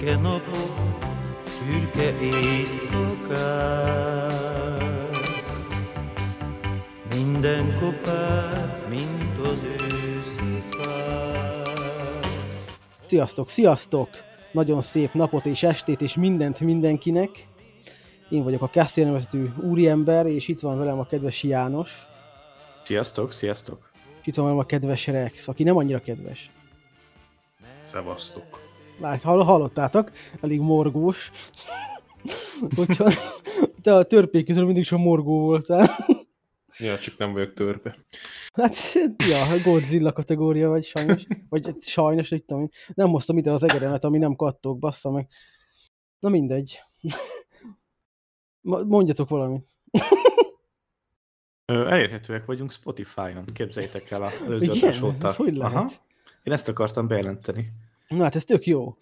Szürke napok, szürke éjszakák, minden kopár, mint az őszi fák. Sziasztok, sziasztok! Nagyon szép napot és estét és mindent mindenkinek. Én vagyok a nevezetű úriember, és itt van velem a kedves János. Sziasztok, sziasztok! És itt van velem a kedves Rex, aki nem annyira kedves. Szevasztok. Lát, hall, hallottátok? Elég morgós. Úgyhogy te a törpék közül mindig is a morgó voltál. Ja, csak nem vagyok törpe. Hát, ja, Godzilla kategória vagy sajnos. Vagy sajnos, tudom én. Nem hoztam ide az egeremet, ami nem kattog, bassza meg. Na mindegy. Mondjatok valamit. Elérhetőek vagyunk Spotify-on, képzeljétek el a előző adás óta. Hogy lehet? Én ezt akartam bejelenteni. Na hát ez tök jó.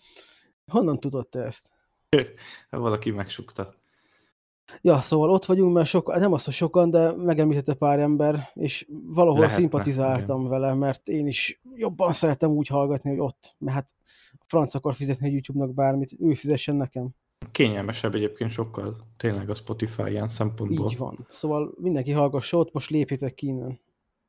Honnan tudod te ezt? Valaki megsukta. Ja, szóval ott vagyunk, mert sokan, nem az, hogy sokan, de megemlítette pár ember, és valahol Lehetne, szimpatizáltam vele, mert én is jobban szeretem úgy hallgatni, hogy ott, mert hát a franc akar fizetni a YouTube-nak bármit, ő fizessen nekem. Kényelmesebb egyébként sokkal, tényleg a Spotify ilyen szempontból. Így van. Szóval mindenki hallgassa ott, most lépjetek ki innen.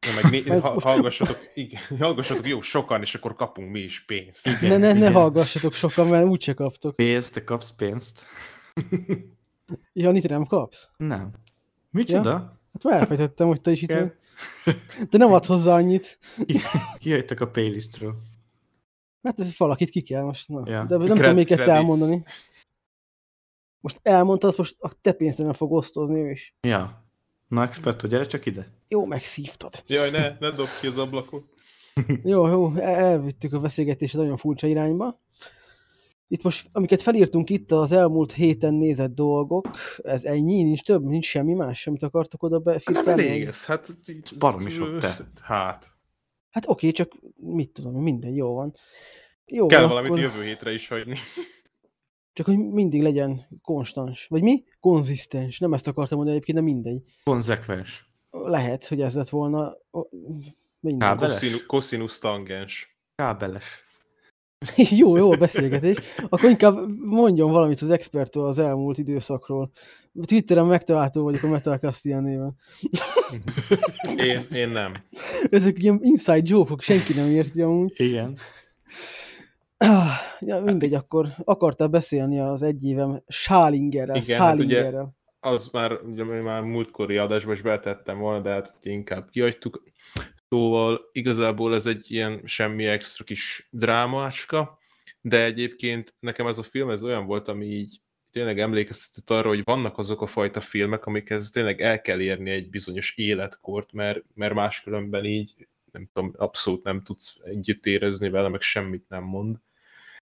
Ja, meg né- Majd ha- most- hallgassatok, igen, hallgassatok jó sokan, és akkor kapunk mi is pénzt. Ne, ne, ne igen. hallgassatok sokan, mert úgyse kaptok. Pénzt, te kapsz pénzt? Ja, mit nem kapsz? Nem. Micsoda? Hát már elfejtettem, hogy te is itt Igen. vagy. De nem ad hozzá annyit. Ki- Kijöttek a playlistről. Hát valakit ki kell most. Na. Ja. De nem Cred- tudom credits. elmondani. Most elmondtad, most a te pénzre nem fog osztozni ő is. Ja. Na, experto, gyere csak ide. Jó, megszívtad. Jaj, ne, ne dobd ki az ablakon. Jó, jó, el- elvittük a beszélgetést nagyon furcsa irányba. Itt most, amiket felírtunk itt, az elmúlt héten nézett dolgok, ez ennyi, nincs több, nincs semmi más, amit akartok oda Nem befirkálni? elég ez, hát... Baromi sok, te. Hát, Hát oké, csak mit tudom, minden jó van. Jó, kell valamit akkor, jövő hétre is hagyni. Csak hogy mindig legyen konstans. Vagy mi? Konzisztens. Nem ezt akartam mondani egyébként, de mindegy. Konzekvens. Lehet, hogy ez lett volna. Mindegy. Kábeles. Cosinus tangens. Kábeles. jó, jó a beszélgetés. Akkor inkább mondjon valamit az expertől az elmúlt időszakról. Twitteren megtalálható vagyok a Metal Castian néven. Én, én nem. Ezek ilyen inside joke senki nem érti amúgy. Igen. Ah, Ja, mindegy, akkor akartál beszélni az egy évem Sálingerrel, Igen, hát ugye-. Az már, ugye már múltkori adásban is betettem volna, de hát ugye inkább kihagytuk. Szóval igazából ez egy ilyen semmi extra kis drámácska, de egyébként nekem ez a film ez olyan volt, ami így tényleg emlékeztetett arra, hogy vannak azok a fajta filmek, amikhez tényleg el kell érni egy bizonyos életkort, mert, mert máskülönben így nem tudom, abszolút nem tudsz együtt érezni vele, meg semmit nem mond.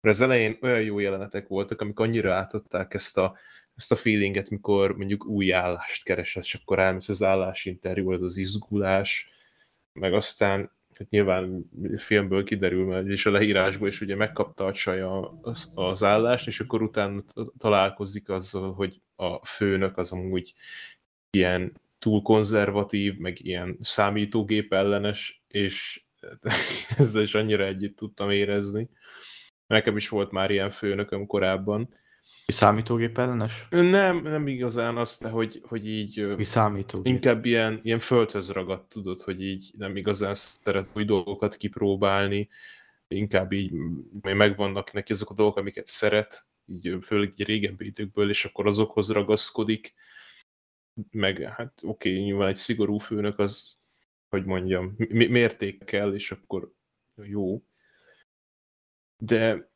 Mert az elején olyan jó jelenetek voltak, amik annyira átadták ezt a, ezt a feelinget, mikor mondjuk új állást keresel, és akkor elmész az állásinterjú, az az izgulás, meg aztán hát nyilván filmből kiderül, mert és a leírásból is ugye megkapta a csaj az, az állást, és akkor utána találkozik azzal, hogy a főnök az amúgy ilyen túl konzervatív, meg ilyen számítógép ellenes, és ezzel is annyira együtt tudtam érezni. Nekem is volt már ilyen főnököm korábban. Számítógép ellenes? Nem, nem igazán azt, de hogy, hogy így számítógép? inkább ilyen, ilyen földhöz ragadt, tudod, hogy így nem igazán szeret új dolgokat kipróbálni, inkább így megvannak neki azok a dolgok, amiket szeret, így főleg így régebbi időkből, és akkor azokhoz ragaszkodik, meg hát oké, okay, nyilván egy szigorú főnök az, hogy mondjam, mi- mértékkel, és akkor jó. De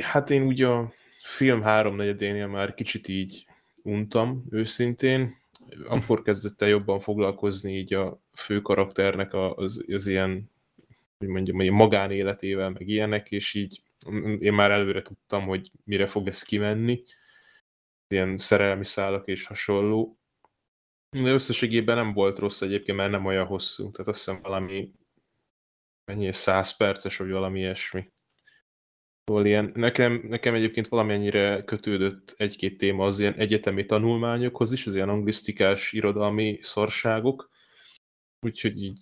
hát én úgy a film háromnegyedénél már kicsit így untam, őszintén. Akkor kezdett el jobban foglalkozni így a fő karakternek az, az ilyen, hogy mondjam, ilyen magánéletével, meg ilyenek, és így én már előre tudtam, hogy mire fog ez kimenni. Ilyen szerelmi szálak és hasonló. De összességében nem volt rossz egyébként, mert nem olyan hosszú. Tehát azt hiszem valami mennyi, 100 perces, vagy valami ilyesmi. Szóval ilyen, nekem, nekem egyébként valamennyire kötődött egy-két téma az ilyen egyetemi tanulmányokhoz is, az ilyen anglisztikás irodalmi szarságok. Úgyhogy így...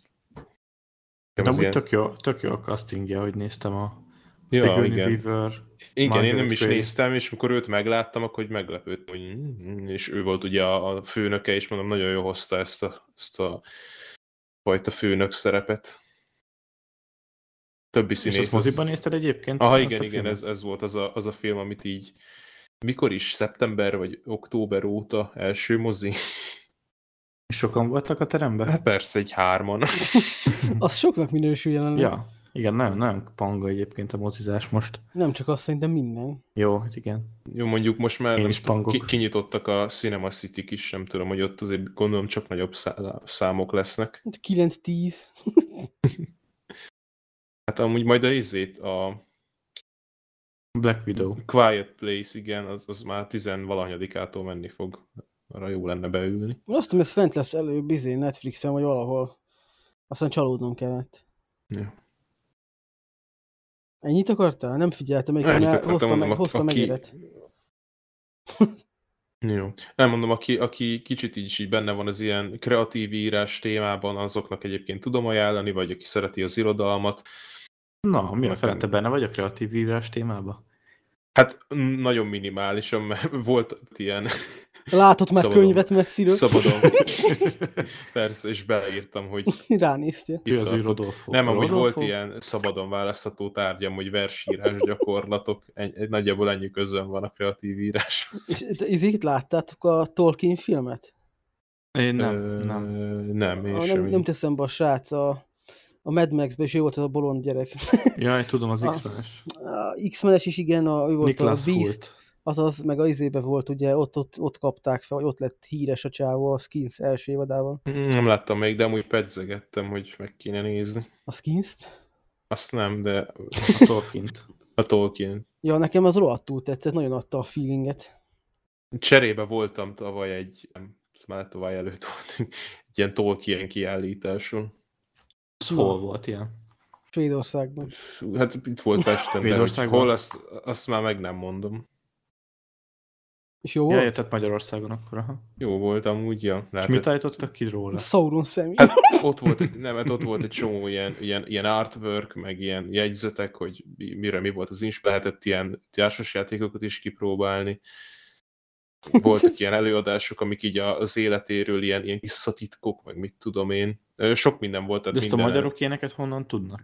De úgy ilyen- tök jó, tök jó a castingja, hogy néztem a Ja, Sigourney igen. Weaver. Igen, én nem Margaret is Qualley. néztem, és amikor őt megláttam, akkor hogy meglepődtem, hogy mm, és ő volt ugye a főnöke, és mondom, nagyon jó hozta ezt a, ezt a fajta főnök szerepet. Többi És színész. azt az- moziban nézted egyébként? Aha, igen, a igen, ez, ez volt az a, az a film, amit így mikor is, szeptember vagy október óta első mozi? És sokan voltak a teremben? Hát persze, egy hárman. Az soknak minősül jelenleg. Ja, igen, nagyon, nagyon panga egyébként a mozizás most. Nem csak azt szerintem minden. Jó, hát igen. Jó, mondjuk most már Én nem is pangok. ki, kinyitottak a Cinema city is, nem tudom, hogy ott azért gondolom csak nagyobb szá- számok lesznek. 9-10. Hát amúgy majd a izét, a Black Widow. Quiet Place, igen, az, az már tizenvalahanyadikától menni fog. Arra jó lenne beülni. Azt tudom, ez fent lesz előbb izé Netflixen, vagy valahol. Aztán csalódnom kellett. Ja. Ennyit akartál? Nem figyeltem, még Ennyit hoztam, meg, aki- hoztam aki- megéret. Jó. Nem mondom, aki, aki kicsit így, így benne van az ilyen kreatív írás témában, azoknak egyébként tudom ajánlani, vagy aki szereti az irodalmat. Na, mi a fele, te benne vagy a kreatív írás témába? Hát nagyon minimálisan, mert volt ilyen Látott már Szabadon. könyvet messziről? szabadon. Persze, és beleírtam, hogy Ránéztél. Ő az ő. Rodolfo. Nem, amúgy volt Rodolfo? ilyen szabadon választható tárgyam, hogy versírás gyakorlatok. Egy, nagyjából ennyi közön van a kreatív íráshoz. Izét láttátok a Tolkien filmet? Én nem, Ö, nem. Nem, én A, sem. nem, nem teszem be a srác, a, a Mad Max-ben is ő volt az a bolond gyerek. Jaj, tudom, az. X-menes. A X-menes is igen, a, ő volt Niklas a Beast, Hult. azaz, meg a izébe volt, ugye, ott, ott, ott kapták fel, vagy ott lett híres a csávó a Skins első évadában. Mm, Nem láttam még, de amúgy pedzegettem, hogy meg kéne nézni. A Skins-t? Azt nem, de A Tolkien-t. a Tolkien. Ja, nekem az rohadtul tetszett, nagyon adta a feelinget. Cserébe voltam tavaly egy, már tavaly előtt volt, egy ilyen Tolkien kiállításon. Az hol volt ilyen? Svédországban. Hát itt volt Pesten, de hogy hol, azt, azt már meg nem mondom. És jó Ja, volt? érted Magyarországon akkor, aha. Jó volt amúgy, ja. És Lehetett- mit állítottak ki róla? Sauron személy. Hát ott volt, egy- nem, hát ott volt egy csomó ilyen, ilyen, ilyen artwork, meg ilyen jegyzetek, hogy mi- mire mi volt az is, lehetett ilyen társasjátékokat is kipróbálni. Voltak ilyen előadások, amik így a- az életéről ilyen, ilyen visszatitkok, meg mit tudom én. Sok minden volt. De Tehát ezt a minden magyarok éneket honnan tudnak?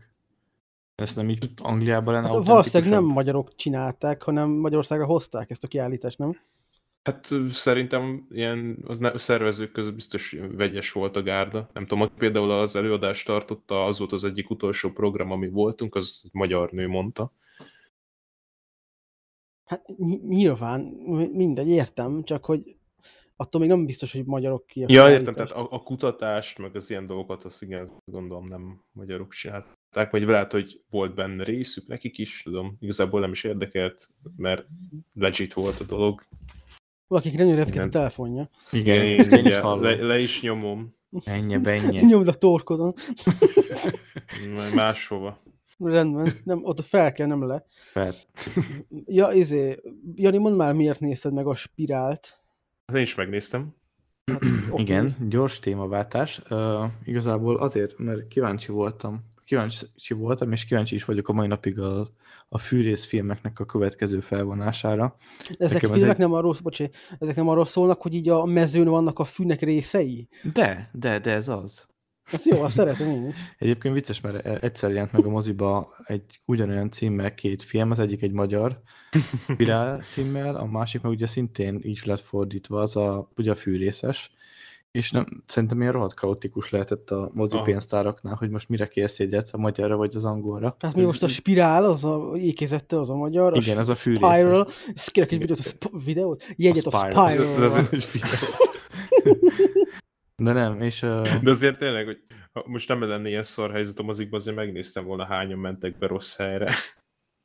Ezt nem így Angliában lenne Hát valószínűleg nem magyarok csinálták, hanem Magyarországra hozták ezt a kiállítást, nem? Hát szerintem ilyen az ne, szervezők között biztos vegyes volt a gárda. Nem tudom, aki például az előadást tartotta, az volt az egyik utolsó program, ami voltunk, az egy magyar nő mondta. Hát ny- nyilván, mindegy, értem, csak hogy attól még nem biztos, hogy magyarok ki Ja, értem, tehát a, a kutatást, meg az ilyen dolgokat, azt igen, gondolom nem magyarok csinálták, vagy lehet, hogy volt benne részük nekik is, tudom, igazából nem is érdekelt, mert legit volt a dolog. Valakik nem érezkedik a Igen. telefonja. Igen, Én, én is hallom. le, le, is nyomom, Ennyi, ennyi. Nyomd a torkodon. majd máshova. Rendben. Nem, ott fel kell, nem le. Fel- Ja, izé, Jani, mondd már, miért nézted meg a spirált? Hát én is megnéztem. Oké. Igen, gyors témaváltás. Uh, igazából azért, mert kíváncsi voltam, kíváncsi voltam, és kíváncsi is vagyok a mai napig a, a fűrész filmeknek a következő felvonására. Ezek Nekem ez filmek egy- nem arról, bocsánat, ezek nem arról szólnak, hogy így a mezőn vannak a fűnek részei? De, de, de ez az. Ez jó, azt szeretem én is. Egyébként vicces, mert e- egyszer jelent meg a moziba egy ugyanolyan címmel két film, az egyik egy magyar Spirál címmel, a másik meg ugye szintén így lett fordítva, az a, ugye a fűrészes, és nem, szerintem ilyen rohadt kaotikus lehetett a mozi Aha. pénztáraknál, hogy most mire kérsz jegyet, a magyarra vagy az angolra. Tehát mi most a spirál, az a ékezette, az a magyar. Igen, a az a Spiral. fűrészes. Ezt kérek egy videót, a sp- videót? Jegyet a, Spiral. Spiral. De azért- Hogy videó. De nem, és uh, De azért tényleg, hogy most nem lenne ilyen szar helyzet a mozikban, azért megnéztem volna hányan mentek be rossz helyre.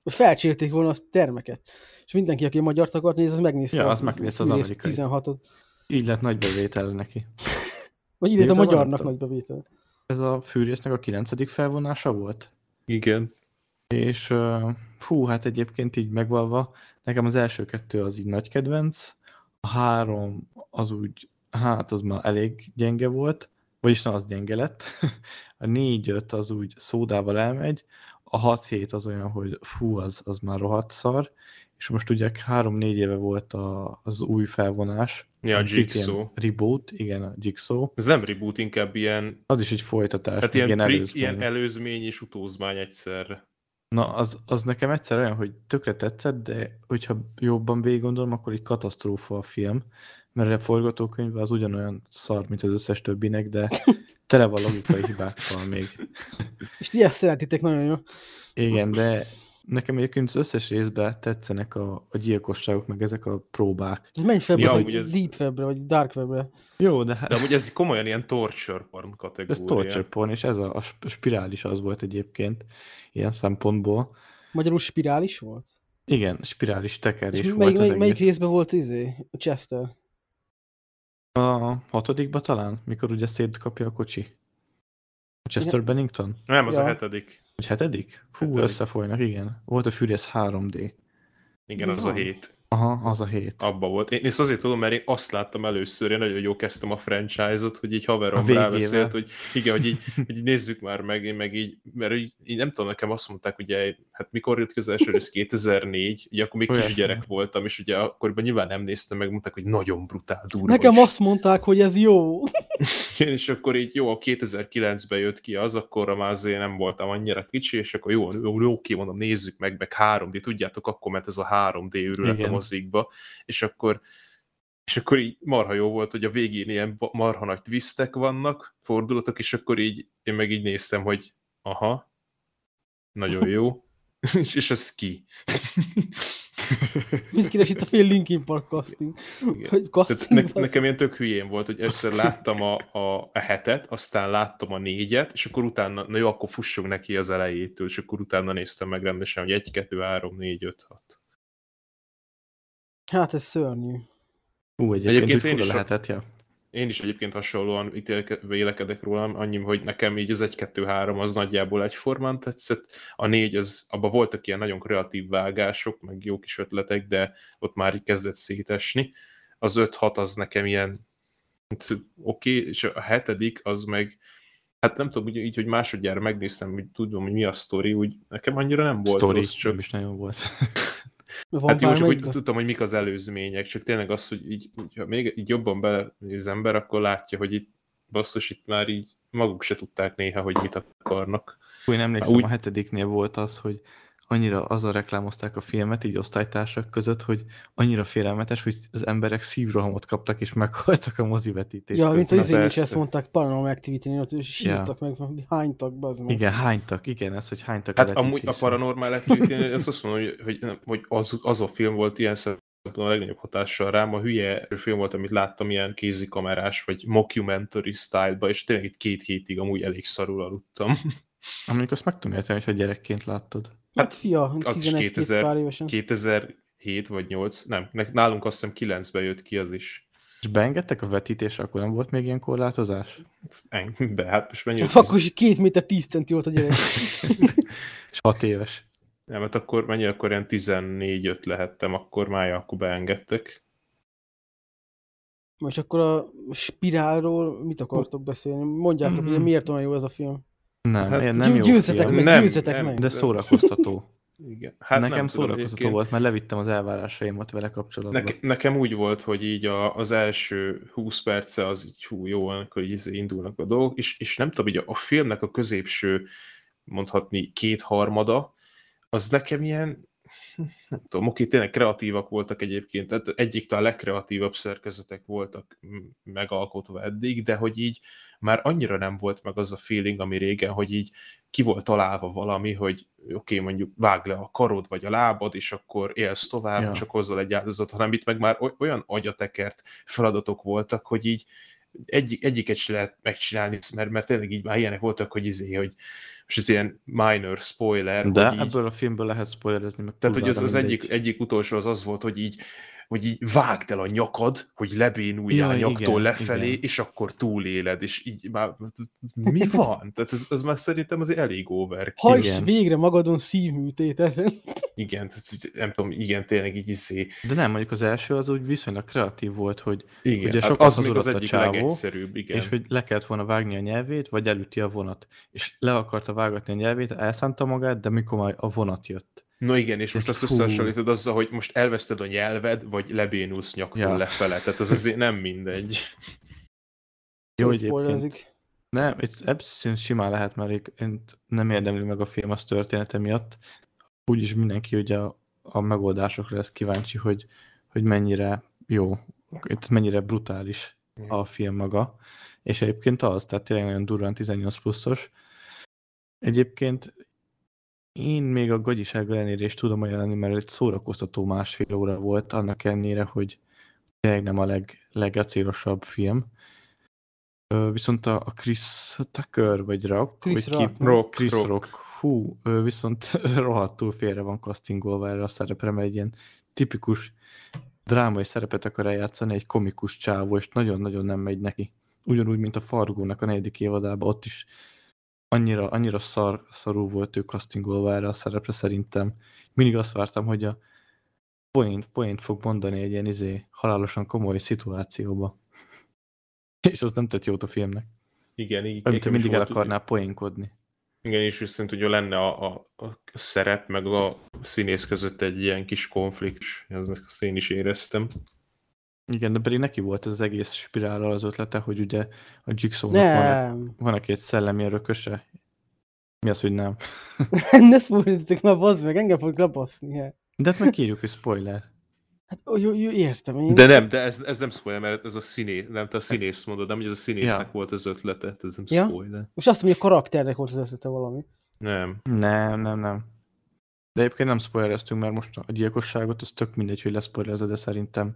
Felcsérték volna azt a termeket. És mindenki, aki a magyart akart nézni, az megnézte. Ja, a az megnézte az fűrész amerikait. 16-ot. így lett nagy bevétel neki. Vagy illetve a Igazából nem magyarnak tudom. nagy bevétel. Ez a fűrésznek a kilencedik felvonása volt? Igen. És uh, fú, hát egyébként így megvalva, nekem az első kettő az így nagy kedvenc, a három az úgy, hát az már elég gyenge volt, vagyis nem az gyenge lett, a négy-öt az úgy szódával elmegy, a a 6 hét az olyan, hogy fú, az, az már rohadt szar, és most ugye három-négy éve volt a, az új felvonás. Ja, a Jigsaw. Reboot, igen, a Jigsaw. Ez nem reboot, inkább ilyen, Az is egy folytatás, hát ilyen, ilyen, előzmény. ilyen előzmény és utózmány egyszerre. Na, az, az nekem egyszer olyan, hogy tökre tetszett, de hogyha jobban végig gondolom, akkor egy katasztrófa a film, mert a forgatókönyv az ugyanolyan szar, mint az összes többinek, de tele van logikai hibákkal még. És ti ezt szeretitek nagyon jó. Igen, de nekem egyébként az összes részben tetszenek a, a gyilkosságok, meg ezek a próbák. Ez menj fel Ja, amúgy ez... ez- Deep Webbre, vagy Dark Webbre. Jó, de, De amúgy ez komolyan ilyen torture porn ez kategória. torture porn, és ez a, a sp- spirális az volt egyébként ilyen szempontból. Magyarul spirális volt? Igen, spirális tekerés És volt melyik, az melyik, melyik részben volt izé? A Chester. A hatodikba talán, mikor ugye szétkapja a kocsi. A Chester Bennington? Nem, az Ja. a hetedik. Vagy hetedik? Fú, Hetedik. összefolynak, igen. Volt a Furious 3D. Igen, az a hét. Aha, az a hét. Abba volt. Én ezt azért tudom, mert én azt láttam először, én nagyon jó kezdtem a franchise-ot, hogy így haverom végével. ráveszélt, hogy igen, hogy így, hogy így nézzük már meg, én meg így, mert így, így nem tudom, nekem azt mondták, ugye, hát mikor jött ki az első rész, 2004, ugye akkor még Olyasmi. kisgyerek voltam, és ugye akkoriban nyilván nem néztem meg, mondták, hogy nagyon brutál, durva. Nekem azt mondták, hogy ez jó. és akkor így jó, a 2009-ben jött ki az, akkor már azért nem voltam annyira kicsi, és akkor jó, jó, jó oké, mondom, nézzük meg, meg 3D, tudjátok, akkor ment ez a 3D őrület a Mozikba, és akkor és akkor így marha jó volt, hogy a végén ilyen marha nagy twistek vannak, fordulatok, és akkor így én meg így néztem, hogy aha, nagyon jó, és, és ez ki. Mit keres itt a fél Linkin Park casting? Hogy ne, nekem ilyen tök hülyén volt, hogy először láttam a, a, a hetet, aztán láttam a négyet, és akkor utána, na jó, akkor fussunk neki az elejétől, és akkor utána néztem meg rendesen, hogy 1, 2, 3, 4, 5, 6. Hát ez szörnyű. Ú, egyébként, Egyébként én is lehetett, ja. Én is egyébként hasonlóan ítélke- vélekedek rólam, annyi, hogy nekem így az 1, 2, 3 az nagyjából egyformán tetszett, a 4 az, abban voltak ilyen nagyon kreatív vágások, meg jó kis ötletek, de ott már így kezdett szétesni. Az 5-6 az nekem ilyen oké, okay, és a hetedik az meg hát nem tudom, úgy, így, hogy másodjára megnéztem, hogy tudom, hogy mi a sztori, úgy nekem annyira nem volt Story rossz, csak nem is nagyon volt. Van Hát jó, csak hogy bármelyikben? tudtam, hogy mik az előzmények, csak tényleg az, hogy így, ha még így jobban belenéz az ember, akkor látja, hogy itt basszus, itt már így maguk se tudták néha, hogy mit akarnak. Fú, én emlékszem, Úgy- a hetediknél volt az, hogy annyira azzal reklámozták a filmet, így osztálytársak között, hogy annyira félelmetes, hogy az emberek szívrohamot kaptak, és meghaltak a mozivetítés Ja, mint az izén is ezt mondták, Paranormal Activity-nél, ott is sírtak meg, hánytak, bazd meg. Igen, hánytak, igen, ez, hogy hánytak Hát a amúgy a. Paranormal activity azt azt mondom, hogy, hogy, hogy az, az a film volt ilyen szempontból a legnagyobb hatással rám. A hülye film volt, amit láttam ilyen kézikamerás, vagy mockumentary style és tényleg itt két hétig amúgy elég szarul aludtam. Amikor azt meg tudom érteni, hogy gyerekként láttad. Hát fia, az is 11 2000 pár évesen. 2007 vagy 8, nem, ne- nálunk azt hiszem 9-ben jött ki az is. És beengedtek a vetítésre, akkor nem volt még ilyen korlátozás? Eng- Be, hát most mennyi? Akkor is két méter 10 centi volt a gyerek. És hat éves. Nem, hát akkor mennyi, akkor ilyen 14-5 lehettem, akkor már akkor beengedtek. Most akkor a spirálról mit akartok beszélni? Mondjátok, hogy miért olyan jó ez a film. Nem, Hát hát, nem jó győzzetek film, meg, Nem, győzzetek nem. meg. de szórakoztató. Igen. Hát Nekem nem tudom, szórakoztató egyébként volt, mert levittem az elvárásaimat vele kapcsolatban. Neke, nekem úgy volt, hogy így a, az első 20 perce az így hú, jó, amikor így izé indulnak a dolgok, és, és nem tudom, így a, a filmnek a középső, mondhatni kétharmada, az nekem ilyen, nem tudom, oké, tényleg kreatívak voltak egyébként, tehát egyik talán legkreatívabb szerkezetek voltak megalkotva eddig, de hogy így már annyira nem volt meg az a feeling, ami régen, hogy így ki volt találva valami, hogy oké, okay, mondjuk vág le a karod vagy a lábad, és akkor élsz tovább, Ja. csak hozzal egy áldozat, hanem itt meg már oly- olyan agyatekert feladatok voltak, hogy így egyik, egyiket se lehet megcsinálni, mert, mert tényleg így már ilyenek voltak, hogy izé, hogy most ez ilyen minor spoiler, De hogy így, ebből a filmből lehet spoilerezni, meg tehát, hogy az, az mindegy. egyik, egyik utolsó az az volt, hogy így hogy így vágd el a nyakad, hogy lebénuljál Jaj, nyaktól igen, lefelé, igen. és akkor túléled, és így már mi van? Tehát ez, ez már szerintem azért elég over. Hajts végre magadon szívműtétet. Igen, nem tudom, igen, tényleg így izé. De nem, mondjuk az első az úgy viszonylag kreatív volt, hogy Igen, Ugye hát sokat az még az egyik csávó, legegyszerűbb, igen. és hogy le kellett volna vágni a nyelvét, vagy elüti a vonat. És le akarta vágatni a nyelvét, elszánta magát, de mikor már a vonat jött. No igen, és most azt összehasonlítod azzal, hogy most elveszted a nyelved, vagy lebénulsz nyaktól Ja. lefele, tehát az azért nem mindegy. Jó, Jó, egyébként. Nem, itt ebből simán lehet, mert én- én nem érdemli meg a film az története miatt. Úgyis mindenki ugye a, a megoldásokra lesz kíváncsi, hogy, hogy mennyire jó, itt mennyire brutális a film maga. És egyébként az, tehát tényleg nagyon durván 18 pluszos. Egyébként én még a gagyiság ellenére is tudom ajánlani, mert egy szórakoztató másfél óra volt, annak ellenére, hogy tényleg nem a leg, legacélosabb film. Viszont a, a Chris Tucker, vagy Rock, Chris vagy Rock, ki? Rock, Chris Rock. Rock. Hú, viszont rohadtul félre van castingolva erre a szerepre, mert egy ilyen tipikus drámai szerepet akar eljátszani, egy komikus csávó, és nagyon-nagyon nem megy neki. Ugyanúgy, mint a Fargónak a negyedik évadában, ott is annyira, annyira szar, szarú volt ő castingolva erre a szerepre szerintem. Mindig azt vártam, hogy a point, point fog mondani egy ilyen izé, halálosan komoly szituációba. És az nem tett jót a filmnek. Igen, így, Amit mindig el akarná poénkodni. Igen, és viszont ugye lenne a, a, a szerep, meg a színész között egy ilyen kis konfliktus, azt én is éreztem. Igen, de pedig neki volt az egész spirállal az ötlete, hogy ugye a Jigsaw-nak van, van egy szellemi örököse. Mi az, hogy nem? ne szúrjátok, na bazd meg, engem fog lebaszni. hát. De hát megírjuk, hogy spoiler. Hát jó, jó, értem én. De nem, de ez, ez nem spoiler, mert ez a színész, nem, te a színész mondod, nem, hogy ez a színésznek Ja. volt az ötlete, tehát ez nem Ja. spoiler. Most azt mondja, a karakternek volt az ötlete valami. Nem. Nem, nem, nem. De egyébként nem spoilereztünk, mert most a gyilkosságot, az tök mindegy, hogy leszpoilerezed, de szerintem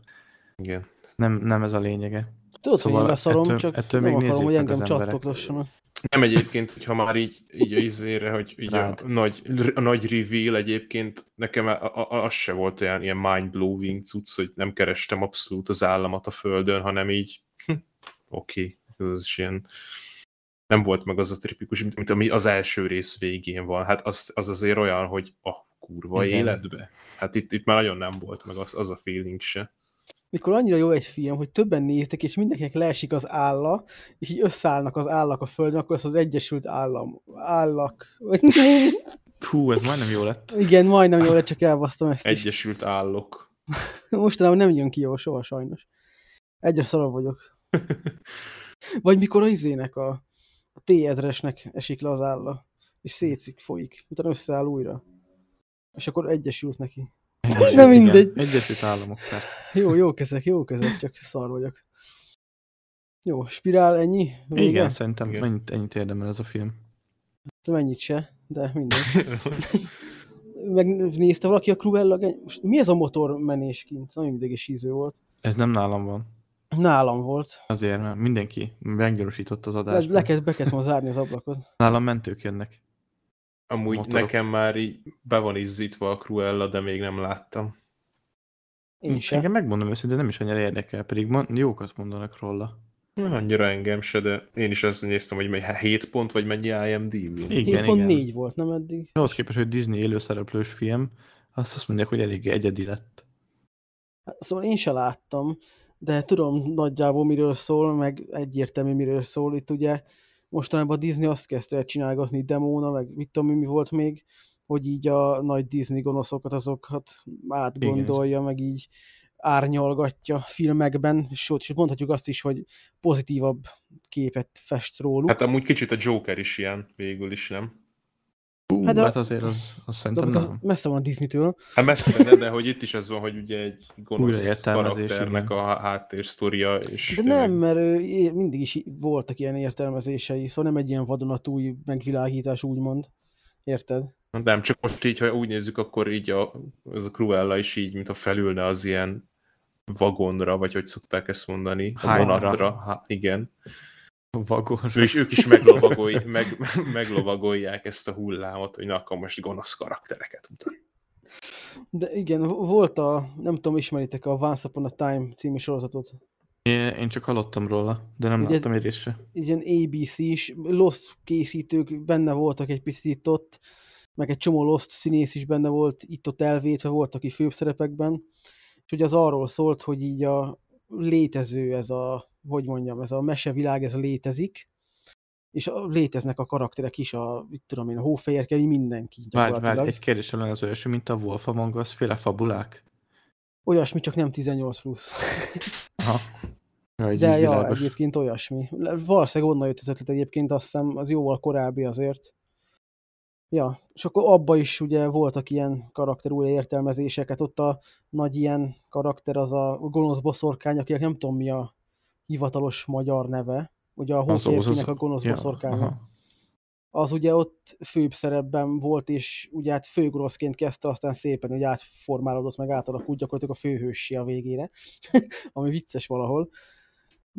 Igen. nem, nem ez a lényege. Tudod, Szóval hogy én leszarom, ettől- csak ettől nem még akarom, hogy engem az emberek. csattogtassanak. Nem egyébként, hogyha már így, így a izére, hogy így a nagy, a nagy reveal egyébként, nekem a, a, az se volt olyan ilyen mind-blowing cucc, hogy nem kerestem abszolút az államat a földön, hanem így, hm, oké, okay, ez is ilyen, nem volt meg az a tripikus, mint, mint ami az első rész végén van. Hát az, az azért olyan, hogy a kurva Igen. életbe. Hát itt, itt már nagyon nem volt meg az, az a feeling se. Mikor annyira jó egy film, hogy többen néztek, és mindenkinek leesik az álla, és így összeállnak az állak a földön, akkor az az Egyesült Állam. Állak. Fú, ez majdnem jó lett. Igen, majdnem jól, csak elbasztam ezt is. Egyesült állok. Mostanában nem jön ki jó soha sajnos. Egyre szarabb vagyok. Vagy mikor a izének a, a T-ezresnek esik le az álla, és szétszik, folyik, utána összeáll újra. És akkor egyesült neki. Egyesült, Nem igen. mindegy. Egyesült államok, persze. Jó, jó kezek, jó kezek, csak szar vagyok. Jó, spirál ennyi? Vége? Igen, szerintem Igen. Ennyit, ennyit érdemel ez a film. Ez mennyit se, de mindegy. Megnézte valaki a Cruella Most mi ez a motormenés kint? Nagyon idegesítő volt. Ez nem nálam van. Nálam volt. Azért, mert mindenki meggyorosított az Le, adást. le, kellett, be kellett volna zárni az ablakot. Nálam mentők jönnek. Amúgy Motorok. nekem már így be van izzítva a Cruella, de még nem láttam. Én sem. Engem megmondom őszintén, nem is annyira érdekel, pedig jókat mondanak róla. Nem annyira engem se, de én is azt néztem, hogy mely 7 pont, vagy mennyi IMDb. Igen, 7.4 igen. volt, nem eddig? Ahhoz képest, hogy Disney élőszereplős film, azt azt mondják, hogy eléggé egyedi lett. Hát, Szóval én se láttam, de tudom nagyjából miről szól, meg egyértelmű miről szól. Itt ugye mostanában a Disney azt kezdte el csinálgatni demóna, meg mit tudom, mi volt még, hogy így a nagy Disney gonoszokat azokat átgondolja, meg így árnyalgatja filmekben, és mondhatjuk azt is, hogy pozitívabb képet fest róluk. Hát amúgy kicsit a Joker is ilyen, végül is, nem? Hát hát, de- hát azért az, az szerintem az nem. messze van a Disney-től. Hát messze, de, de hogy itt is ez van, hogy ugye egy gonosz karakternek igen. a há- háttérsztoria, és De tényleg- nem, mert mindig is voltak ilyen értelmezései, szóval nem egy ilyen vadonatúj megvilágítás, úgymond. Érted? Nem, csak most így, ha úgy nézzük, akkor így a, ez a Cruella is így, mintha felülne az ilyen vagonra, vagy hogy szokták ezt mondani, a Hányra. vonatra. Há, igen. Vagon. Ő is, ők is meglovagolj, meg, meglovagolják ezt a hullámot, hogy na, akkor most gonosz karaktereket mutat. De igen, volt a, nem tudom, ismeritek a Once Upon a Time című sorozatot. Én, én csak hallottam róla, de nem Ugye- láttam egy részre. Ilyen ABC-s, Lost készítők benne voltak egy picit itt ott, meg egy csomó Lost színész is benne volt, itt-ott elvétve voltak ki főbb szerepekben, és ugye az arról szólt, hogy így a létező ez a, hogy mondjam, ez a mesevilág, ez létezik, és a, léteznek a karakterek is, a, mit tudom én, a hófehérke, mindenki Várj, várj, egy kérdés lenne az első, mint a Wolf Among Us féle fabulák? Olyasmi, csak nem 18 plusz. Aha. Ja, így De így ja, világos. egyébként olyasmi. Le- Valószínűleg onnan jött az ötlet egyébként, azt hiszem az jóval korábbi azért. Ja, és akkor abba is ugye voltak ilyen karakter újra értelmezések, hát ott a nagy ilyen karakter az a gonosz boszorkány, akinek nem tudom mi a hivatalos magyar neve, ugye a hóférfinek a gonosz boszorkánya. aha. Az ugye ott főbb szerepben volt, és ugye hát főgonoszként kezdte, aztán szépen hogy átformálódott, meg átalakult gyakorlatilag a főhőssé a végére, ami vicces valahol.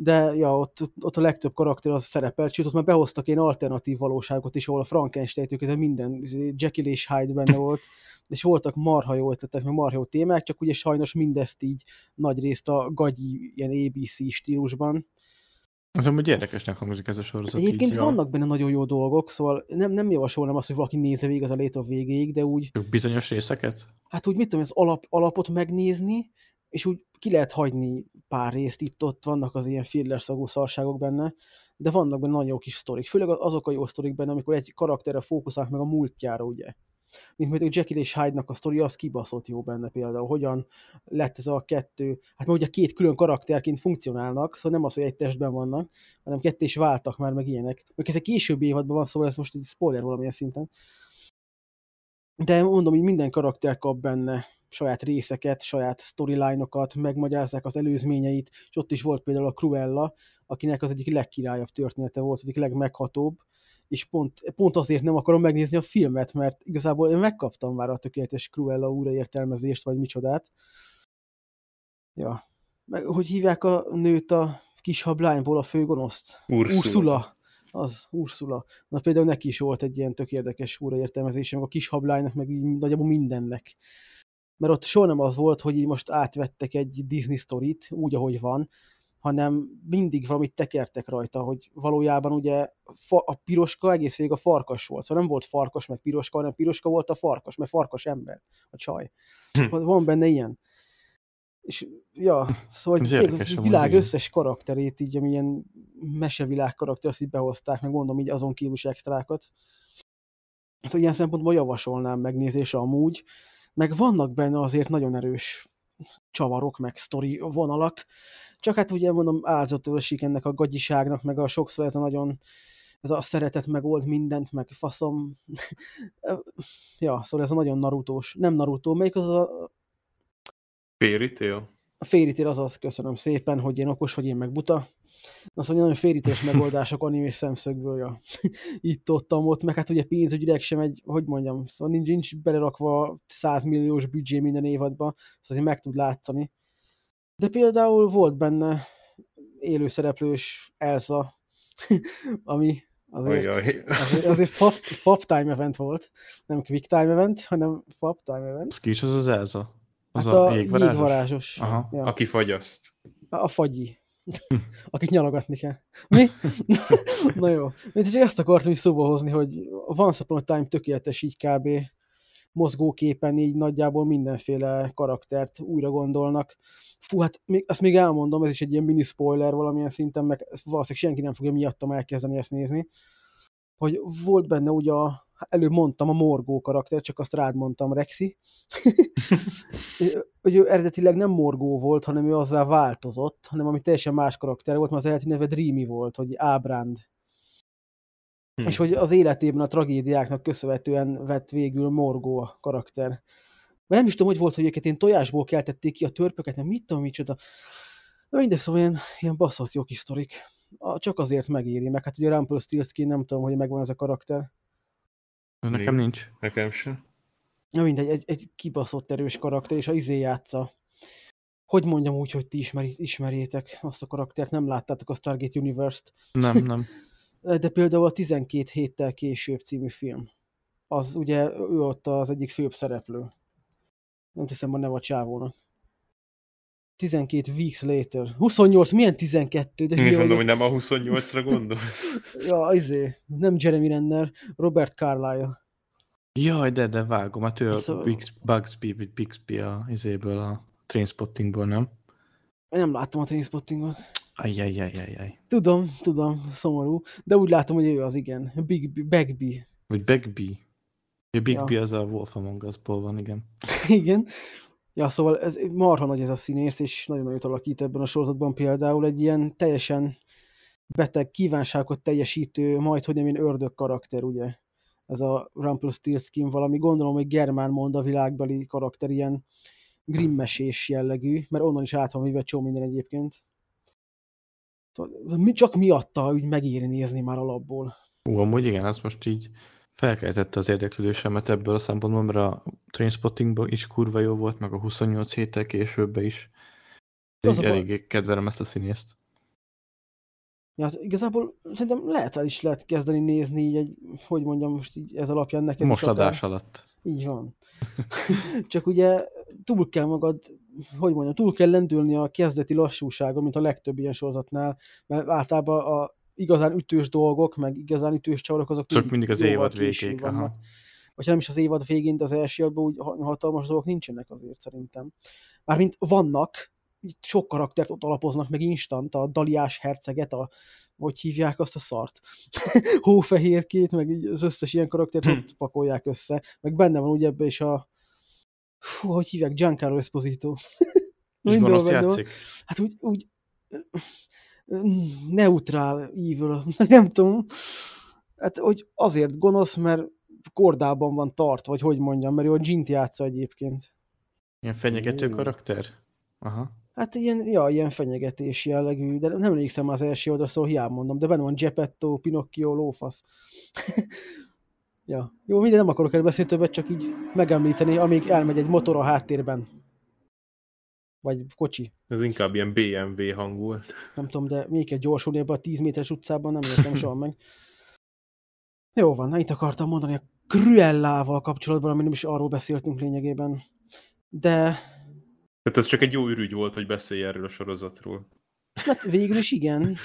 De ja, ott, ott a legtöbb karakter az szerepelt, sőt, ott már behoztak én alternatív valóságot is, ahol a Frankenstein-től kezdve minden, Jekyll és Hyde benne volt, és voltak marha jó ötletek, meg marha jó témák, csak ugye sajnos mindezt így nagy részt a gagyi, ilyen ABC stílusban, Az amúgy érdekesnek hangzik ez a sorozat. Egyébként így, vannak benne nagyon jó dolgok, szóval nem, nem javasolnám azt, hogy valaki nézze végig az a Late of végéig, de úgy, bizonyos részeket? hát úgy mit tudom, az alap, alapot megnézni, és úgy ki lehet hagyni pár részt, itt-ott vannak az ilyen filler szagú szarságok benne, de vannak benne nagyon jó kis sztorik. Főleg azok a jó sztorik benne, amikor egy karakterre fókuszálnak meg a múltjára, ugye. Mint mondjuk Jekyll és Hyde-nak a sztoria, az kibaszott jó benne például. Hogyan lett ez a kettő, hát mert ugye két külön karakterként funkcionálnak, szóval nem az, hogy egy testben vannak, hanem ketté is váltak már, meg ilyenek. Meg ez egy későbbi évadban van, szóval ez most egy spoiler valamilyen szinten. De mondom, hogy minden karakter kap benne saját részeket, saját storyline-okat, megmagyarázzák az előzményeit, és ott is volt például a Cruella, akinek az egyik legkirályabb története volt, az egyik legmeghatóbb, és pont, pont azért nem akarom megnézni a filmet, mert igazából én megkaptam már a tökéletes Cruella újraértelmezést, vagy micsodát. Ja. Meg, hogy hívják a nőt a kis hablányból a főgonoszt? Ursula. Ursula. Az, Ursula. Na például neki is volt egy ilyen tök érdekes újraértelmezése, meg a kis hablánynak, meg így nagyjából mindennek. Mert ott soha nem az volt, hogy így most átvettek egy Disney sztorit, úgy, ahogy van, hanem mindig valamit tekertek rajta, hogy valójában ugye a piroska egész végig a farkas volt. Szóval nem volt farkas meg piroska, hanem piroska volt a farkas, mert farkas ember, a csaj. Hm. Van benne ilyen. És ja, szóval tényleg a világ igen. összes karakterét, így amilyen mesevilág karakter, azt így behozták, meg mondom így azon kívül is extrákat. Szóval ilyen szempontból javasolnám megnézésre amúgy, meg vannak benne azért nagyon erős csavarok, meg sztori vonalak, csak hát ugye mondom, áldozatul ennek a gagyiságnak, meg a sokszor ez a nagyon ez a szeretet megold mindent, meg faszom. ja, szóval ez a nagyon narutós. Nem Naruto, melyik az a, Fairy? A fairy az az, köszönöm szépen, hogy én okos vagy, én meg buta. Azt mondja, nagyon fairy megoldások animés szemszögből, ja. itt ott, ott, meg hát ugye pénzügyileg sem egy, hogy mondjam, szóval nincs, nincs belerakva 100 milliós büdzsé minden évadba, szóval azért meg tud látszani. De például volt benne élőszereplős Elsa, ami azért, Ajaj. azért, azért fab, fab time event volt, nem quick time event, hanem fab time event. Az ki is az az Elza? Az Hát a, a jégvarázsos? jégvarázsos. Aha. Ja. Aki fagyaszt. A fagyi. Akit nyalogatni kell. Mi? Na jó. Mint csak ezt akartam is szóba hozni, hogy a Once Upon a Time tökéletes így kb. mozgóképen így nagyjából mindenféle karaktert újra gondolnak. Fú, hát még, azt még elmondom, ez is egy ilyen mini spoiler valamilyen szinten, meg valószínűleg senki nem fogja miattam elkezdeni ezt nézni, hogy volt benne ugye a, előbb mondtam a Morgó karakter, csak azt rád mondtam, Rexi. hogy ő eredetileg nem Morgó volt, hanem ő azzá változott, hanem ami teljesen más karakter volt, mert az eredeti neve Dreamy volt, hogy Ábránd. Hm. És hogy az életében a tragédiáknak köszönhetően vett végül Morgó a karakter. Mert nem is tudom, hogy volt, hogy őket én tojásból keltették ki a törpöket, nem mit tudom, micsoda. De mindegy, szóval ilyen, ilyen baszott jó kis sztorik. A- Csak azért megéri, meg hát ugye Rumpelstiltskin nem tudom, hogy megvan ez a karakter. Nekem nincs. Nekem sem. Na mindegy, egy, egy kibaszott erős karakter, és a izé játsza. Hogy mondjam úgy, hogy ti ismeri, ismerjétek azt a karaktert, nem láttátok a Stargate Universe-t, Nem, nem. de például a 12 héttel később című film. Az ugye ő ott az egyik főbb szereplő. Nem teszem a neve a csávónak. 12 weeks later. 28, milyen 12? De Én mondom, vagyok. hogy nem a 28-ra gondolsz. Ja, izé, nem Jeremy Renner, Robert Carlyle. Jaj, de, de vágom, hát ő a Szóval- Bix, Bugsby, vagy Bixby a izéből, a Trainspottingból, nem? Nem láttam a Trainspottingot. Ajjajjajjajjaj. Tudom, tudom, szomorú, de úgy látom, hogy ő az, igen. Big Bagby. Vagy Bagby. A Bigby Ja. az a Wolf Among Us-ból van, igen. igen. Ja, szóval ez marha nagy ez a színész, és nagyon nagyot alakít ebben a sorozatban például egy ilyen teljesen beteg kívánságot teljesítő, majd hogy nem én ördög karakter, ugye? Ez a Rumpelstiltskin valami, gondolom, hogy germán mond a világbeli karakter, ilyen grimmesés jellegű, mert onnan is át van véve csomó minden egyébként. Szóval Csak miatta úgy megéri nézni már alapból. Ú, amúgy igen, az most így felkeltette az érdeklődésemet ebből a szempontból, mert a Trainspottingban is kurva jó volt, meg a 28 héttel később is. Így eléggé kedvelem ezt a színészt. Ja, hát igazából szerintem lehet el is lehet kezdeni nézni így egy, hogy mondjam most így ez alapján neked Most is akár. adás alatt. Így van. Csak ugye túl kell magad, hogy mondjam, túl kell lendülni a kezdeti lassúságon, mint a legtöbb ilyen sorozatnál, mert általában a igazán ütős dolgok, meg igazán ütős csavarok, azok Csak mindig az évad végéig, vannak. Vagy nem is az évad végén, de az első évadban úgy ha- hatalmas dolgok nincsenek azért szerintem. Mármint vannak, sok karaktert ott alapoznak meg instant, a Daliás herceget, a, hogy hívják azt a szart, hófehérkét, meg így az összes ilyen karaktert Hm. ott pakolják össze, meg benne van ugye ebbe is a, fú, hogy hívják, Giancarlo Esposito. És gonosz játszik? Hát úgy, úgy neutrál evil, nem tudom. Hát, hogy azért gonosz, mert kordában van tart, vagy hogy mondjam, mert ő a Gint játsza egyébként. Ilyen fenyegető Ó. karakter? Aha. Hát ilyen, ja, ilyen fenyegetés jellegű, de nem emlékszem az első oldalra, szóval hiába mondom, de benne van Geppetto, Pinocchio, lófasz. ja. Jó, minden nem akarok erről beszélni többet, csak így megemlíteni, amíg elmegy egy motor a háttérben. Vagy kocsi. Ez inkább ilyen BMW hang volt. Nem tudom, de még kell gyorsulni ebbe a 10 méteres utcában, nem értem soha meg. Jó van, na itt akartam mondani a Cruellával kapcsolatban, ami nem is arról beszéltünk lényegében. De Tehát ez csak egy jó ürügy volt, hogy beszélj erről a sorozatról. hát végül is igen.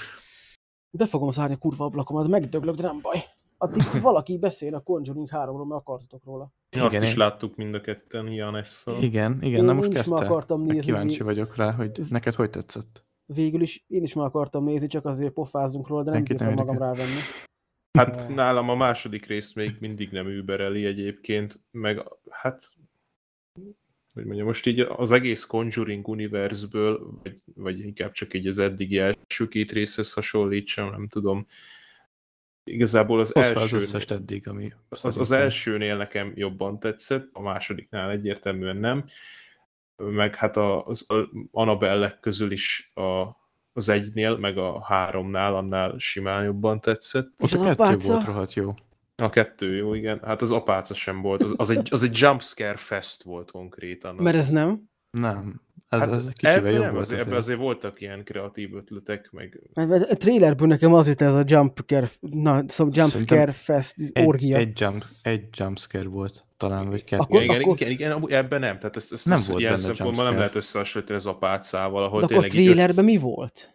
Be fogom zárni a kurva ablakomat, megdöglök, de nem baj. Addig valaki beszél a Conjuring 3-ról, mert akartatok róla. Igen, Azt Igen, is én- láttuk mind a ketten Janesszal. Igen, igen, Én- na most kezdte. meg akartam nézni, Kíváncsi vagyok rá, hogy neked hogy tetszett. Végül is én is meg akartam nézni, csak azért pofázunk róla, de nem bírtam magam rávenni. Hát nálam a második részt még mindig nem übereli egyébként, meg hát hogy mondjam, most így az egész Conjuring univerzből, vagy, vagy inkább csak így az eddigi első két részhez hasonlítsam, nem tudom. Igazából az fel az első, összest eddig, ami... az, az elsőnél nekem jobban tetszett, a másodiknál egyértelműen nem. Meg hát a- az a Annabelle közül is a, az egynél, meg a háromnál annál simán jobban tetszett. Ott És a kettő apáca? volt rohadt jó. A kettő, jó, igen. Hát az apáca sem volt. Az, az, egy, az egy jumpscare fest volt konkrétan. Mert ez nem. Nem. Ez, Hát ez kicsivel ebben jobb nem, volt azért, azért. ebben azért voltak ilyen kreatív ötletek, meg a trailerből nekem az jut ez a jumpscare, na, szóval jumpscare fest, Egy, orgia. egy, jump, egy jumpscare volt talán, vagy kettő. Akkor- igen, igen, akkor- igen, igen, ebben nem. Tehát ezt, ezt, Nem ezt volt ilyen szempontból nem lehet összehasonlítani az apácával, ahol De akkor a trailerben mi volt?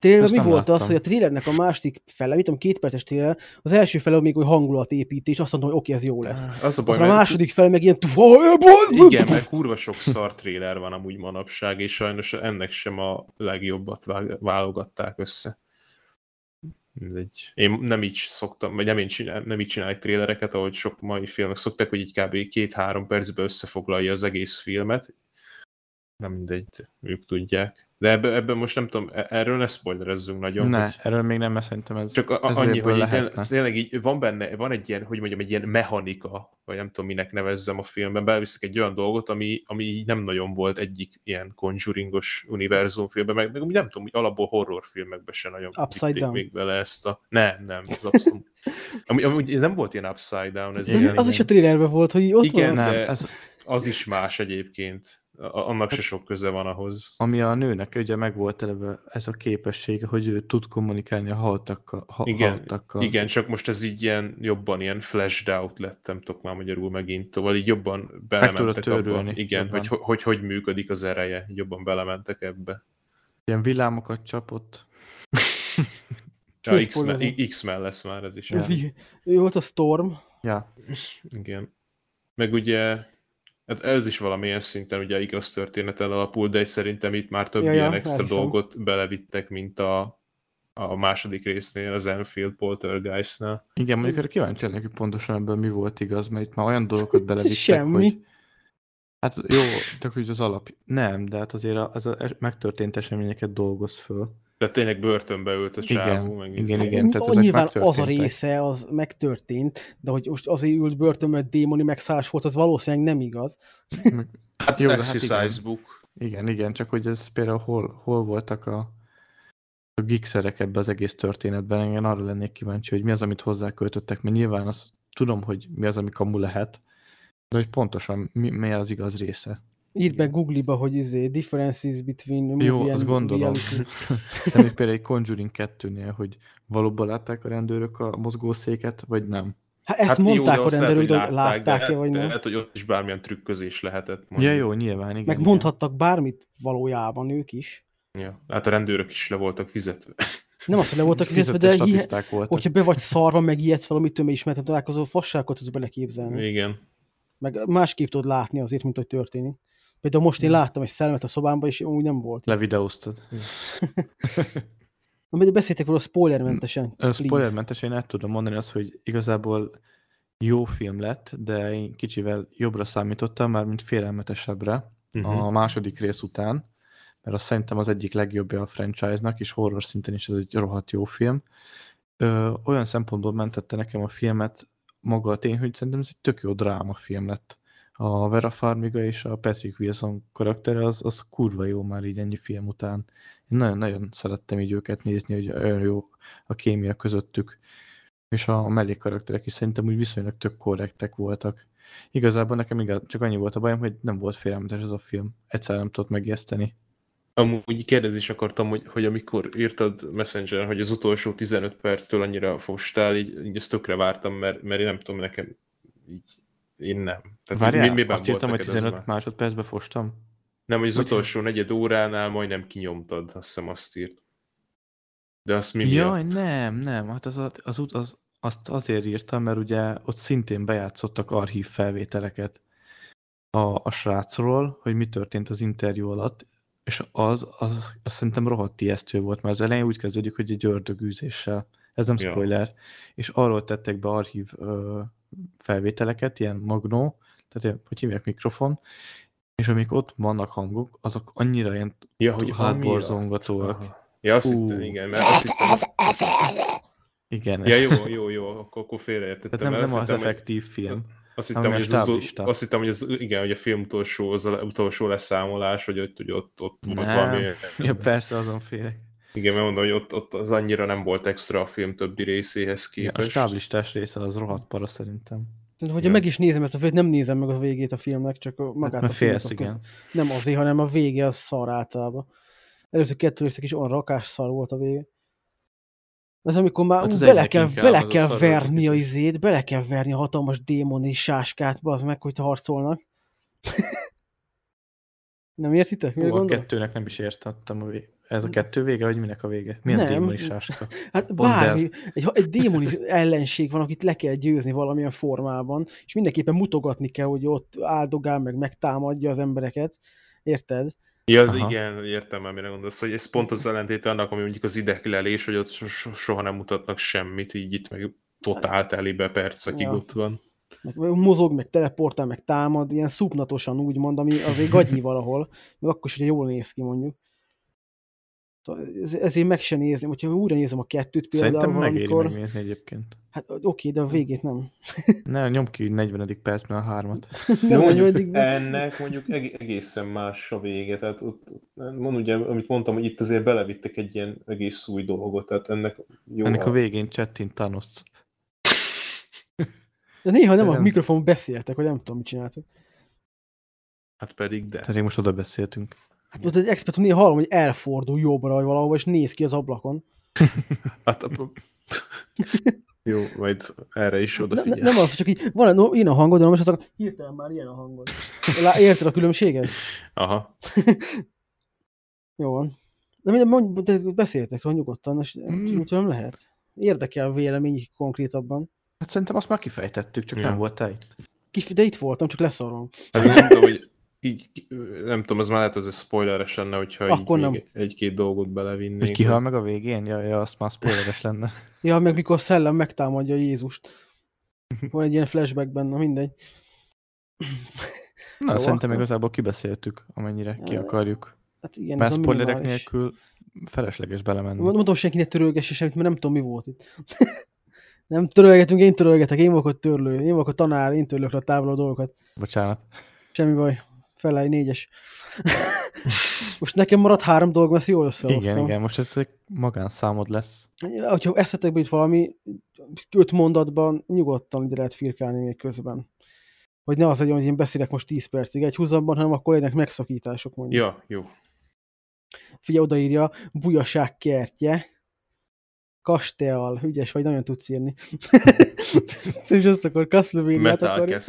Ezt mi volt az, láttam. hogy a trailernek a második fele, mit tudom, két perces trailer, az első fele még hogy hangulatépítés, azt mondtam, hogy oké, ez jó lesz. Az a baj, Aztán a második fele meg ilyen... Igen, mert kurva sok szar trailer van amúgy manapság, és sajnos ennek sem a legjobbat válogatták össze. Mindegy. Én nem így szoktam, vagy nem, én csinál, nem így csinálok trélereket, ahogy sok mai filmek szoktak, hogy így kb. két-három percben összefoglalja az egész filmet. Nem mindegy, ők tudják. De ebben ebbe most nem tudom, e- erről ne spoilerezzünk nagyon. Ne, hogy- erről még nem, mert szerintem ez csak a, ez annyi, hogy lehetne. tényleg, így van benne, van egy ilyen, hogy mondjam, egy ilyen mechanika, vagy nem tudom, minek nevezzem a filmben, belviszek egy olyan dolgot, ami, ami így nem nagyon volt egyik ilyen conjuringos univerzum filmben, meg, meg nem tudom, hogy alapból horrorfilmekben se nagyon Upside Down. még bele ezt a... Nem, nem, az abszolút. Ami, ami, ez nem volt ilyen upside down, ez Igen, ilyen, Az is a trailerben volt, hogy ott Igen, van. Nem, de- ez, az is más egyébként. Annak se sok köze van ahhoz. Ami a nőnek ugye meg volt eleve ez a képessége, hogy ő tud kommunikálni a haltakkal. Ha, Igen, haltakkal. Igen, csak most ez így ilyen jobban ilyen flashed out lett, nem tudok már magyarul megint, szóval így jobban belementek abba. törölni Igen, jobban. hogy, hogy hogy működik az ereje, jobban belementek ebbe. Ilyen villámokat csapott. Ja, X-Men. X-Men lesz már ez is. Ja. Vi- Ő volt a Storm. Ja, Igen. Meg ugye, hát ez is valamilyen szinten ugye igaz történeten alapul, de szerintem itt már több Ja, ja, ja, ilyen extra elhiszem. dolgot belevittek, mint a, a második résznél, az Enfield Poltergeist-nál. igen, mondjuk erre kíváncsi lennék, hogy pontosan ebben mi volt igaz, mert itt már olyan dolgokat belevittek, Semmi. hogy... Hát jó, csak hogy az alap... Nem, de hát azért az a megtörtént eseményeket dolgoz föl. Tehát tényleg börtönbe ült a Igen, csávó. meg igen, ez- igen. Igen, tehát ezek nyilván az a része, az megtörtént, de hogy most azért ült börtönbe, mert démoni megszállás volt, az valószínűleg nem igaz. Hát Jó, de hát igen. Book. Igen, igen, csak hogy ez például hol, hol voltak a, a gigszerek ebbe az egész történetben, én arra lennék kíváncsi, hogy mi az, amit hozzáköltöttek, mert nyilván azt tudom, hogy mi az, ami kamu lehet, de hogy pontosan mi, mi az igaz része. Írd meg Google-ba, hogy izé, differences between movie Jó, and azt gondolom. De még például egy Conjuring 2-nél, hogy valóban látták a rendőrök a mozgószéket, vagy nem. Hát ezt Hát jó, mondták de a lehet, rendőrök, hogy hogy látták-e, de, vagy de nem. lehet, hogy ott is bármilyen trükközés lehetett. Ja, mondjuk. jó, nyilván, igen. Meg igen. mondhattak bármit valójában ők is. Ja. Hát a rendőrök is le voltak fizetve. Nem azt, hogy le voltak fizetve, de hihe, voltak. hogyha be vagy szarva, meg ilyet valamitől még ismerten találkozó, fasságot tudsz beleképzelni. Igen. Meg másképp tudod látni azért, mint hogy történik. Például most én láttam egy szellemet a szobámban, és úgy nem volt. Levideóztad. Na, de beszéltek róla spoilermentesen. Ö, please. Spoilermentes, én el tudom mondani azt, hogy igazából jó film lett, de én kicsivel jobbra számítottam, már mint félelmetesebbre Uh-huh. a második rész után, mert azt szerintem az egyik legjobbja a franchise-nak, és horror szinten is ez egy rohadt jó film. Ö, olyan szempontból mentette nekem a filmet maga a tény, hogy szerintem ez egy tök jó drámafilm lett. A Vera Farmiga és a Patrick Wilson karaktere az, az kurva jó már így ennyi film után. Én nagyon-nagyon szerettem így őket nézni, hogy olyan jó a kémia közöttük. És a mellékkarakterek is szerintem úgy viszonylag tök korrektek voltak. Igazából nekem igaz, csak annyi volt a bajom, hogy nem volt félelmetes ez a film. Egyszer nem tudott megijeszteni. Amúgy is akartam, hogy, hogy amikor írtad Messenger, hogy az utolsó 15 perctől annyira fostál, így, így ezt tökre vártam, mert, mert én nem tudom, nekem így, én nem. Tehát Várjál, mi- azt írtam, hogy neked az 15 már? másodpercbe fostam? Nem, hogy az Hogy- utolsó negyed óránál majdnem kinyomtad, azt hiszem azt írt. De azt mi Jaj, miatt? nem, nem, hát az, az, az, az, azt azért írtam, mert ugye ott szintén bejátszottak archív felvételeket a, a srácról, hogy mi történt az interjú alatt, és az, az, az szerintem rohadt ijesztő volt, mert az elején úgy kezdődik, hogy egy ördögűzéssel. Ez nem Ja. spoiler. És arról tettek be archív ö, felvételeket, ilyen magnó, tehát ilyen, hogy hívják, mikrofon, és amik ott vannak hangok, azok annyira ilyen Ja, hogy hátborzongatóak. Ja, azt hittem, igen, mert azt hittem, Igen. ja, jó, jó, jó, akkor, akkor félreértettem. Tehát nem, nem az hittem, hogy- effektív film. Azt hittem, a hogy ez az, azt hittem, hogy ez, igen, hogy a film utolsó, az a utolsó leszámolás, hogy ott, hogy ott, ott volt Nem. valami... Ja, persze, azon félek. Igen, mert mondom, hogy ott, ott az annyira nem volt extra a film többi részéhez Igen, a képest. stáblistás része az rohadt para szerintem. Hogyha Igen. meg is nézem ezt a filmet, nem nézem meg a végét a filmnek, csak a, magát Hát, a félsz, igen. Nem azért, hanem a vége az szar általában. Előző kettő részek is olyan rakás szar volt a vége. Ez amikor már Hát hát az bele kell, bele az a kell volt verni a izét, bele kell verni a hatalmas démoni sáskát, az meg, hogy harcolnak. nem értitek? Mire Ó, a kettőnek nem is értettem. A vég... Ez a kettő vége, vagy minek a vége? Milyen Nem. démoni sáska? Hát el. bármi, egy, egy démoni ellenség van, akit le kell győzni valamilyen formában, és mindenképpen mutogatni kell, hogy ott áldogál, meg megtámadja az embereket. Érted? Ja, az Aha. igen, értem már, mire gondolsz, hogy ez pont az ellentéte annak, ami mondjuk az ideglelés, hogy ott so- so- soha nem mutatnak semmit, így itt meg totál telibe percekig Ja. ott van. meg mozog, meg teleportál, meg támad, ilyen szupnatosan úgymond, ami azért gagyi valahol, meg akkor is, hogyha jól néz ki mondjuk. Szóval ez- ezért meg se nézni, hogyha újra nézem a kettőt például Szerintem megéri valamikor, megnézni egyébként. hát oké, de a végét nem. Ne, nyom ki 40. percben a hármat. De mondjuk ennek mondjuk eg- egészen más a vége, tehát ott, mond ugye, amit mondtam, hogy itt azért belevittek egy ilyen egész új dolgot, tehát ennek jó. Ennek a végén csettin Thanos. de néha nem a Nem. mikrofon beszéltek, hogy nem tudom, mit csináltak. Hát pedig de. Tehát most oda beszéltünk. Hát ott egy expert, néha hallom, hogy elfordul jobbra, vagy valahova, és néz ki az ablakon. Hát, a- jó, majd erre is odafigyel. ne, nem az, csak így van no, ilyen a hangod, de most azt hirtelen már ilyen a hangod. Lá, érted a különbséget? Aha. Jó van. De minden, mondj, de beszéltek róla nyugodtan, és Mm. mm. nem lehet. Érdekel a vélemény konkrétabban. Hát szerintem azt már kifejtettük, csak Ja. nem volt te itt. Kif, de itt voltam, csak leszarom. Hát nem tudom, hogy így, nem tudom, az már lehet az spoileres lenne, hogyha Akkor így nem. egy-két dolgot Hogy belevinnénk. kihal meg a végén? Ja, ja, azt már spoileres lenne. Ja, meg mikor a szellem megtámadja Jézust. Van egy ilyen flashback benne, mindegy. Na, Jó, szerintem akkor- igazából kibeszéltük, amennyire ki Ja. akarjuk. Hát igen, Mert ez spoilerek nélkül felesleges belemenni. Mondom senkinek törölgesse semmit, mert nem tudom, mi volt itt. nem törölgetünk, én törölgetek, én vagyok a törlő, én vagyok a tanár, én törlök a távol a dolgokat. Bocsánat. Semmi baj. Felej, négyes. Most nekem maradt három dolgom, ezt jól összehoztam. Igen, igen, most ez egy magánszámod lesz. Hogyha eszetekbe itt valami öt mondatban nyugodtan ide lehet firkálni még közben. Hogy ne az legyen, hogy én beszélek most 10 percig egy húzamban, hanem akkor legyenek megszakítások mondjuk. Ja, jó. Figyelj, odaírja, bujaság kertje, kastéal, ügyes vagy, nagyon tudsz írni. és azt akkor Castlevania-t Metal akarja.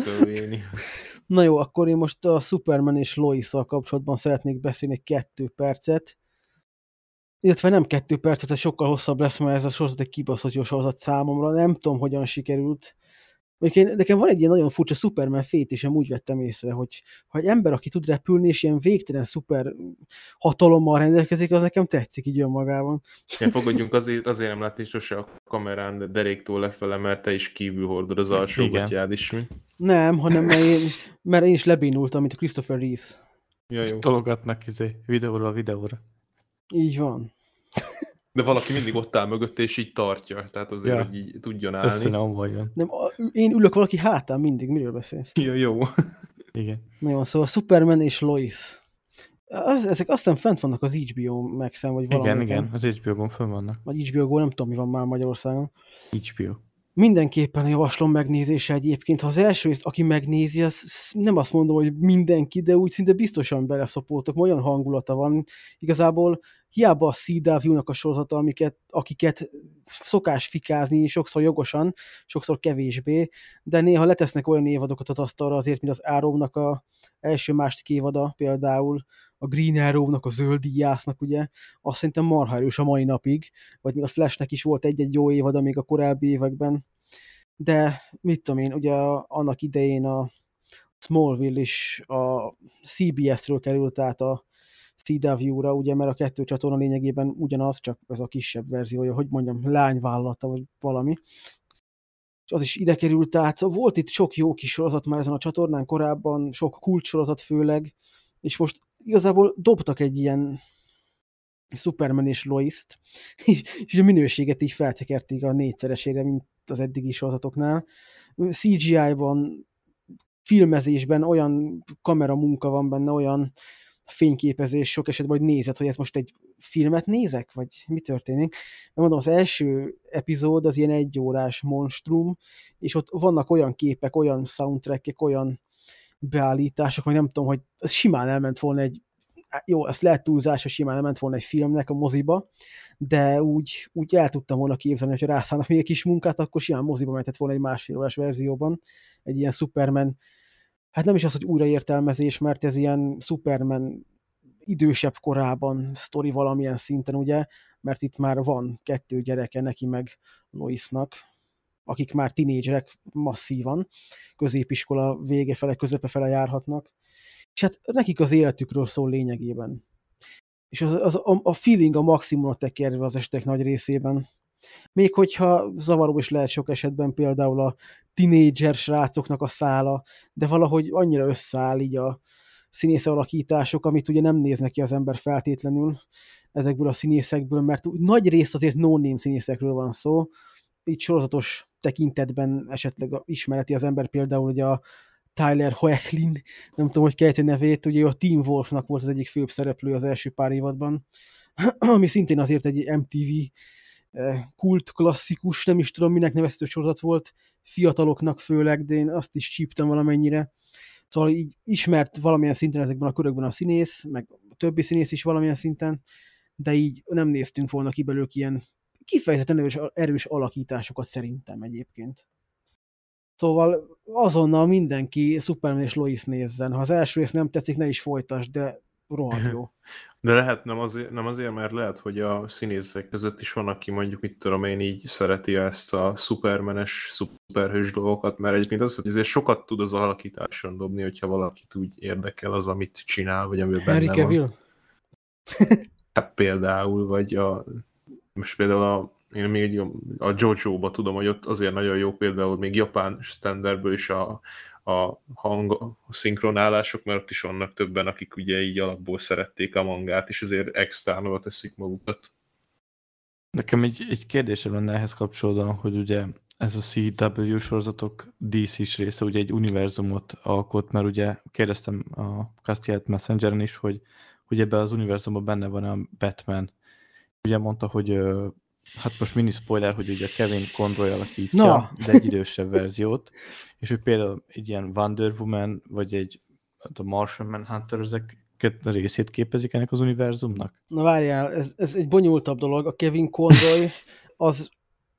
Na jó, akkor én most a Superman és lois kapcsolatban szeretnék beszélni kettő percet. Illetve nem kettő percet, ez sokkal hosszabb lesz, mert ez a sorozat egy kibaszott jó sorozat számomra. Nem tudom, hogyan sikerült. Mondjuk én, nekem van egy ilyen nagyon furcsa Superman fétisem, úgy vettem észre, hogy ha egy ember, aki tud repülni, és ilyen végtelen szuper hatalommal rendelkezik, az nekem tetszik így önmagában. Ja, fogadjunk, azért, azért nem látni sose a kamerán de deréktól lefele, mert te is kívül hordod az alsó gatyád is. Mi? Nem, hanem mert én, mert én is lebénultam, mint a Christopher Reeves. Ja, jó. Tologatnak izé, videóról videóra. Így van. De valaki mindig ott áll mögött, és így tartja. Tehát azért, Ja. hogy így tudjon állni. ne omoljon. Nem, én ülök valaki hátán mindig, miről beszélsz? Ja, jó. Igen. Nagyon szóval Superman és Lois. Az, ezek aztán fent vannak az HBO max vagy Igen, valamiken. igen, az HBO-gon fönn vannak. Vagy HBO Go, nem tudom, mi van már Magyarországon. HBO. Mindenképpen javaslom megnézése egyébként. Ha az első részt, aki megnézi, az nem azt mondom, hogy mindenki, de úgy szinte biztosan beleszopoltok, mert olyan hangulata van. Igazából hiába a CW-nak a sorozata, amiket, akiket szokás fikázni, sokszor jogosan, sokszor kevésbé, de néha letesznek olyan évadokat az asztalra azért, mint az Arrow-nak a első második évada például, a Green Arrow-nak, a zöld díjásznak, ugye, azt szerintem marha erős a mai napig, vagy még a Flashnek is volt egy-egy jó évad, még a korábbi években, de mit tudom én, ugye annak idején a Smallville is a CBS-ről került át a CW-ra, ugye, mert a kettő csatorna lényegében ugyanaz, csak ez a kisebb verziója, hogy mondjam, lányvállalata, vagy valami. És az is ide került át. Szóval volt itt sok jó kis sorozat már ezen a csatornán korábban, sok kulcssorozat főleg, és most igazából dobtak egy ilyen Superman és Lois-t, és a minőséget így feltekerték a négyszeresére, mint az eddigi sorozatoknál. CGI-ban, filmezésben olyan kameramunka van benne, olyan fényképezés sok esetben, hogy nézed, hogy ez most egy filmet nézek, vagy mi történik. Mert mondom, az első epizód az ilyen egyórás monstrum, és ott vannak olyan képek, olyan soundtrackek, olyan beállítások, vagy nem tudom, hogy ez simán elment volna egy jó, ezt lehet túlzás, hogy simán elment volna egy filmnek a moziba, de úgy, úgy el tudtam volna képzelni, hogyha rászállnak még egy kis munkát, akkor simán moziba mehetett volna egy másfél órás verzióban, egy ilyen Superman, hát nem is az, hogy újraértelmezés, mert ez ilyen Superman idősebb korában sztori valamilyen szinten, ugye, mert itt már van kettő gyereke neki meg Loisnak, akik már tinédzserek masszívan, középiskola vége fele, közepe fele járhatnak, és hát nekik az életükről szól lényegében. És az, az, a, a feeling a maximumra tekerve az estek nagy részében. Még hogyha zavaró is lehet sok esetben például a tinédzser srácoknak a szála, de valahogy annyira összeáll így a színész alakítások, amit ugye nem néznek ki az ember feltétlenül ezekből a színészekből, mert nagy részt azért no-name színészekről van szó, így sorozatos tekintetben esetleg ismereti az ember például ugye a Tyler Hoechlin, nem tudom, hogy kejti nevét, ugye a Team Wolfnak volt az egyik főbb szereplő az első pár évadban, ami szintén azért egy MTV kult klasszikus, nem is tudom, minek nevezhető sorozat volt, fiataloknak főleg, de én azt is csíptem valamennyire. Szóval így ismert valamilyen szinten ezekben a körökben a színész, meg a többi színész is valamilyen szinten, de így nem néztünk volna ki belőlük ilyen kifejezetten erős, erős alakításokat szerintem egyébként. Szóval azonnal mindenki Superman és Lois nézzen. Ha az első rész nem tetszik, ne is folytasd, de rohadt jó. De lehet nem azért, nem azért, mert lehet, hogy a színészek között is van, aki mondjuk, mit tudom én, így szereti ezt a szupermenes, szuperhős dolgokat, mert egyébként az, hogy azért sokat tud az alakításon dobni, hogyha valakit úgy érdekel az, amit csinál, vagy amiben Henry benne van. Cavill? Hát például, vagy a, most például a, én még a Jojo-ba tudom, hogy ott azért nagyon jó például még japán standardből is a, a hang szinkronálások, mert ott is vannak többen, akik ugye így alapból szerették a mangát, és azért extránul teszik magukat. Nekem egy, egy kérdésem lenne ehhez kapcsolódóan, hogy ugye ez a CW sorozatok DC-s része ugye egy univerzumot alkot, mert ugye kérdeztem a Castiel Messengeren is, hogy, hogy ebben az univerzumban benne van a Batman. Ugye mondta, hogy hát most mini spoiler, hogy ugye Kevin Conroy alakítja, Na. de egy idősebb verziót, és hogy például egy ilyen Wonder Woman, vagy egy a Martian Manhunter, ezek részét képezik ennek az univerzumnak? Na várjál, ez, ez egy bonyolultabb dolog. A Kevin Conroy az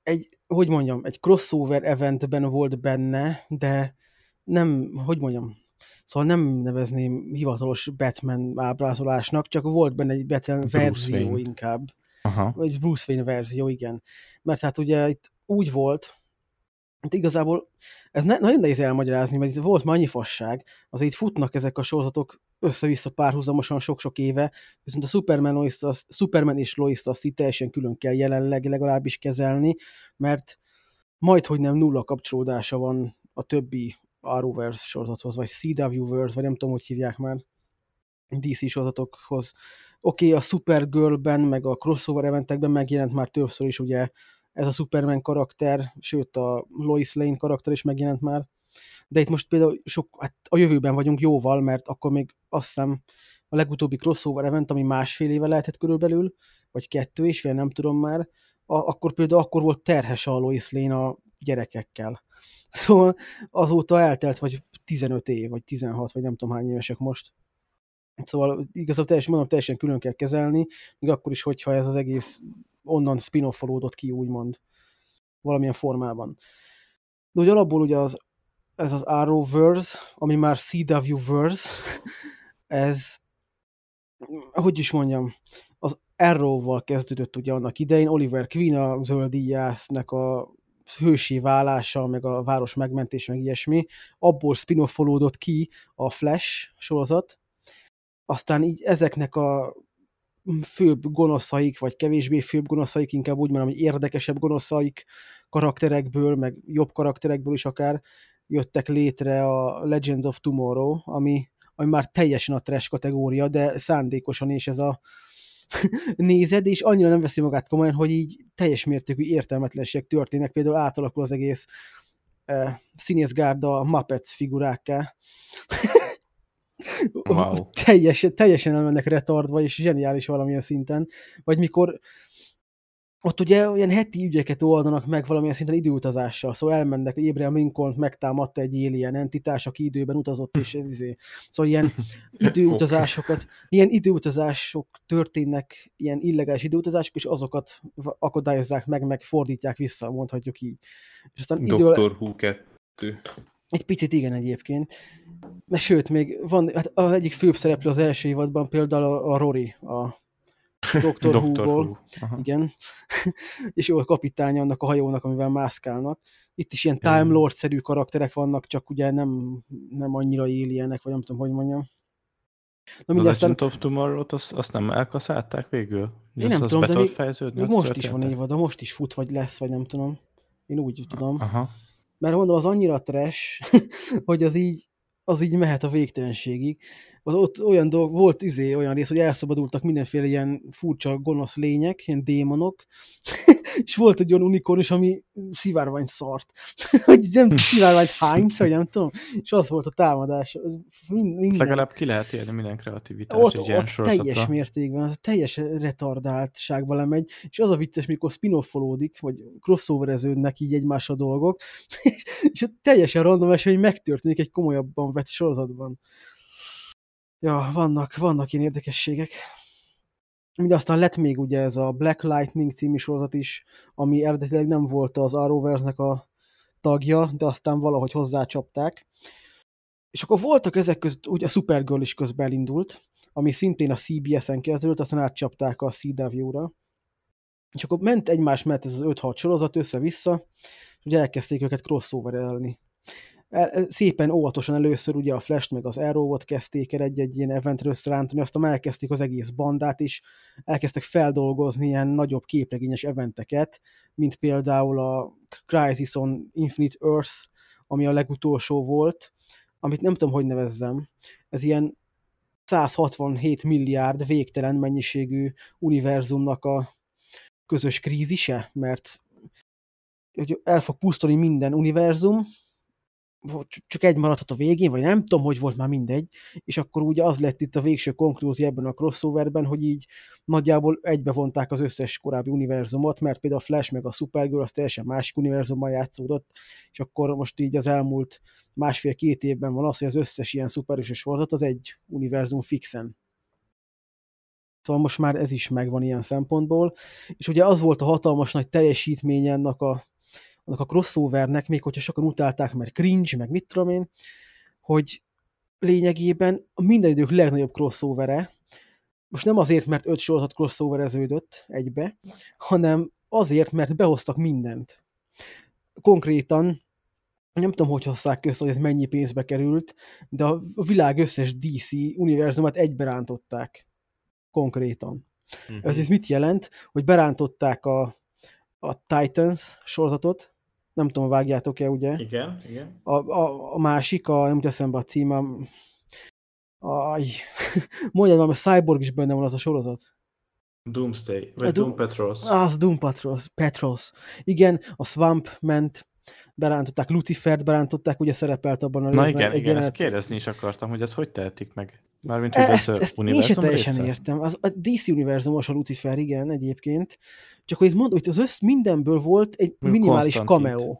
egy, hogy mondjam, egy crossover eventben volt benne, de nem, hogy mondjam, szóval nem nevezném hivatalos Batman ábrázolásnak, csak volt benne egy Batman Bruce verzió Wayne. inkább. Aha. Vagy Bruce Wayne verzió, igen. Mert hát ugye itt úgy volt, itt igazából ez ne, nagyon nehéz elmagyarázni, mert itt volt már annyi fasság, azért itt futnak ezek a sorozatok össze-vissza párhuzamosan sok-sok éve, viszont a Superman, Lois, a Superman és Lois azt itt teljesen külön kell jelenleg legalábbis kezelni, mert majd, hogy nem nulla kapcsolódása van a többi Arrowverse sorozathoz, vagy CW-verse, vagy nem tudom, hogy hívják már, DC sorozatokhoz. Oké, okay, a Supergirl-ben, meg a crossover eventekben megjelent már többször is ugye ez a Superman karakter, sőt a Lois Lane karakter is megjelent már, de itt most például sok, hát a jövőben vagyunk jóval, mert akkor még azt hiszem a legutóbbi crossover event, ami másfél éve lehetett körülbelül, vagy kettő és fél, nem tudom már, a, akkor például akkor volt terhes a Lois Lane a gyerekekkel. Szóval azóta eltelt vagy 15 év, vagy 16, vagy nem tudom hány évesek most. Szóval igazából teljesen, mondom, teljesen külön kell kezelni, még akkor is, hogyha ez az egész onnan spin-offolódott ki, úgymond, valamilyen formában. De hogy alapból ugye az, ez az Arrowverse, ami már CW-verse, ez, hogy is mondjam, az Arrow-val kezdődött ugye annak idején, Oliver Queen a zöldíjásznek a hősi válása, meg a város megmentés, meg ilyesmi, abból spin-offolódott ki a Flash sorozat, aztán így ezeknek a főbb gonoszaik, vagy kevésbé főbb gonoszaik, inkább úgy mondom, hogy érdekesebb gonoszaik karakterekből, meg jobb karakterekből is akár jöttek létre a Legends of Tomorrow, ami, ami már teljesen a trash kategória, de szándékosan is ez a nézed, és annyira nem veszi magát komolyan, hogy így teljes mértékű értelmetlenség történnek, például átalakul az egész uh, színészgárda Muppets figurákká. Wow. teljesen, teljesen elmennek retardva, és zseniális valamilyen szinten. Vagy mikor ott ugye olyan heti ügyeket oldanak meg valamilyen szinten időutazással, szóval elmennek, Abraham Lincoln megtámadta egy alien entitás, aki időben utazott, és ez izé. Szóval ilyen időutazásokat, ilyen időutazások történnek, ilyen illegális időutazások, és azokat akadályozzák meg, meg fordítják vissza, mondhatjuk így. És aztán idő, Doctor Who 2. egy picit igen egyébként. Mert sőt, még van, hát az egyik főbb szereplő az első évadban például a, a Rory, a Dr. Who-ból. Igen. és ő a kapitánya annak a hajónak, amivel mászkálnak. Itt is ilyen. Time Lord-szerű karakterek vannak, csak ugye nem, nem annyira éljenek, vagy nem tudom, hogy mondjam. Na mindegy, aztán Legend of Tomorrow-t azt, azt nem elkaszálták végül? Én nem az tudom, de még- még most is van története? évad, de most is fut, vagy lesz, vagy nem tudom. Én úgy tudom. Aha. Mert mondom, az annyira trash, hogy az így, az így mehet a végtelenségig. Az ott olyan dolg, volt izé olyan rész, hogy elszabadultak mindenféle ilyen furcsa gonosz lények, ilyen démonok, és volt egy olyan unikorn is, ami szivárványt szart. hogy nem szivárványt hányt, vagy nem tudom, és az volt a támadás. Mind, minden. Legalább ki lehet élni minden kreativitást Ott, egy ilyen ott teljes mértékben, az teljes retardáltságba lemegy, és az a vicces, mikor spin-offolódik, vagy crossovereződnek így egymás a dolgok, és teljesen random esély, hogy megtörténik egy komolyabban Kombat sorozatban. Ja, vannak, vannak ilyen érdekességek. Ugye aztán lett még ugye ez a Black Lightning című sorozat is, ami eredetileg nem volt az Arrowverse-nek a tagja, de aztán valahogy hozzácsapták. És akkor voltak ezek között, ugye a Supergirl is közben elindult, ami szintén a CBS-en kezdődött, aztán átcsapták a CW-ra. És akkor ment egymás mellett ez az 5-6 sorozat össze-vissza, és ugye elkezdték őket crossover-elni. El, szépen óvatosan először ugye a Flash meg az Arrow-ot kezdték el egy-egy ilyen eventre összerántani, aztán elkezdték az egész bandát is, elkezdtek feldolgozni ilyen nagyobb képregényes eventeket, mint például a Crisis on Infinite Earth, ami a legutolsó volt, amit nem tudom, hogy nevezzem. Ez ilyen 167 milliárd végtelen mennyiségű univerzumnak a közös krízise, mert hogy el fog pusztulni minden univerzum, csak egy maradhat a végén, vagy nem tudom, hogy volt már mindegy, és akkor ugye az lett itt a végső konklúzió ebben a crossoverben, hogy így nagyjából egybevonták az összes korábbi univerzumot, mert például a Flash meg a Supergirl az teljesen másik univerzumban játszódott, és akkor most így az elmúlt másfél-két évben van az, hogy az összes ilyen szuperős sorozat az egy univerzum fixen. Szóval most már ez is megvan ilyen szempontból, és ugye az volt a hatalmas nagy teljesítmény ennek a annak a crossovernek, még hogyha sokan utálták, mert cringe, meg mit tudom én, hogy lényegében a minden idők legnagyobb crossovere, most nem azért, mert öt sorozat crossovereződött egybe, hanem azért, mert behoztak mindent. Konkrétan nem tudom, hogy hozzák össze, hogy ez mennyi pénzbe került, de a világ összes DC univerzumát egybe rántották. Konkrétan. Uh-huh. Ez, ez mit jelent? Hogy berántották a, a Titans sorozatot, nem tudom, vágjátok-e, ugye? Igen, igen. A, a, a másik, a, nem eszembe a címe, aj, mondjad már, a Cyborg is benne van az a sorozat. Doomsday, vagy a Doom, Doom Patrols. Ah, az Doom Patrols, Patrols. Igen, a Swamp ment, berántották, Lucifert berántották, ugye szerepelt abban a részben. Na igen, igen, ezt kérdezni is akartam, hogy ezt hogy tehetik meg? Mármint, hogy ezt, ez ezt én sem teljesen része? értem. Az, a DC univerzumos a Lucifer, igen, egyébként. Csak hogy itt mondom, hogy az össz mindenből volt egy minimális cameo.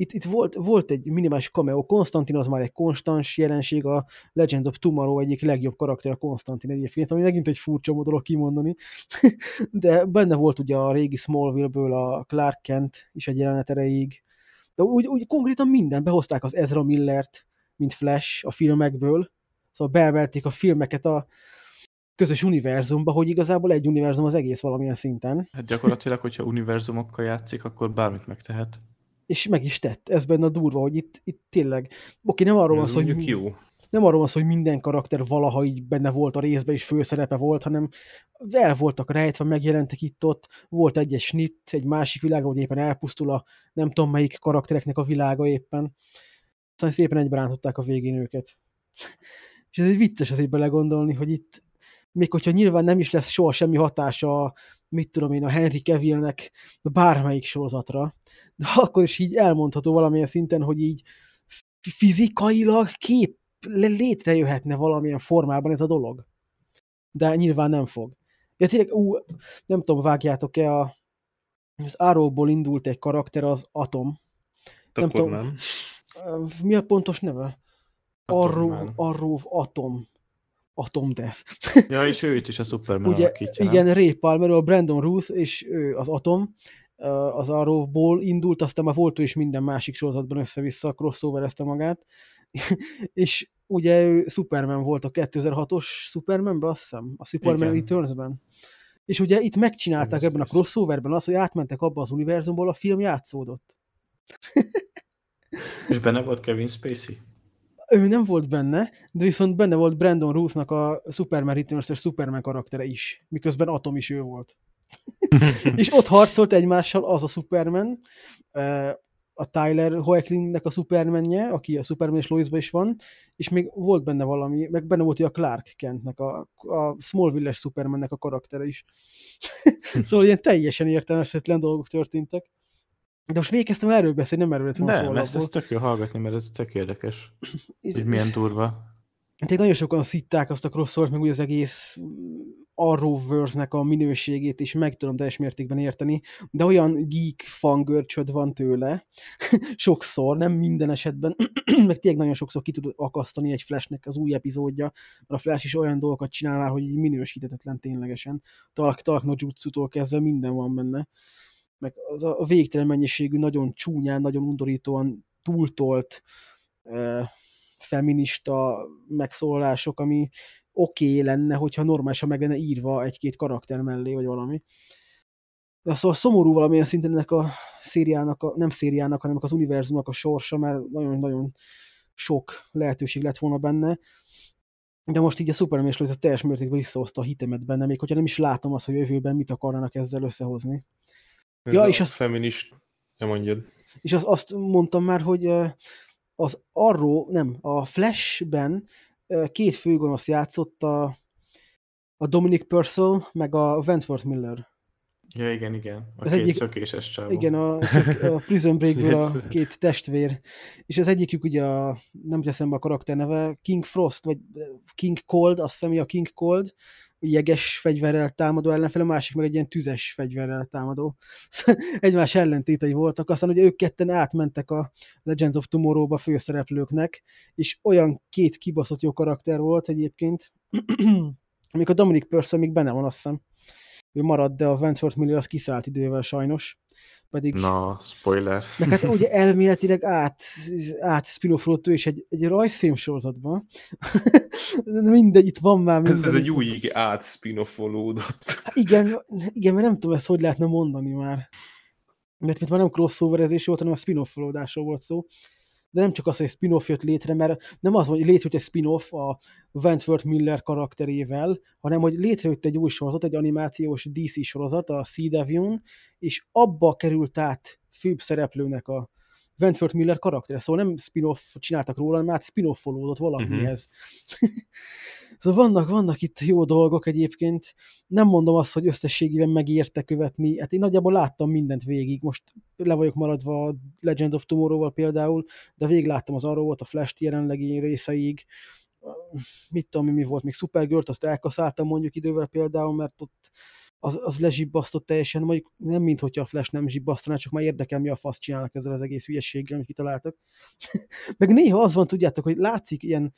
Itt, itt volt, volt egy minimális cameo. Konstantin az már egy konstans jelenség, a Legends of Tomorrow egyik legjobb karakter a Konstantin egyébként, ami megint egy furcsa dolog kimondani. De benne volt ugye a régi Smallville-ből a Clark Kent is egy jelenet erejéig. De úgy, úgy konkrétan minden. Behozták az Ezra Millert, mint Flash a filmekből, Szóval beemelték a filmeket a közös univerzumba, hogy igazából egy univerzum az egész valamilyen szinten. Hát gyakorlatilag, hogyha univerzumokkal játszik, akkor bármit megtehet. És meg is tett. Ez benne a durva, hogy itt, itt tényleg, oké, nem arról van szó, hogy jó. nem arról van szó, hogy minden karakter valaha így benne volt a részben, és főszerepe volt, hanem el voltak rejtve, megjelentek itt-ott, volt egy-egy snit, egy másik világ, hogy éppen elpusztul a nem tudom melyik karaktereknek a világa éppen. Aztán szépen egyberántották a végén őket. És ez egy vicces azért belegondolni, hogy itt, még hogyha nyilván nem is lesz soha semmi hatása, mit tudom én, a Henry Cavillnek bármelyik sorozatra, de akkor is így elmondható valamilyen szinten, hogy így fizikailag kép létrejöhetne valamilyen formában ez a dolog. De nyilván nem fog. Ja, tényleg, ú, nem tudom, vágjátok-e a az Arrowból indult egy karakter, az Atom. Nem tudom, nem. Mi a pontos neve? Arrov, Arrov Atom. Atom Death. ja, és ő itt is a Superman Ugye, alakítja, Igen, nem? Ray Palmer, a Brandon Ruth, és ő az Atom, az Arrowból indult, aztán már volt ő is minden másik sorozatban össze-vissza crossoverezte magát, és ugye ő Superman volt a 2006-os Supermanben, azt hiszem, a Superman Returns-ben. És ugye itt megcsinálták ebben a crossoverben azt, hogy átmentek abba az univerzumból, a film játszódott. és benne volt Kevin Spacey? Ő nem volt benne, de viszont benne volt Brandon Ruthnak a Superman returns Superman karaktere is, miközben Atom is ő volt. és ott harcolt egymással az a Superman, a Tyler Hoechlingnek a Supermanje, aki a Superman és Loisba is van, és még volt benne valami, meg benne volt a Clark Kentnek, a, a Smallville-es Supermannek a karaktere is. szóval ilyen teljesen értelmezhetetlen dolgok történtek. De most még kezdtem erről beszélni, nem erről lett volna Nem, ezt, ezt tök jó hallgatni, mert ez tök érdekes. hogy milyen durva. Tehát nagyon sokan szitták azt a crossover meg úgy az egész Arrowverse-nek a minőségét is meg tudom teljes mértékben érteni, de olyan geek fangörcsöd van tőle, sokszor, nem minden esetben, meg tényleg nagyon sokszor ki tud akasztani egy Flashnek az új epizódja, mert a Flash is olyan dolgokat csinál már, hogy minősítetetlen ténylegesen. Talak, talak no jutsu-tól kezdve minden van benne. Meg az a végtelen mennyiségű, nagyon csúnyán, nagyon undorítóan túltolt eh, feminista megszólalások, ami oké okay lenne, hogyha normálisan meg lenne írva egy-két karakter mellé, vagy valami. De szóval szomorú valamilyen szinten ennek a szériának, a, nem szériának, hanem az univerzumnak a sorsa, mert nagyon-nagyon sok lehetőség lett volna benne. De most így a Superman és teljes mértékben visszahozta a hitemet benne, még hogyha nem is látom azt, hogy jövőben mit akarnának ezzel összehozni. Ez Ja, a és azt- feminist... Ja, mondjad. És az, azt mondtam már, hogy az arról, nem, a Flashben két főgonosz játszott a, a Dominic Purcell, meg a Wentworth Miller. Ja, igen, igen. A Az két egyik- szökéses csávó. Igen, a, a Prison Breakből a két testvér. És az egyikük ugye a, nem teszem be a karakter neve, King Frost, vagy King Cold, azt hiszem, hogy a King Cold, jeges fegyverrel támadó ellenfele, a másik meg egy ilyen tüzes fegyverrel támadó. Egymás ellentétei voltak, aztán ugye ők ketten átmentek a Legends of Tomorrow-ba főszereplőknek, és olyan két kibaszott jó karakter volt egyébként, amikor Dominic Purcell még benne van, azt hiszem. Ő maradt, de a Wentworth Miller az kiszállt idővel sajnos. Pedig Na, spoiler. meg hát ugye elméletileg át, át spin ő is egy, egy rajzfilm sorozatban. De Mindegy, itt van már Ez, minden. ez egy itt- új át spin-offolódott. Hát igen, igen, mert nem tudom ezt hogy lehetne mondani már. Mert itt már nem crossoverezés volt, hanem a spin-off volt szó. De nem csak az, hogy spin-off jött létre, mert nem az, hogy létrejött egy spin-off a Wentworth Miller karakterével, hanem hogy létrejött egy új sorozat, egy animációs DC sorozat, a Sea Devon, és abba került át főbb szereplőnek a Wentworth Miller karaktere. Szóval nem spin-off csináltak róla, hanem át spin-offolódott valamihez. szóval vannak, vannak itt jó dolgok egyébként. Nem mondom azt, hogy összességében megérte követni. Hát én nagyjából láttam mindent végig. Most le vagyok maradva a Legends of Tomorrow-val például, de végig láttam az volt a Flash jelenlegi részeig. Mit tudom, mi volt még supergirl azt elkaszáltam mondjuk idővel például, mert ott az, az lezsibbasztott teljesen, mondjuk nem mint hogyha a Flash nem zsibbasztaná, csak már érdekel, mi a fasz csinálnak ezzel az egész hülyeséggel, amit kitaláltak. Meg néha az van, tudjátok, hogy látszik ilyen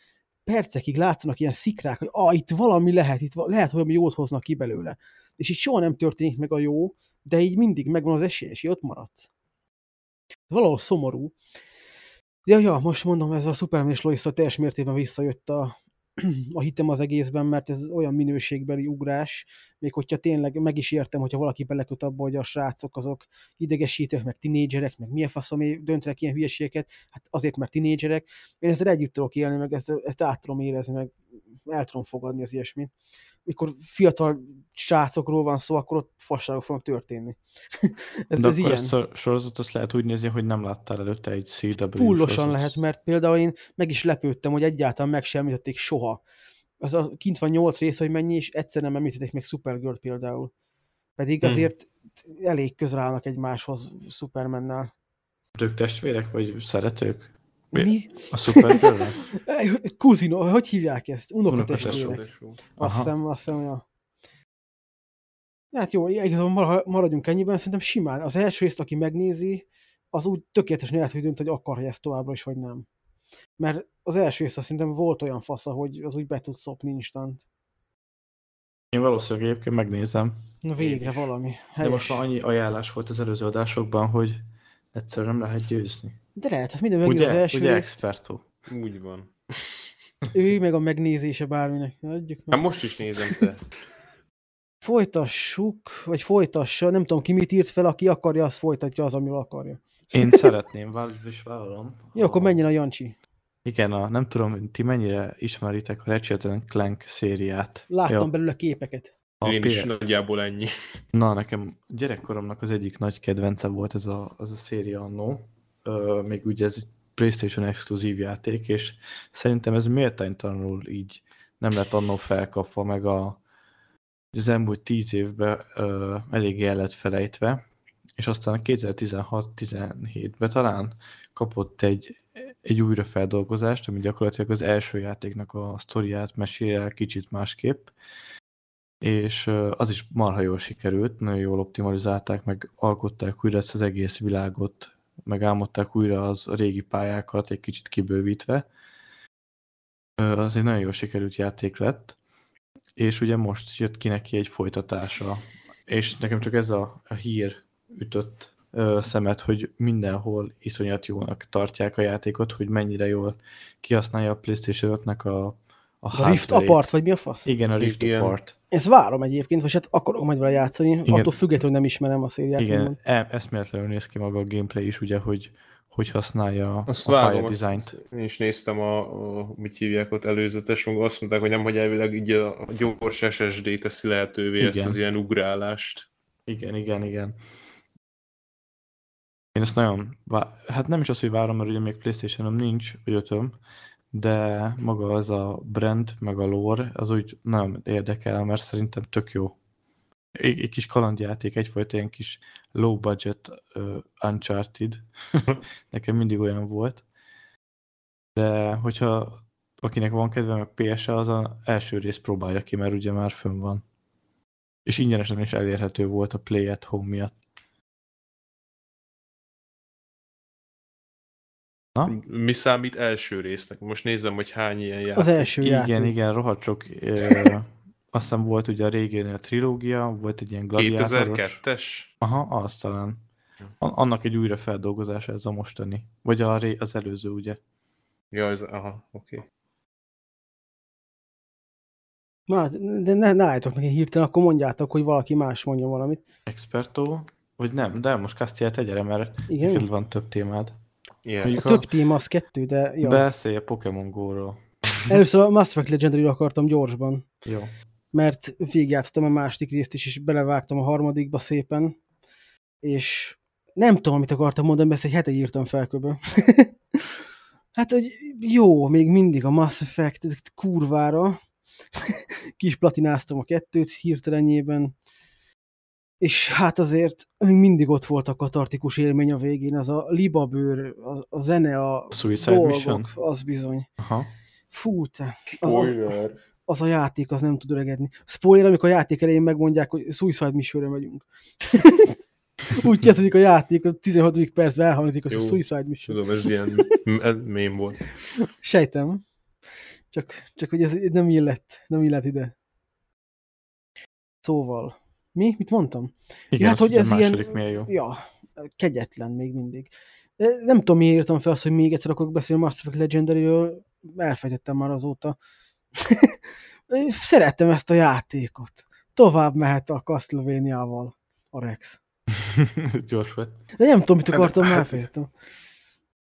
percekig látszanak ilyen szikrák, hogy ah, itt valami lehet, itt lehet, hogy valami jót hoznak ki belőle. És így soha nem történik meg a jó, de így mindig megvan az esély, és így ott maradsz. Valahol szomorú. Ja, ja, most mondom, ez a Superman és Lois teljes mértékben visszajött a, a hitem az egészben, mert ez olyan minőségbeli ugrás, még hogyha tényleg meg is értem, hogyha valaki beleköt abba, hogy a srácok azok idegesítők, meg tinédzserek, meg milyen faszomé döntenek ilyen hülyeségeket, hát azért, mert tinédzserek. Én ezzel együtt tudok élni, meg ezt, ezt át tudom érezni, meg el tudom fogadni az ilyesmit. Mikor fiatal srácokról van szó, akkor ott fasságok fognak történni. ez, De ez akkor ilyen. ezt a sorozatot azt lehet úgy nézni, hogy nem láttál előtte egy CW Fullosan lehet, mert például én meg is lepődtem, hogy egyáltalán meg sem említették soha. Az a, kint van nyolc rész, hogy mennyi, és egyszer nem említették meg Supergirl például. Pedig Hmm. azért elég közel állnak egymáshoz Supermannel. Ők testvérek, vagy szeretők? Mi? A Supergirl? Kuzino, hogy hívják ezt? Unokatestvérek. Unokatestvérek. Azt Aha. hiszem, azt hiszem, ja. Hát jó, igazából mar- maradjunk ennyiben, szerintem simán. Az első részt, aki megnézi, az úgy tökéletesen el tudja hogy akarja ezt továbbra is, vagy nem. Mert az első rész szerintem volt olyan fasza, hogy az úgy be tud szopni instant. Én valószínűleg egyébként megnézem. Na végre valami. De Helyes. most már annyi ajánlás volt az előző adásokban, hogy egyszerűen nem lehet győzni. De lehet, hát minden Ugye, az első ugye részt. expertó? Úgy van. Ő meg a megnézése bárminek. Adjuk meg. Hát most is nézem te. Folytassuk, vagy folytassa, nem tudom ki mit írt fel, aki akarja, az folytatja az, amivel akarja. Én szeretném, és vállalom. Jó, akkor menjen a Jancsi. Igen, a, nem tudom, ti mennyire ismeritek a Ratchet Clank szériát. Láttam Jó, belőle képeket. a Én is nagyjából ennyi. Na, nekem gyerekkoromnak az egyik nagy kedvence volt ez a, az a széria annó. Még ugye ez egy PlayStation exkluzív játék, és szerintem ez méltánytalanul így nem lett annó felkapva, meg a, az elmúlt tíz évben ö, eléggé el lett felejtve, és aztán 2016-17-ben talán kapott egy, egy újrafeldolgozást, ami gyakorlatilag az első játéknak a sztoriát mesél el kicsit másképp, és az is marha jól sikerült, nagyon jól optimalizálták, meg alkották újra ezt az egész világot, meg álmodták újra az a régi pályákat, egy kicsit kibővítve. Az egy nagyon jól sikerült játék lett, és ugye most jött ki neki egy folytatása, és nekem csak ez a, a hír ütött ö, szemet, hogy mindenhol iszonyat jónak tartják a játékot, hogy mennyire jól kihasználja a PlayStation 5-nek a, a, A Rift. Apart, vagy mi a fasz? Igen, a Rift Igen. Apart. Ezt várom egyébként, vagy hát akarok majd vele játszani, Igen. attól függetlenül nem ismerem a szériát. Igen, e- eszméletlenül néz ki maga a gameplay is, ugye, hogy hogy használja Azt a vágom, azt én is néztem a, a, mit hívják ott előzetes, maga azt mondták, hogy nem, hogy elvileg így a, a gyors SSD teszi lehetővé igen. ezt az ilyen ugrálást. Igen, igen, igen. Én ezt nagyon, vá- hát nem is az, hogy várom, mert ugye még Playstation-om nincs, vagy ötöm, de maga az a brand, meg a lore, az úgy nagyon érdekel, mert szerintem tök jó. Egy, egy kis kalandjáték, egyfajta ilyen kis low budget uh, Uncharted. Nekem mindig olyan volt. De hogyha akinek van kedve, meg PS-e, az az első rész próbálja ki, mert ugye már fönn van. És ingyenesen is elérhető volt a Play at Home miatt. Na? Mi számít első résznek? Most nézem, hogy hány ilyen játék. Az első Igen, játék. igen, rohadt sok. Aztán volt ugye a régénél a trilógia, volt egy ilyen gladiátoros. 2002-es? Aha, az talán. Annak egy újra feldolgozása ez a mostani. Vagy a, ré- az előző, ugye? Ja, ez, aha, oké. Okay. Na, de ne, ne álljatok meg egy hirtelen, akkor mondjátok, hogy valaki más mondjon valamit. Experto? Vagy nem, de most Castiel tegyere, mert Igen? van több témád. Yes. Mondjuk A több téma az kettő, de jó. Beszélj a Pokémon Go-ról. Először a Mass Effect legendary akartam gyorsban, Jó. mert végigjátszottam a második részt is, és belevágtam a harmadikba szépen, és nem tudom, mit akartam mondani, ezt egy hete írtam fel kb. hát, hogy jó, még mindig a Mass Effect kurvára. Kis platináztam a kettőt hirtelenjében, és hát azért még mindig ott volt a katartikus élmény a végén, az a libabőr, a, a zene, a Suicide dolgok, Mission? az bizony. Aha. Fú, te, az, az, Spoiler. az a játék, az nem tud öregedni. Spoiler, amikor a játék elején megmondják, hogy Suicide Mission-re megyünk. Úgy kezdődik a játék, a 16. percben elhangzik, hogy Jó. Suicide Mission. Tudom, ez ilyen mém volt. Sejtem. Csak, csak hogy ez nem illet, nem illet ide. Szóval, mi? Mit mondtam? Igen, hát, az, hogy ez ilyen- jó. Ja, kegyetlen még mindig. Nem tudom, miért írtam fel azt, hogy még egyszer akarok beszélni Mass Effect Legendary-ről, elfejtettem már azóta. Szerettem ezt a játékot. Tovább mehet a Castlevania-val a Rex. Gyors volt. De nem tudom, mit Hát, akartam, hát- elfejtettem.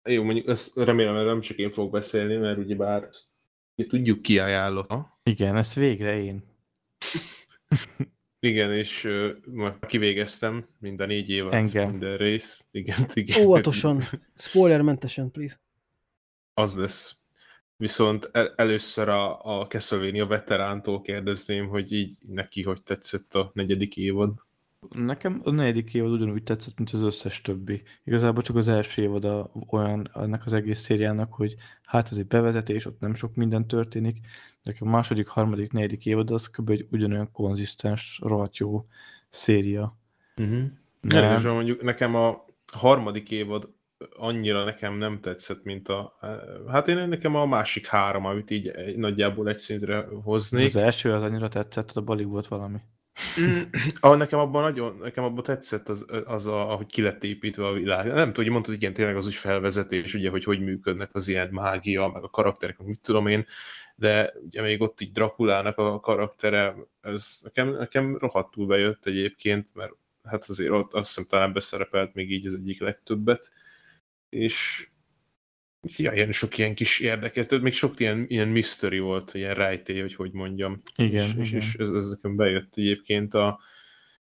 Jó, mondjuk ezt remélem, hogy nem csak én fogok beszélni, mert ugyebár ezt tudjuk ki ajánlotta. Igen, ezt végre én. Igen, és uh, kivégeztem minden négy évet, Engem. minden rész. Igen, igen. Óvatosan, spoilermentesen, please. Az lesz. Viszont el, először a, a Castlevania veterántól kérdezném, hogy így neki hogy tetszett a negyedik évad. Nekem a negyedik évad ugyanúgy tetszett, mint az összes többi. Igazából csak az első évad a, olyan ennek az egész szériának, hogy hát ez egy bevezetés, ott nem sok minden történik. Nekem a második, harmadik, negyedik évad az kb. egy ugyanolyan konzisztens, rohadt jó széria. Uh-huh. Nem. Mondjuk nekem a harmadik évad annyira nekem nem tetszett, mint a... Hát én nekem a másik három, amit így nagyjából egy szintre hoznék. Az első az annyira tetszett, a balig volt valami. Ah, nekem abban nagyon, nekem abban tetszett az, az a, ahogy ki lett építve a világ. Nem tudom, hogy mondtad, igen, tényleg az úgy felvezetés, ugye, hogy hogy működnek az ilyen mágia, meg a karakterek, meg mit tudom én, de ugye még ott így Drakulának a karaktere, ez nekem, nekem rohadtul bejött egyébként, mert hát azért ott azt hiszem talán beszerepelt még így az egyik legtöbbet, és ja, ilyen sok ilyen kis érdekes, tehát még sok ilyen, ilyen mystery volt, ilyen rejtély, hogy hogy mondjam. Igen, és, és, igen. és ez, ez nekem bejött egyébként a...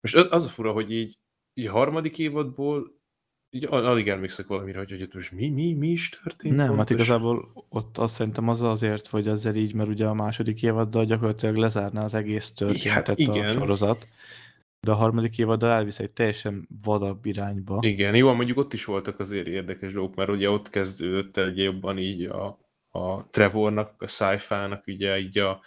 Most az, az a fura, hogy így, így a harmadik évadból így al- alig emlékszek valamire, hogy, hogy most mi, mi, mi is történt? Nem, hát pontosan? igazából ott azt szerintem az azért, hogy ezzel így, mert ugye a második évaddal gyakorlatilag lezárná az egész történetet hát a igen. sorozat. De a harmadik évaddal elvisz egy teljesen vadabb irányba. Igen, jó, mondjuk ott is voltak azért érdekes dolgok, mert ugye ott kezdődött egy jobban így a, a Trevornak, a sci-fi-nak ugye így a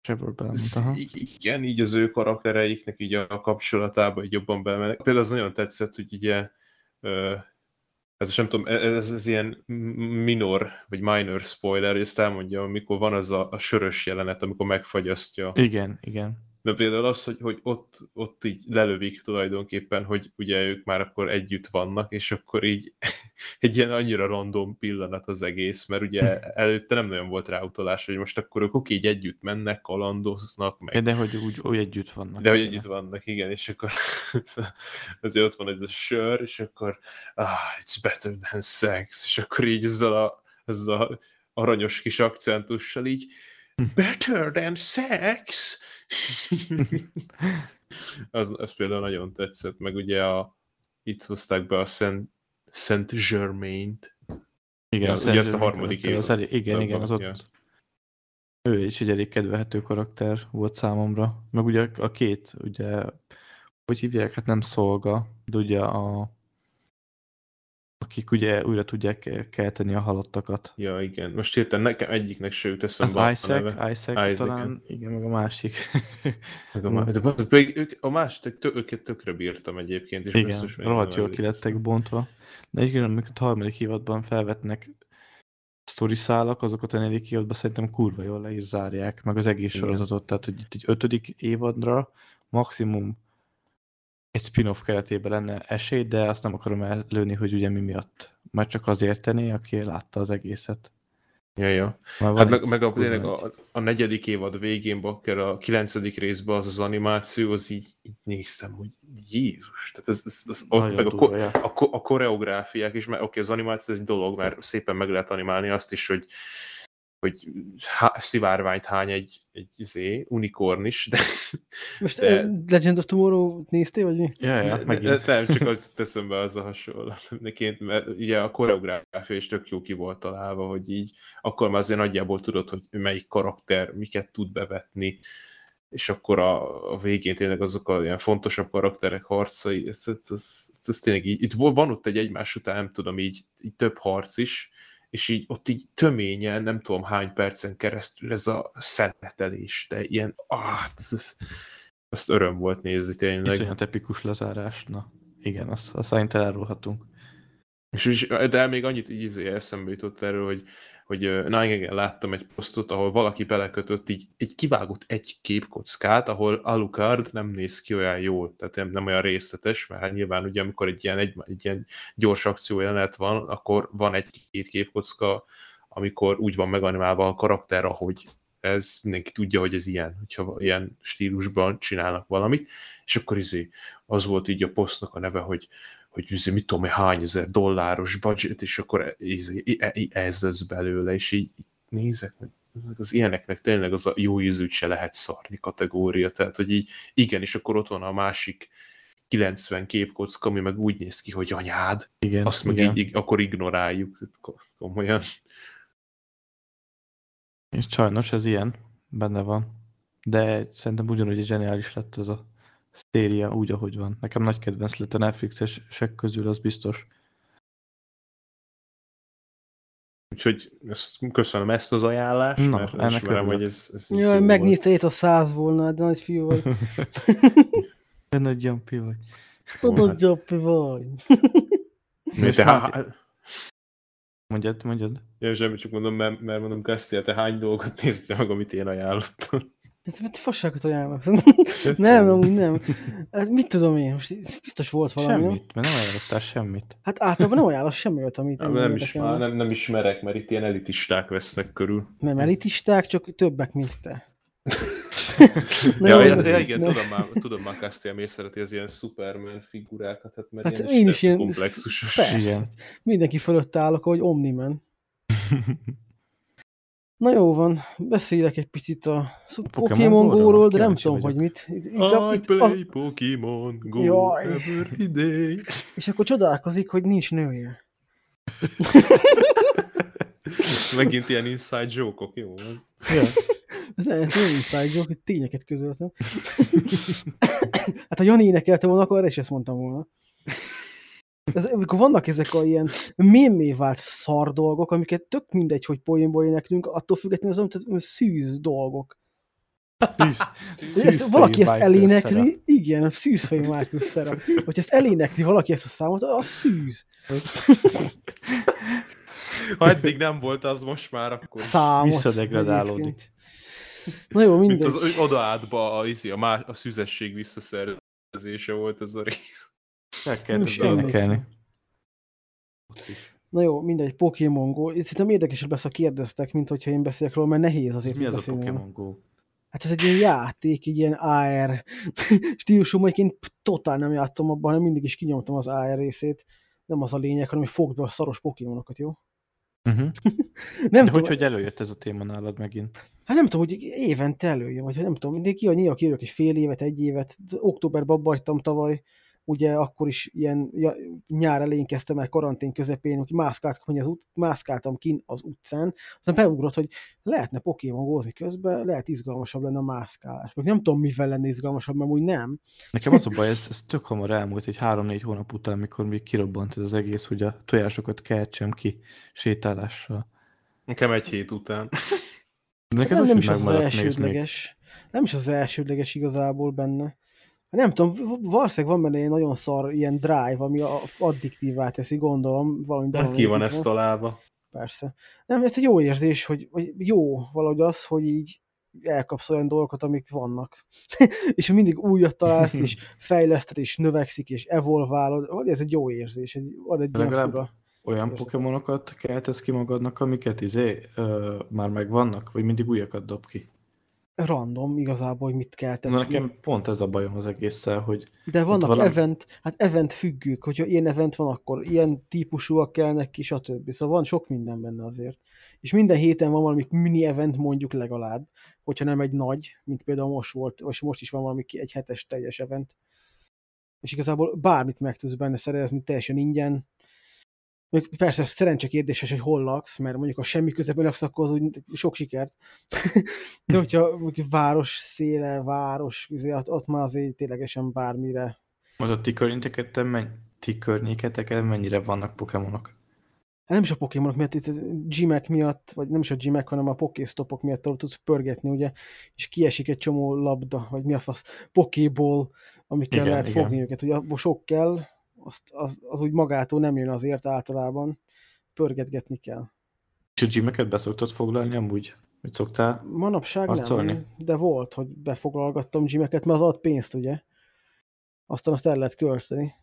Trevor Belmont, Ez aha. igen, így az ő karaktereiknek így a kapcsolatába így jobban belemennek. Például az nagyon tetszett, hogy ugye ö, hát nem tudom, ez, ez ilyen minor, vagy minor spoiler, hogy ezt elmondja, amikor van az a, a sörös jelenet, amikor megfagyasztja Igen, igen. De például az, hogy, hogy ott, ott így lelövik tulajdonképpen, hogy ugye ők már akkor együtt vannak, és akkor így egy ilyen annyira random pillanat az egész, mert ugye előtte nem nagyon volt rá utalás, hogy most akkor ők oké, így együtt mennek, kalandoznak, meg de hogy úgy, úgy együtt vannak. de hogy együtt vannak, igen, és akkor azért ott van ez a sör, és akkor ah, it's better than sex, és akkor így ezzel a, ezzel a aranyos kis akcentussal így better than sex. az, az például nagyon tetszett, meg ugye a, itt hozták be a Saint, Saint Germain-t. Igen, Ja, az ugye ezt a harmadik karakter, az elég, igen, igen, az ott Ja. ő is egy elég kedvelhető karakter volt számomra. Meg ugye a két, ugye, hogy hívják, hát nem szolga, de ugye a akik ugye újra tudják kelteni a halottakat. ja, igen. Most hirtelen nekem egyiknek se jut Az eszembe a Isaac, neve. Isaac, Isaac, talán, igen, meg a másik. Meg a, má- de bazd, pedig ők, a másik, tök, őket tökre bírtam egyébként, és igen, rohadt jól ki lettek bontva. De egyébként, amikor a harmadik évadban felvetnek sztori szálak, azokat a negyedik évadban szerintem kurva jól le is zárják, meg az egész sorozatot, tehát hogy itt egy ötödik évadra maximum egy spin-off keretében lenne esély, de azt nem akarom előni, hogy ugye mi miatt. Majd csak azért tenni, aki látta az egészet. Ja, ja. Már Hát meg, meg a, tényleg a, a, negyedik évad végén, bakker a kilencedik részben az az animáció, az így, így néztem, hogy Jézus, tehát ez, ez, ez Nagyon meg a, durva, ko, ja. a, a koreográfiák is, mert oké, az animáció ez egy dolog, mert szépen meg lehet animálni azt is, hogy hogy há, szivárványt hány egy, egy izé, unikorn is, de, Most De-. Legend of Tomorrow néztél, vagy mi? Ja, ja, megint. de nem csak az teszem be az a hasonlat neként, mert ugye a koreográfia is tök jó ki volt találva, hogy így akkor már azért nagyjából tudod, hogy melyik karakter miket tud bevetni, és akkor a, a végén tényleg azok a ilyen fontosabb karakterek harcai, ez, ez, ez, ez tényleg így, itt van ott egy egymás után, nem tudom, így, így több harc is, és így ott így töményen, nem tudom hány percen keresztül ez a szeletelés, de ilyen, ah, ez, ez, azt öröm volt nézni tényleg. Iszonyat epikus lezárás. Na, igen, azt, azt szerintem elrólhatunk. És, és, de még annyit így izé eszembe jutott erről, hogy, hogy ö, Nine láttam egy posztot, ahol valaki belekötött így, egy kivágott egy képkockát, ahol Alucard nem néz ki olyan jól, tehát nem, nem olyan részletes, mert hát nyilván ugye amikor egy ilyen, egy, egy ilyen gyors akció jelenet van, akkor van egy-két képkocka, amikor úgy van meganimálva a karakter, ahogy ez mindenki tudja, hogy ez ilyen, hogyha ilyen stílusban csinálnak valamit, és akkor izé, az volt így a posztnak a neve, hogy hogy izé, mit tudom, hány ezer dolláros budget, és akkor izé, e- ez lesz belőle, és így nézek, az ilyeneknek tényleg az a jó ízűt se lehet szarni kategória, tehát hogy így igen, és akkor ott van a másik 90 képkocka, ami meg úgy néz ki, hogy anyád, Igen, azt meg igen. így, akkor ignoráljuk, komolyan. És sajnos ez ilyen, benne van. De szerintem ugyanúgy zseniális lett ez a sztéria úgy, ahogy van. Nekem nagy kedvenc lett a Netflixesek közül, az biztos. Úgyhogy ezt, köszönöm ezt az ajánlást, Na, mert ennek ismerem, hogy ez, ez Jaj, megnyitva itt a száz volna, de nagy fiú vagy. Te nagy jumpy vagy. Tudod, Joppi vagy. Mi, te, há- Mondjad, mondjad. Ja, semmi, csak mondom, mert, mert mondom, Kastia, te hány dolgot néztél meg, amit én ajánlottam? Hát, mert fasságot ajánlok. nem, amúgy nem. Hát mit tudom én, most biztos volt valami, nem? Semmit, mert nem ajánlottál semmit. Hát általában nem ajánlok semmi olyat, amit Nem, nem, is, már nem, nem ismerek, mert itt ilyen elitisták vesznek körül. Nem elitisták, csak többek, mint te. Na ja, jó, ja, ja, igen, tudom már, tudom már Kastia, miért szereti az ilyen Superman figurákat, hát mert Hát ilyen én is ilyen- komplexusos. Persze. Igen. Mindenki fölött állok, ahogy Omniman. Na jó van, beszélek egy picit a Pokémon Go-ról? De nem tudom, vagyok. hogy mit. Itt, itt, I itt, az, play Pokémon Go Jaj. every day. és akkor csodálkozik, hogy nincs nője. Megint ilyen inside joke-ok, jó? van. ja. Ez nem nem inside joke, hogy tényeket közöltem. hát ha Jani énekelte volna, akkor erre is ezt mondtam volna. Ez, amikor vannak ezek a ilyen mémé vált szar dolgok, amiket tök mindegy, hogy poénból éneklünk, attól függetlenül az olyan szűz dolgok. Szűz, Ezt, szűzfejű valaki ezt elénekli, szerep. igen, a szűzfejű Michael szerep. Hogy ezt elénekli valaki ezt a számot, az szűz. Ha eddig nem volt az most már, akkor Számot. Visszadegradálódik. egyébként. Na jó, mint mindegy. az hogy odaátba a, izé, a, má, a szüzesség visszaszerzése volt ez a rész. El kell Nem is ezzel emlékszem. kelni. Ott is. Na jó, mindegy, Pokémon Go. Itt szerintem érdekesebb lesz, ha kérdeztek, mint hogyha én beszélek róla, mert nehéz azért mi az a beszélni róla. Pokémon Go? Hát ez egy ilyen játék, egy ilyen AR stílusú, majd én totál nem játszom abban, hanem mindig is kinyomtam az AR részét. Nem az a lényeg, hanem hogy fogd be a szaros Pokémonokat, jó? Uh-huh. Nem De tudom, hogy, hogy előjött ez a téma nálad megint? Hát nem tudom, hogy évente előjön, vagy nem tudom, mindig ki, néha kijövök egy fél évet, egy évet. Októberben abba hagytam tavaly, ugye akkor is ilyen nyár elején kezdtem el karantén közepén, hogy mászkáltam, hogy az ut- mászkáltam kin az utcán, aztán beugrott, hogy lehetne Pokémon közben, lehet izgalmasabb lenne a mászkálás. Meg nem tudom, mivel lenne izgalmasabb, mert úgy nem. Nekem az a baj, ez, ez tök hamar elmúlt, egy három-négy hónap után, mikor még kirobbant ez az egész, hogy a tojásokat keltsem ki sétálással. Nekem egy hét után. De nekem nem, nem is az még. elsődleges. Nem is az elsődleges igazából benne. Nem tudom, valószínűleg van benne egy nagyon szar ilyen drive, ami addiktívá teszi, gondolom. Valami De hát ki van ezt találva? Persze. Nem, ez egy jó érzés, hogy, hogy jó valahogy az, hogy így elkapsz olyan dolgokat, amik vannak. és mindig újat találsz, és fejleszted, és növekszik, és evolválod. Vagy ez egy jó érzés, egy, ad egy ilyen Legalább fura. Olyan Érzed. pokémonokat keltesz ki magadnak, amiket izé, ö, már megvannak, vagy mindig újakat dob ki? Random igazából, hogy mit kell Na tenni. nekem pont ez a bajom az egésszel, hogy De vannak valami- event, hát event függők, hogyha ilyen event van, akkor ilyen típusúak kellnek ki, stb. Szóval van sok minden benne azért. És minden héten van valami mini event mondjuk legalább, hogyha nem egy nagy, mint például most volt, vagy most is van valami egy hetes teljes event. És igazából bármit meg tudsz benne szerezni, teljesen ingyen. Még persze szerencse kérdéses, hogy hol laksz, mert mondjuk ha semmi közepén laksz, akkor az úgy sok sikert. De hogyha mondjuk város széle, város, izé, ott, ott már azért ténylegesen bármire. majd a ti környéketeken, menny- ti környéketeken mennyire vannak pokémonok. Hát nem is a Pokémonok miatt, itt a gymek miatt, vagy nem is a gymek, hanem a Pokéstopok miatt ahol tudsz pörgetni, ugye, és kiesik egy csomó labda, vagy mi a fasz, Pokéball, amikkel Igen, lehet igen. fogni őket. Ugye abból sok kell, azt, az, az úgy magától nem jön azért általában, pörgetgetni kell. És a gymeket beszoktad foglalni amúgy? Hogy szoktál? Manapság Harcolni? nem, de volt, hogy befoglalgattam gymeket, mert az ad pénzt, ugye? Aztán azt el lehet költeni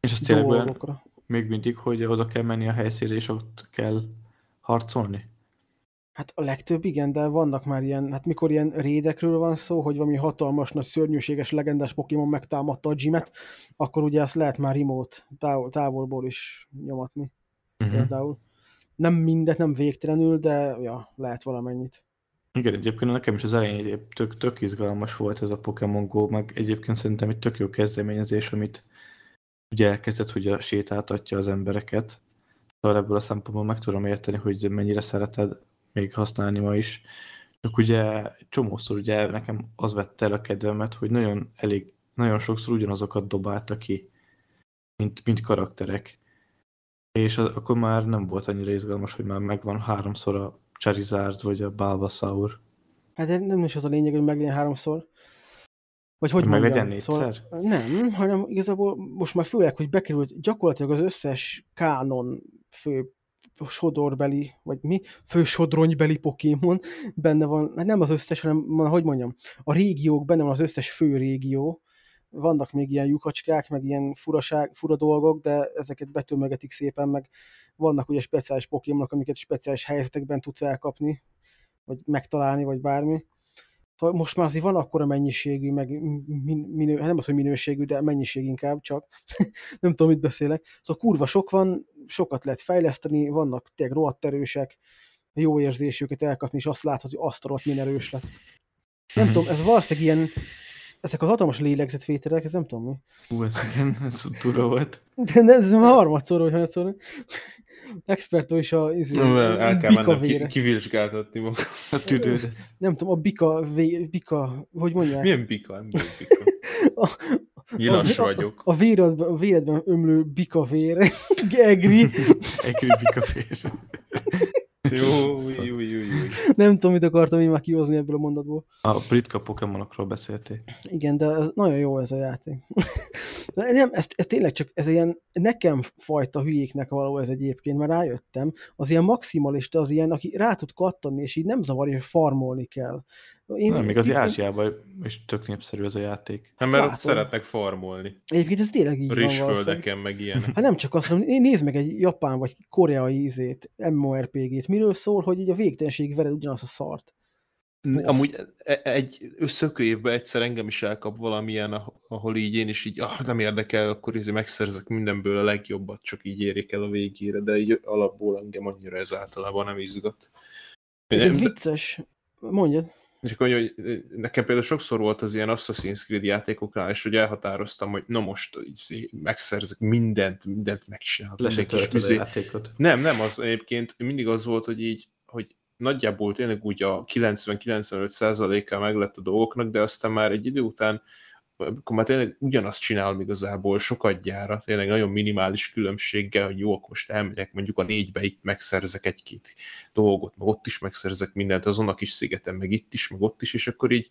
És az tényleg olyan, még mindig, hogy oda kell menni a helyszínre, és ott kell harcolni? Hát a legtöbb igen, de vannak már ilyen, hát mikor ilyen rédekről van szó, hogy valami hatalmas, nagy, szörnyűséges, legendás Pokémon megtámadta a gymet, akkor ugye azt lehet már remote távol, távolból is nyomatni Uh-huh. például. Nem mindet, nem végtelenül, de ja, lehet valamennyit. Igen, egyébként nekem is az elején egy tök, tök izgalmas volt ez a Pokémon Go, meg egyébként szerintem egy tök jó kezdeményezés, amit ugye elkezdett, hogy a sétáltatja az embereket. Szóval ebből a szempontból meg tudom érteni, hogy mennyire szereted még használni ma is. Csak ugye csomószor ugye nekem az vette el a kedvemet, hogy nagyon elég, nagyon sokszor ugyanazokat dobálta ki, mint, mint karakterek. És az, akkor már nem volt annyira izgalmas, hogy már megvan háromszor a Charizard vagy a Bulbasaur. Hát nem is az a lényeg, hogy meglegyen háromszor. Vagy hogy meg legyen szóval, négyszer? nem, hanem igazából most már főleg, hogy bekerült gyakorlatilag az összes kánon fő sodorbeli, vagy mi? Fő sodronybeli Pokémon benne van, hát nem az összes, hanem, hogy mondjam, a régiók, benne van az összes fő régió, vannak még ilyen lyukacskák, meg ilyen furaság, fura dolgok, de ezeket betömegetik szépen, meg vannak ugye speciális Pokémonok, amiket speciális helyzetekben tudsz elkapni, vagy megtalálni, vagy bármi. Szóval most már azért van akkora mennyiségű, meg min, minő, hát nem az, hogy minőségű, de mennyiség inkább csak. nem tudom, mit beszélek. Szóval kurva sok van, sokat lehet fejleszteni, vannak tényleg rohadt erősek, jó érzés őket elkapni, és azt látod, hogy azt rohadt milyen erős lett. Nem Mhm. tudom, ez valószínűleg ilyen, ezek a hatalmas lélegzetvételek, ez nem tudom mi. Hú, ez igen, ez volt. De ne, ez már harmadszor, vagy harmadszor. Expertó is a, izé, Nem, el kell bika mennem ki, kivizsgáltatni magam. A tüdődet. Nem tudom, a bika, vé, bika, hogy mondják? Milyen bika? Nem bika. A, Nyilas a, vagyok. A, véredben, a véredben ömlő bika vér, egri. Jó, jó, jó, jó, jó. Nem tudom, mit akartam én már kihozni ebből a mondatból. A britka Pokémonokról beszélték. Igen, de ez nagyon jó ez a játék. Nem, ez, ez tényleg csak, ez ilyen nekem fajta hülyéknek való ez egyébként, mert rájöttem, az ilyen maximalista, az ilyen, aki rá tud kattani, és így nem zavarja, hogy farmolni kell. Én, Nem, még az én- Ázsiában is tök népszerű ez a játék. Hát mert ott szeretnek farmolni. Egyébként ez tényleg így van valószínűleg. Rizsföldeken, meg ilyen. Hát nem csak azt, né- nézd meg egy japán vagy koreai ízét, MMORPG-t. Miről szól, hogy így a végtelenség vered ugyanazt a szart. Amúgy e- egy összökő évben egyszer engem is elkap valamilyen, ah- ahol így én is így, ah, nem érdekel, akkor így megszerzek mindenből a legjobbat, csak így érjék el a végére, de így alapból engem annyira ez általában nem izgat. Egy Nem, vicces, mondjad. És akkor mondja, hogy nekem például sokszor volt az ilyen Assassin's Creed játékoknál, és hogy elhatároztam, hogy na most így megszerzek mindent, mindent megcsinálok. Le kis töltöd a izé- játékot. Nem, nem, az egyébként mindig az volt, hogy így, hogy nagyjából tényleg úgy a 90-95%-kal meg lett a dolgoknak, de aztán már egy idő után akkor már tényleg ugyanazt csinálom igazából sokat gyára, tényleg nagyon minimális különbséggel, hogy jó, akkor most elmegyek mondjuk a négybe, itt megszerzek egy-két dolgot, meg ott is megszerzek mindent, azon a kis szigeten, meg itt is, meg ott is, és akkor így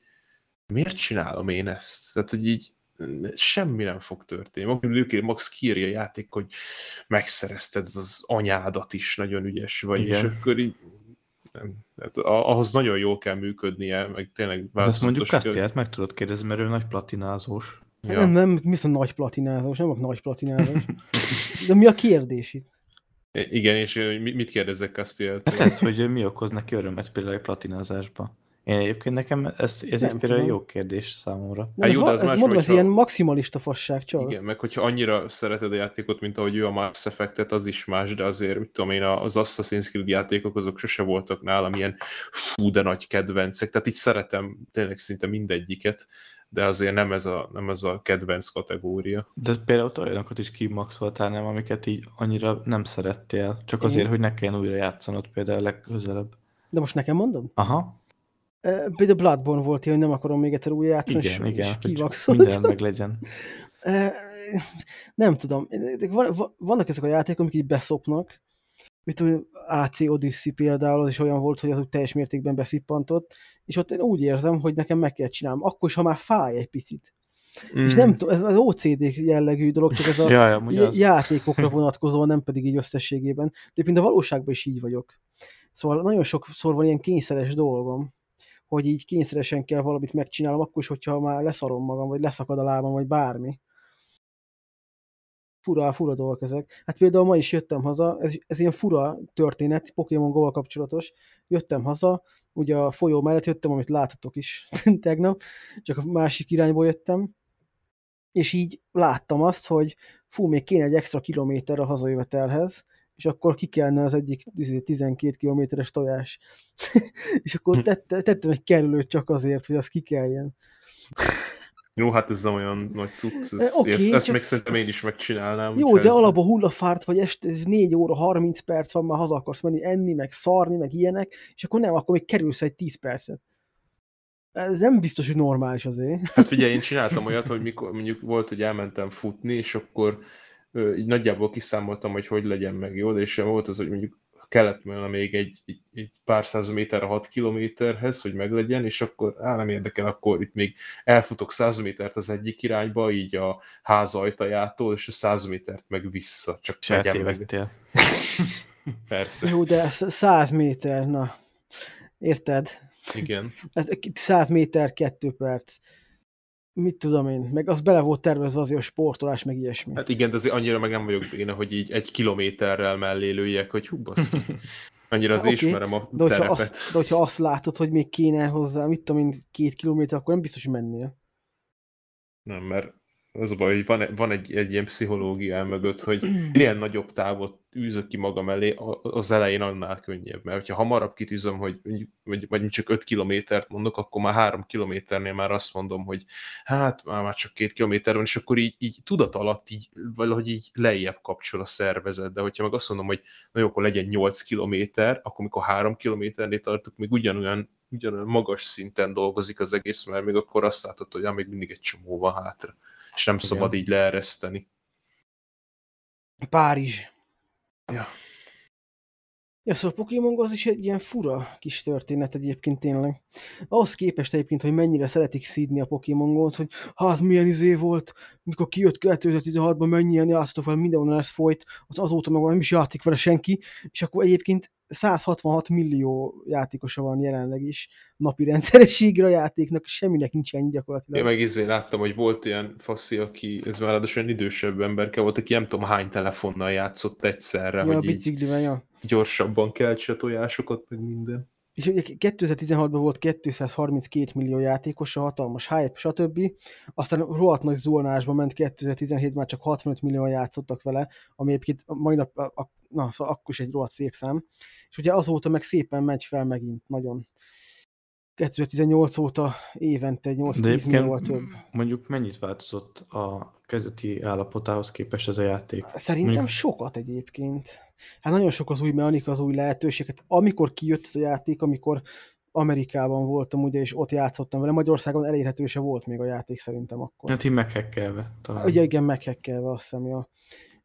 miért csinálom én ezt? Tehát, hogy így semmi nem fog történni. Max, Max kiírja a játék, hogy megszerezted az anyádat is, nagyon ügyes vagy, Igen. és akkor így nem, hát a- ahhoz nagyon jól kell működnie, meg tényleg ezt mondjuk Castiát meg tudod kérdezni, mert ő nagy platinázós. Ja. Ja. Nem, nem, mi az a nagy platinázós, nem a nagy platinázós. De mi a kérdés itt? Igen, és mit kérdezek Castiel? Hát ez, hogy mi okoz neki örömet például egy platinázásba. Én egyébként nekem ez, ez Nem egy például jó kérdés számomra. Nem, Hát ez, jó, de az ez más, mondom, ez hogyha- ilyen maximalista fasság csak. Igen, meg hogyha annyira szereted a játékot, mint ahogy ő a Mass Effect-et, az is más, de azért, mit tudom én, az Assassin's Creed játékok azok sose voltak nálam ilyen fú, de nagy kedvencek, tehát így szeretem tényleg szinte mindegyiket, de azért nem ez a, nem ez a kedvenc kategória. De például olyanokat is kimaxoltál, nem, amiket így annyira nem szerettél, csak azért, Igen. hogy ne kelljen újra játszanod például legközelebb. De most nekem mondod? Aha, Például Bloodborne volt ilyen, hogy nem akarom még egyszer újra játszani, igen, és, igen, és kivaxoltam. minden meg legyen. Nem tudom. Vannak ezek a játékok, amik így beszopnak. Mit tudom, AC Odyssey például, az is olyan volt, hogy az úgy teljes mértékben beszippantott, és ott én úgy érzem, hogy nekem meg kell csinálnom, akkor is, ha már fáj egy picit. Mm. És nem tudom, ez az OCD jellegű dolog, csak ez a Ja, ja, játékokra vonatkozóan, nem pedig így összességében. De például a valóságban is így vagyok. Szóval nagyon sokszor van ilyen kényszeres dolgom, hogy így kényszeresen kell valamit megcsinálnom, akkor is, hogyha már leszarom magam, vagy leszakad a lábam, vagy bármi. Fura, fura dolgok ezek. Hát például ma is jöttem haza, ez, ez ilyen fura történet, Pokémon go kapcsolatos. Jöttem haza, ugye a folyó mellett jöttem, amit láthatok is tegnap, csak a másik irányból jöttem, és így láttam azt, hogy fú, még kéne egy extra kilométer a hazajövetelhez, és akkor ki kellene az egyik izé, 12 kilométeres tojás. és akkor tette, tettem egy kerülőt csak azért, hogy az ki kelljen. Jó, hát ez nem olyan nagy cucc, E, ez, oké, ezt, ezt csak- még szerintem én is megcsinálnám. Jó, de ez- alapban hullafárt vagy este, ez 4 óra, 30 perc van, már haza akarsz menni, enni, meg szarni, meg ilyenek, és akkor nem, akkor még kerülsz egy 10 percet. Ez nem biztos, hogy normális azért. Hát figyelj, én csináltam olyat, hogy mikor mondjuk volt, hogy elmentem futni, és akkor így nagyjából kiszámoltam, hogy hogy legyen meg jó, és volt az, hogy mondjuk kellett volna még egy, egy, egy pár száz méter a 6 kilométerhez, hogy meglegyen, és akkor á, nem érdekel, akkor itt még elfutok 100 métert az egyik irányba, így a ház ajtajától, és a 100 métert meg vissza, csak és megyem meg. Hát Persze, Jó, de 100 méter, na. Érted? igen. Ez 100 méter, 2 perc. Mit tudom én, meg az bele volt tervezve azért a sportolás, meg ilyesmi. Hát igen, de azért annyira meg nem vagyok béna, hogy így egy kilométerrel mellé lőjek, hogy hú, baszki. Annyira Hát azért oké, ismerem a de hogyha, azt, de hogyha azt látod, hogy még kéne hozzá, mit tudom én, két kilométer, akkor nem biztos, hogy mennél. Nem, mert az a baj, hogy van, van egy, egy ilyen pszichológia mögött, hogy minél nagyobb távot űzök ki magam elé, az elején annál könnyebb. Mert hogyha hamarabb kitűzöm, hogy vagy, vagy csak 5 kilométert mondok, akkor már 3 kilométernél már azt mondom, hogy hát már, már csak 2 kilométer van, és akkor így, így tudat alatt így valahogy így lejjebb kapcsol a szervezet. De hogyha meg azt mondom, hogy na jó, akkor legyen 8 kilométer, akkor mikor 3 kilométernél tartok, még ugyanolyan, ugyanolyan magas szinten dolgozik az egész, mert még akkor azt látod, hogy ja, még mindig egy csomó van hátra. És nem Igen. szabad így leereszteni. Párizs. Ja. Ja, szóval a Pokémon az is egy ilyen fura kis történet egyébként tényleg. Ahhoz képest egyébként, hogy mennyire szeretik szídni a Pokémon hogy hát milyen izé volt, mikor kijött 2016-ban, mennyien játszottak vele, mindenhol ez folyt, az azóta meg nem is játszik vele senki, és akkor egyébként 166 millió játékosa van jelenleg is napi rendszerességre a játéknak, semminek nincs ennyi gyakorlatilag. Én meg izé láttam, hogy volt ilyen faszi, aki, ez már ráadásul olyan idősebb emberke volt, aki nem tudom hány telefonnal játszott egyszerre, ja, a hogy így biciklivel, ja. Gyorsabban keltse tojásokat, meg minden. És ugye 2016-ban volt 232 millió játékosa, hatalmas hype, stb. Aztán rohadt nagy zuhanásba ment 2017 már csak 65 millióan játszottak vele, ami egyébként mai nap, a, a, na, szóval akkor is egy rohadt szép szám. És ugye azóta meg szépen megy fel megint, nagyon. 2018 óta évente 8-10 millióval több. mondjuk mennyit változott a kezdeti állapotához képest ez a játék? Szerintem Mondjuk- sokat egyébként. Hát nagyon sok az új mechanika, az új lehetőséget. Amikor kijött ez a játék, amikor Amerikában voltam ugye, és ott játszottam vele, Magyarországon elérhető se volt még a játék szerintem akkor. Hát így meghekkelve talán. Ugye igen, meghekkelve azt hiszem, ja.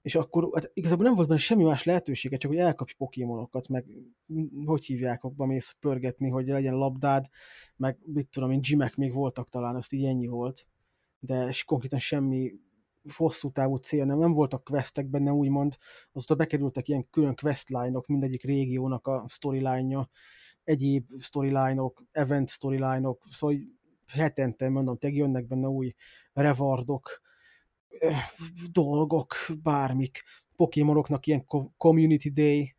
És akkor hát igazából nem volt benne semmi más lehetősége, csak hogy elkapj pokémonokat, meg hogy hívják, abban mész pörgetni, hogy legyen labdád, meg mit tudom én, gymek még voltak talán, azt így ennyi volt. De és konkrétan semmi hosszú távú cél nem, nem voltak questek benne, úgymond. Azóta bekerültek ilyen külön questline-ok, mindegyik régiónak a storyline-ja, egyéb storyline-ok, event storyline-ok, szóval hetente, mondom, tényleg jönnek benne új rewardok, eh, dolgok, bármik. Pokémonoknak ilyen co- Community Day,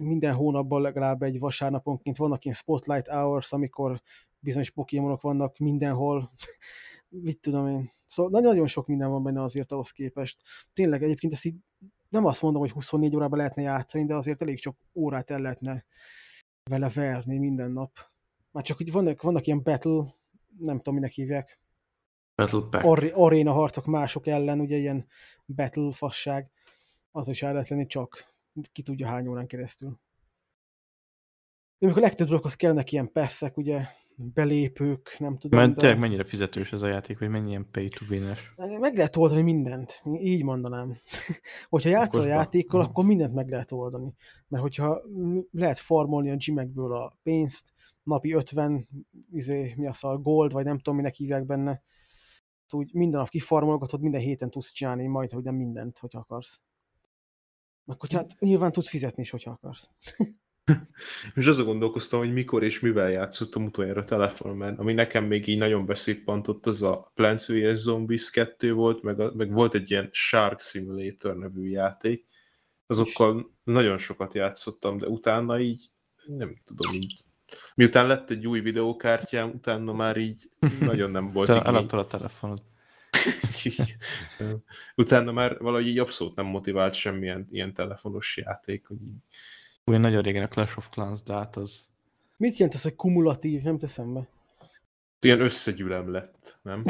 minden hónapban legalább egy vasárnaponként vannak ilyen Spotlight Hours, amikor bizonyos Pokémonok vannak mindenhol. Mit tudom én. Szóval nagyon sok minden van benne azért ahhoz képest. Tényleg egyébként ezt így nem azt mondom, hogy 24 órában lehetne játszani, de azért elég sok órát el lehetne vele verni minden nap. Már csak hogy vannak, vannak ilyen battle, nem tudom, minek hívják, Battle Pack. ar- aréna harcok mások ellen, ugye ilyen battle fasság, az is el lehet lenni csak ki tudja hány órán keresztül. De amikor legtöbb dologhoz kellnek ilyen pesszek, ugye, belépők, nem tudom. Mert de- tényleg mennyire fizetős ez a játék, vagy mennyi ilyen pay to win-es. meg lehet oldani mindent, így mondanám. hogyha játszol a játékkal, Aha. akkor mindent meg lehet oldani. Mert hogyha lehet farmolni a gymekből a pénzt, napi 50, izé, mi az a gold, vagy nem tudom, minek hívják benne, úgy minden nap kifarmolgatod, minden héten tudsz csinálni majd, hogy nem mindent, hogyha akarsz. Meg hogy hát nyilván tudsz fizetni is, hogyha akarsz. És azon gondolkoztam, hogy mikor és mivel játszottam utoljára telefonon, ami nekem még így nagyon beszippantott, az a Plants vs. Zombies 2 volt, meg, a, meg volt egy ilyen Shark Simulator nevű játék. Azokkal nagyon sokat játszottam, de utána így nem tudom, így miután lett egy új videókártyám, utána már így nagyon nem volt Te igény. eladtad a telefonod. utána már valahogy így abszolút nem motivált semmilyen ilyen telefonos játék, hogy így Ugye nagyon régen a Clash of Clans, de hát az... Mit jelent ez, hogy kumulatív? Nem teszem be. ilyen összegyűlem lett, nem?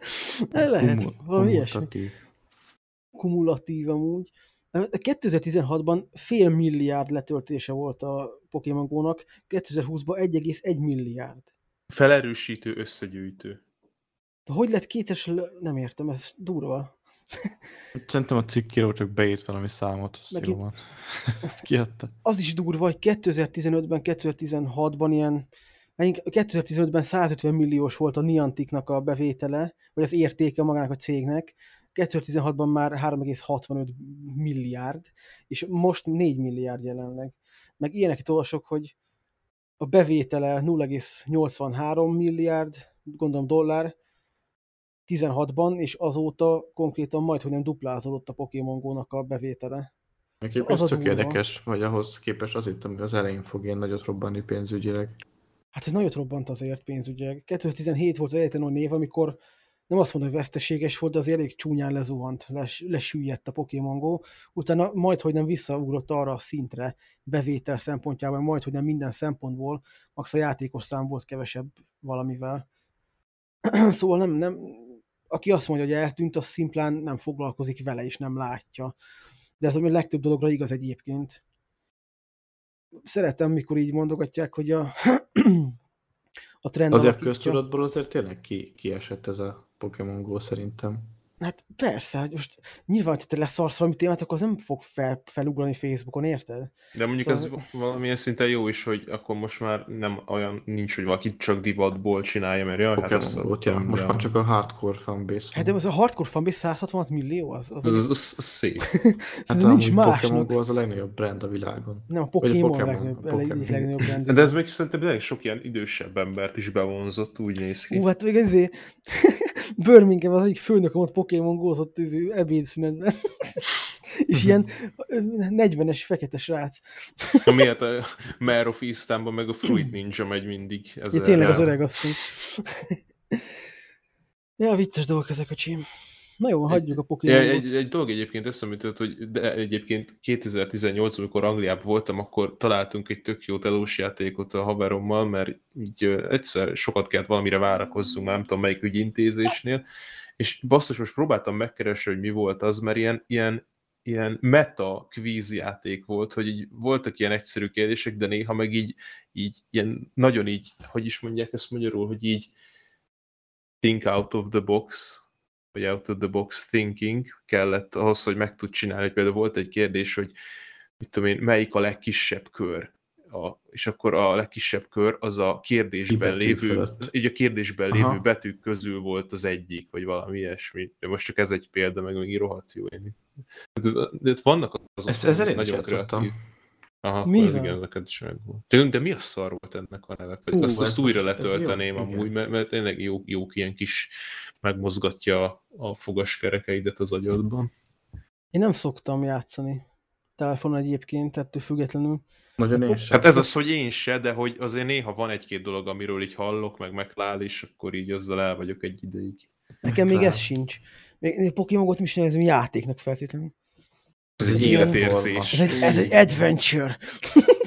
Lehet, kumu- valami ilyesmi. kumulatív. kumulatív amúgy. 2016-ban fél milliárd letöltése volt a Pokémon Go-nak, 2020-ban 1,1 milliárd. Felerősítő összegyűjtő. De hogy lett kétes, nem értem, ez durva. Szerintem a cikkíró csak beírt valami számot, az Meg jó itt- van. Ezt kiadta. Az is durva, hogy 2015-ben, 2016-ban ilyen, hát 2015-ben 150 milliós volt a Nianticnak a bevétele, vagy az értéke magának a cégnek, 2016-ban már 3,65 milliárd, és most 4 milliárd jelenleg. Meg ilyeneket olvasok, hogy a bevétele 0,83 milliárd, gondolom dollár, 16-ban, és azóta konkrétan majd, hogy nem duplázódott a Pokémon Go-nak a bevétele. Nekem ez tök durva. érdekes, vagy ahhoz képest az hittem, hogy az elején fog ilyen nagyot robbanni pénzügyileg. Hát ez nagyot robbant azért pénzügyileg. 2017 volt az egyetlen olyan név, amikor nem azt mondom, hogy veszteséges volt, de azért elég csúnyán lezuhant, les, lesüllyedt a Pokémon Go. Utána majd, hogy nem visszaugrott arra a szintre bevétel szempontjában, majd, hogy nem minden szempontból, max a játékos szám volt kevesebb valamivel. szóval nem, nem, aki azt mondja, hogy eltűnt, az szimplán nem foglalkozik vele, és nem látja. De ez a legtöbb dologra igaz egyébként. Szeretem, mikor így mondogatják, hogy a, a trend Azért alakítja. köztudatból azért tényleg ki, kiesett ez a Pokémon Go szerintem. Hát persze, hát most nyilván, ha te leszarsz valami témát, akkor az nem fog fel, felugrani Facebookon, érted? De mondjuk Szóval- ez valamilyen szinten jó is, hogy akkor most már nem olyan nincs, hogy valaki csak divatból csinálja, mert jaj, hát Pokémon volt, ja. Most már csak a hardcore fanbase Hát de az a hardcore fanbase 166 millió, az, az, Az, az, az, szép. Hát nincs amúgy Pokémon. Go az a legnagyobb brand a világon. Nem, a a Pokémon, Pokémon, legnagyobb, a Pokémon. legnagyobb brand. De ez még szerintem sok ilyen idősebb embert is bevonzott, úgy néz ki. Ú, hát még ezért Birmingham az egyik főnököm ott Pokémon gózott izé, ebédszünetben. És ilyen ö, 40-es fekete srác. A miért a Mare of Easttownban meg a Fruit Ninja megy mindig. Ez Ja, tényleg az ja. öreg asszony. ja, vicces dolgok ezek a csím. Na jó, hagyjuk a Pokémon egy, egy dolog egyébként eszembe jutott, hogy de egyébként 2018 amikor Angliában voltam, akkor találtunk egy tök jó telós játékot a haverommal, mert így egyszer sokat kellett valamire várakozzunk, már nem tudom melyik ügyintézésnél, és basszus, most próbáltam megkeresni, hogy mi volt az, mert ilyen, ilyen, ilyen meta kvíz játék volt, hogy így voltak ilyen egyszerű kérdések, de néha meg így, így ilyen nagyon így, hogy is mondják ezt magyarul, hogy így think out of the box, vagy out of the box thinking kellett ahhoz, hogy meg tud csinálni. Például volt egy kérdés, hogy mit tudom én, melyik a legkisebb kör? A, és akkor a legkisebb kör az a kérdésben lévő, fölött. így a kérdésben Aha. lévő betűk közül volt az egyik, vagy valami ilyesmi. De most csak ez egy példa, meg még rohadt jó. Én. De, de vannak azok, Ezt, ezzel én nagyon játszottam. Aha, Mi az igen, ezeket is megvolt. De, de mi a szar volt ennek a neve? Hú, azt, azt újra letölteném jó, amúgy, mert, mert tényleg jó, jók ilyen kis megmozgatja a, fogaskerekeidet az agyadban. Én nem szoktam játszani telefonon egyébként, ettől függetlenül. Nagyon én sem. Hát ez az, hogy én se, de hogy azért néha van egy-két dolog, amiről így hallok, meg meglál, és akkor így azzal el vagyok egy ideig. Nekem még ez sincs. Még még Pokémon-ot is nevezem játéknak feltétlenül. Ez egy életérzés. Ez egy, ez egy adventure.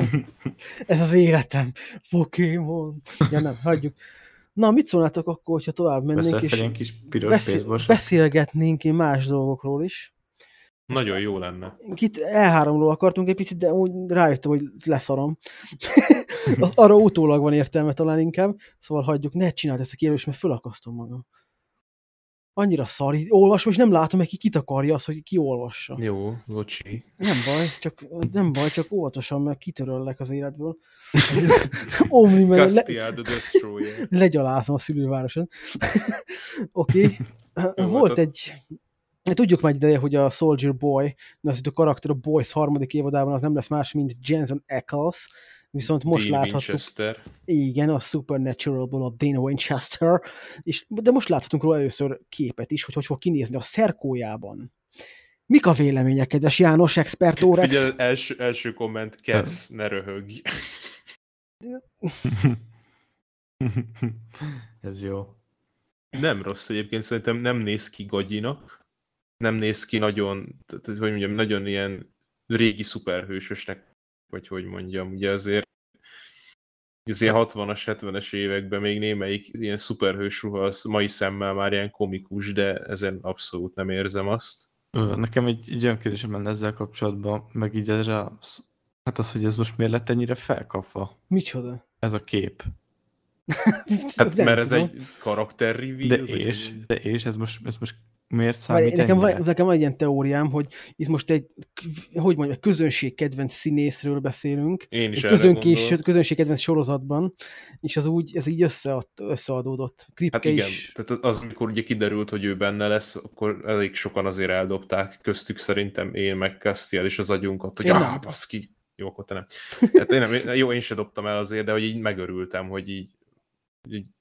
ez az életem. Pokémon. Ja nem, hagyjuk. Na, mit szólnátok akkor, hogyha tovább mennénk, és kis piros beszél, beszélgetnénk én más dolgokról is. Nagyon jó lenne. Itt E3-ról akartunk egy picit, de úgy rájöttem, hogy leszarom. az arra utólag van értelme talán inkább, szóval hagyjuk, ne csináld ezt a kérdést, mert fölakasztom magam. Annyira szar, olvasom, és nem látom, hogy ki kit akarja az, hogy ki olvassa. Jó, bocsi. Nem baj, csak, nem baj, csak óvatosan, mert kitöröllek az életből. Omni, mert le, legyalázom a szülővároson. Oké. Okay. Volt volt egy... Tudjuk már ideje, hogy a Soldier Boy, a karakter a Boys harmadik évadában az nem lesz más, mint Jensen Ackles, viszont most Dean láthattuk, Winchester. igen, a Supernatural-ból a Dana Winchester, és, de most láthatunk róla először képet is, hogy hogy fog kinézni a szerkójában. Mik a vélemények, kedves János, expert Órex? Figyelj, az első, első komment, Kesz, ne röhögj. Ez jó. Nem rossz egyébként, szerintem nem néz ki gagyinak. Nem néz ki nagyon, tehát, hogy mondjam, nagyon ilyen régi szuperhősösnek, vagy hogy mondjam, ugye azért az ilyen 60-as, 70-es években még némelyik ilyen szuperhős ruha az mai szemmel már ilyen komikus, de ezen abszolút nem érzem azt. Nekem egy, egy olyan kérdésem lenne ezzel kapcsolatban, meg így erre, az- hát az, hogy ez most miért lett ennyire felkapva, Micsoda? ez a kép. Hát mert ez egy karakter reveal, De vagy- és, de és, ez most, ez most miért számít nekem, van, nekem van egy ilyen teóriám, hogy itt most egy, hogy mondjam, közönség kedvenc színészről beszélünk, Én is egy közönkés, közönség kedvenc sorozatban, és az úgy, ez így összead, összeadódott. Kripke Hát igen, is. tehát az, amikor ugye kiderült, hogy ő benne lesz, akkor elég sokan azért eldobták, köztük szerintem én meg Castiel is az agyunkat, hogy ah, baszki, jó, akkor te nem. Hát én nem. Jó, én se dobtam el azért, de hogy így megörültem, hogy így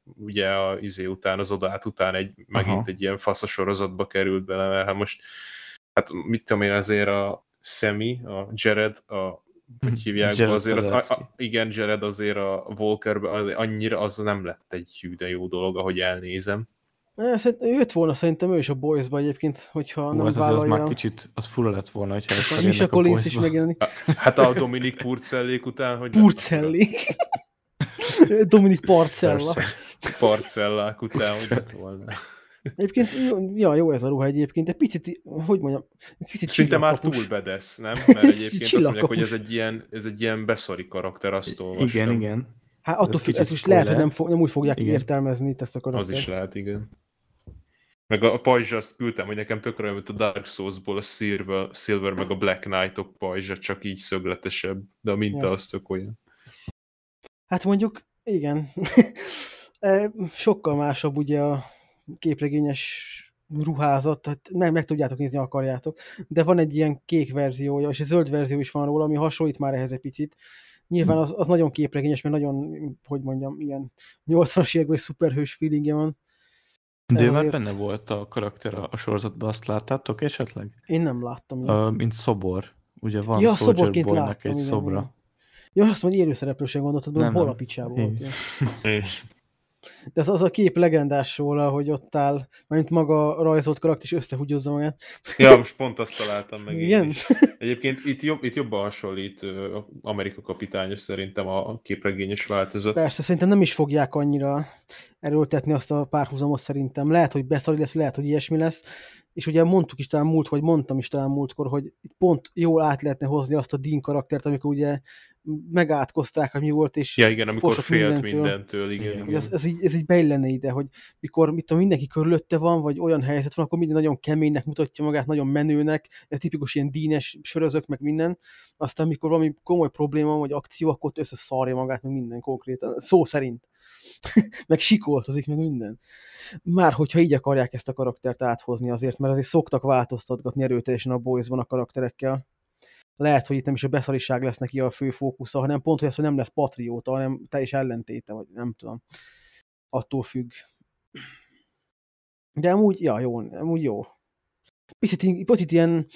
ugye a izé után, az odát után egy, megint Aha. egy ilyen fasz a sorozatba került bele, mert hát most, hát mit tudom én, azért a Semi, a Jared, a hogy hívják be, Jared azért az, a, a, igen, Jared azért a Volkerbe az, annyira az nem lett egy hű de jó dolog, ahogy elnézem. Szerintem jött volna szerintem ő is a Boys-ba egyébként, hogyha Hú, nem ez, az, az vállalja. már kicsit, az fura lett volna, hogyha a ezt Misha Collins is megjelenik. Hát a Dominik Purcellék után, hogy nem Purcelli. Dominik Parcella. Parcellák után, hogy lett volna. Egyébként, jó- ja, jó ez a ruha egyébként, egy picit, hogy mondjam, egy picit Szinte már túl bedesz, nem? Mert egyébként azt mondják, hogy ez egy ilyen, ez egy ilyen beszari karakter, azt olvastam. Igen, igen. Hát attól függ, ez most lehet, hogy nem, fog, nem úgy fogják Igen. értelmezni itt ezt a Az karaktert. is lehet, igen. Meg a, a pajzsa azt küldtem, hogy nekem tökre olyan, mint a Dark Souls-ból a Silver, Silver meg a Black Knight-ok pajzsa, csak így szögletesebb, de a minta Ja. az tök olyan. Hát mondjuk, igen. Sokkal másabb ugye a képregényes ruházat, tehát meg, meg tudjátok nézni, akarjátok. De van egy ilyen kék verziója, és egy zöld verzió is van róla, ami hasonlít már ehhez egy picit. Nyilván az, az nagyon képregényes, mert nagyon, hogy mondjam, ilyen 80-as években szuperhős feelingje van. De ő már azért- benne volt a karakter a, a sorozatban, azt láttátok esetleg? Én nem láttam. Uh, mint szobor. Ugye van ja, Soldier Boynak láttam, egy igen, szobra. igen. Ja, azt mondja, élőszereplősen gondoltad, nem, hol a picsába volt. És De az, az a kép legendás róla, hogy ott áll, mert maga a rajzolt karakter is összehúgyozza magát. Ja, most pont azt találtam meg. én Igen? is. Egyébként itt, jobb, itt jobban hasonlít Amerika kapitányos szerintem a képregényes változat. Persze, szerintem nem is fogják annyira erőltetni azt a párhuzamot szerintem. Lehet, hogy beszari lesz, lehet, hogy ilyesmi lesz. És ugye mondtuk is talán múlt, vagy mondtam is talán múltkor, hogy itt pont jól át lehetne hozni azt a Dean karaktert, amikor ugye megátkozták, hogy mi volt, és Ja, igen, amikor félt mindentől. mindentől, igen. Igen. ez, ez, így, ez így beillene ide, hogy mikor mit tudom, mindenki körülötte van, vagy olyan helyzet van, akkor minden nagyon keménynek mutatja magát, nagyon menőnek, ez tipikus ilyen dínes sörözök, meg minden. Aztán mikor valami komoly probléma, vagy akció, akkor összeszarja magát, meg minden konkrétan, szó szerint. meg sikoltozik, meg minden. Már hogyha így akarják ezt a karaktert áthozni azért, mert azért szoktak változtatgatni erőteljesen a boysban a karakterekkel. Lehet, hogy itt nem is a beszariság lesz neki a fő fókusza, hanem pont, hogy ez, hogy nem lesz patrióta, hanem teljes ellentéte, vagy nem tudom. Attól függ. De amúgy, ja, jó, amúgy jó. Picit, picit ilyen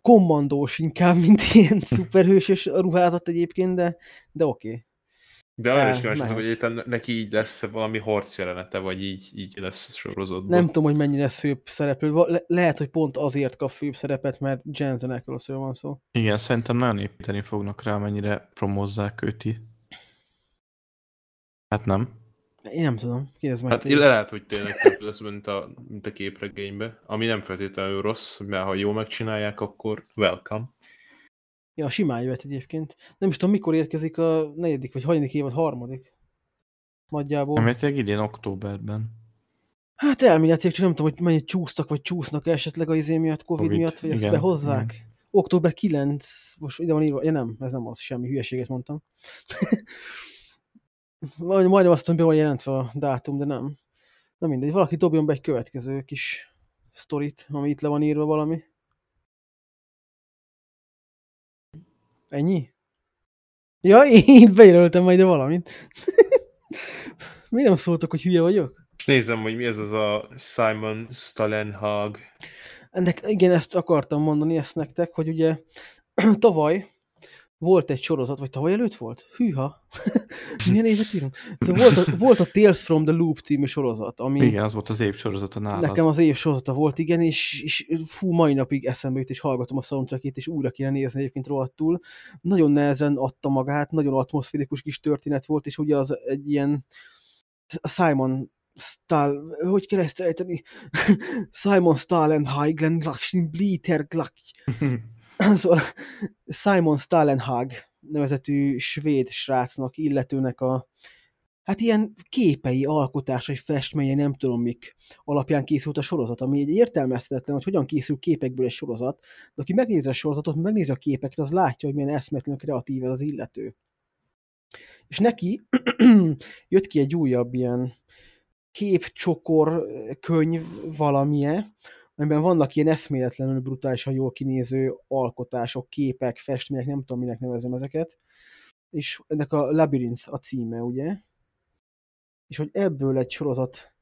kommandós inkább, mint ilyen szuperhősös ruházat egyébként, de, de oké. Okay. De arra is kíváncsi, hogy éppen neki így lesz valami harc jelenete, vagy így, így lesz sorozatban. Nem tudom, hogy mennyi lesz főbb szereplő. Le- lehet, hogy pont azért kap főbb szerepet, mert Jensen Ackles van szó. Igen, szerintem nagyon építeni fognak rá, mennyire promózzák őt. Hát nem. Én nem tudom. Kérdezd meg. Hát le- lehet, hogy tényleg több lesz, mint a, mint a képregénybe, ami nem feltétlenül rossz, mert ha jól megcsinálják, akkor welcome. Ja, simán jöhet egyébként. Nem is tudom, mikor érkezik a negyedik, vagy hanyadik évad, harmadik. Nagyjából. Remélhetőleg idén októberben. Hát elméletileg, csak nem tudom, hogy mennyit csúsztak, vagy csúsznak esetleg a izé miatt, Covid, Covid, miatt, vagy ezt igen, behozzák. Október 9, most ide van írva, ja nem, ez nem az, semmi hülyeséget mondtam. Majd, majdnem azt mondom, be van jelentve a dátum, de nem. Na mindegy, valaki dobjon be egy következő kis sztorit, ami itt le van írva valami. Ennyi? Ja, én bejelöltem majd valamit. Miért nem szóltak, hogy hülye vagyok? Nézem, hogy mi ez az a Simon Stalenhag. Ennek, igen, ezt akartam mondani ezt nektek, hogy ugye tavaly volt egy sorozat, vagy tavaly előtt volt? Hűha! Milyen évet írunk? Szóval volt a, volt a Tales from the Loop című sorozat, ami Igen, az volt az év sorozata nálad. nekem az év sorozata volt, igen, és, és fú, mai napig eszembe jut, és hallgatom a soundtrackét, és újra kéne nézni egyébként rohadtul. Nagyon nehezen adta magát, nagyon atmoszférikus kis történet volt, és ugye az egy ilyen a Simon Stahl, hogy kell ezt ejteni? Simon Stalenhag, Glenn Glaksin, Bliter Glak. Szóval Simon Stalenhag nevezetű svéd srácnak, illetőnek a hát ilyen képei, alkotásai, festményei, nem tudom mik alapján készült a sorozat, ami egy értelmezhetetlen, hogy hogyan készül képekből egy sorozat, de aki megnézi a sorozatot, megnézi a képeket, az látja, hogy milyen eszmetlen kreatív ez az illető. És neki jött ki egy újabb ilyen képcsokor könyv valamilyen, amiben vannak ilyen eszméletlenül brutálisan jól kinéző alkotások, képek, festmények, nem tudom, minek nevezem ezeket. És ennek a Labyrinth a címe, ugye? És hogy ebből egy sorozat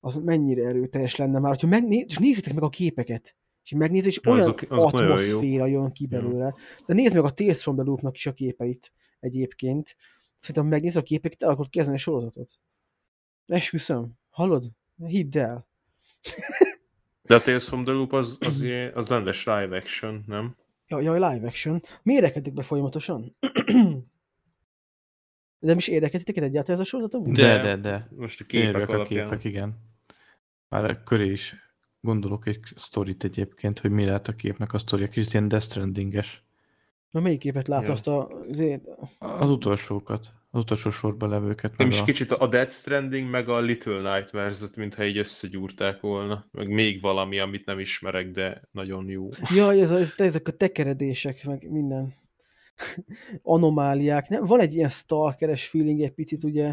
az mennyire erőteljes lenne már, hogyha megné... és nézzétek meg a képeket, és megnézzük, és olyan azok- azok atmoszféra jön ki belőle. De nézd meg a Tales from the Loop-nak is a képeit egyébként. Szerintem megnéz a képeket, el akarod kezdeni a sorozatot. Esküszöm. Hallod? Hidd el. De a Tales from the Loop az, az, ilyen- az rendes live action, nem? Jaj, jaj, live action. Mérekedik be folyamatosan? De nem is érdekel titeket egyáltalán ez a sorozat? De, De- de, de. Most a Képek a képek, igen. Már köré is gondolok egy sztorit egyébként, hogy mi lehet a képnek a sztoria, kicsit ilyen Death Stranding-es. Na melyik képet látod Ja. azt a... Azért... Az utolsókat. Az utolsó sorban levőket. Nem meg is a... kicsit a Death Stranding, meg a Little Nightmares-et, mintha így összegyúrták volna. Meg még valami, amit nem ismerek, de nagyon jó. Jaj, ez a, ez, ezek a tekeredések, meg minden anomáliák. Nem, van egy ilyen stalkeres feeling egy picit, ugye,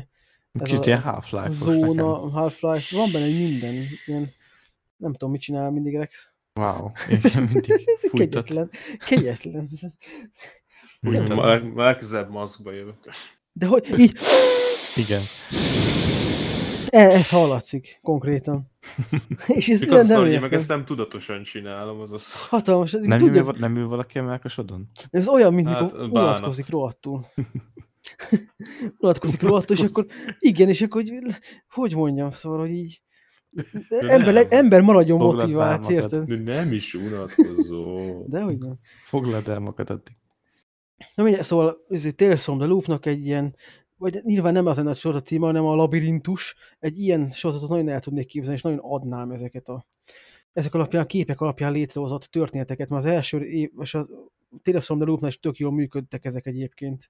ez Kicsit a- ilyen a Half-Life zóna, Half-Life, van benne minden, ilyen, nem tudom, mit csinál mindig Rex. Wow, igen, mindig Ez kegyetlen, kegyetlen. Már, már legközelebb maszkba jövök. De hogy így, Igen. e, ez hallatszik konkrétan. És ez nem, nem én meg ezt nem tudatosan csinálom, az az. Hatalmas, ez, Nem, tudja, ül, nem ül valaki a melkasodon? ez olyan, mint Hát, mikor unatkozik rohadtul. unatkozik rohadtul, és akkor igen, és akkor hogy, hogy mondjam, szóval, hogy így ember, nem. ember maradjon motivált, érted? De nem is unatkozó. De hogy nem. Foglald el magad addig. Na mindegy, szóval ez egy Tales from the Loopnak egy ilyen, vagy nyilván nem az lenne a sorozat címe, hanem a labirintus. Egy ilyen sorozatot nagyon el tudnék képzelni, és nagyon adnám ezeket a ezek alapján, a képek alapján létrehozott történeteket, mert az első év, és a Tales from the Loopnál is tök jól működtek ezek egyébként.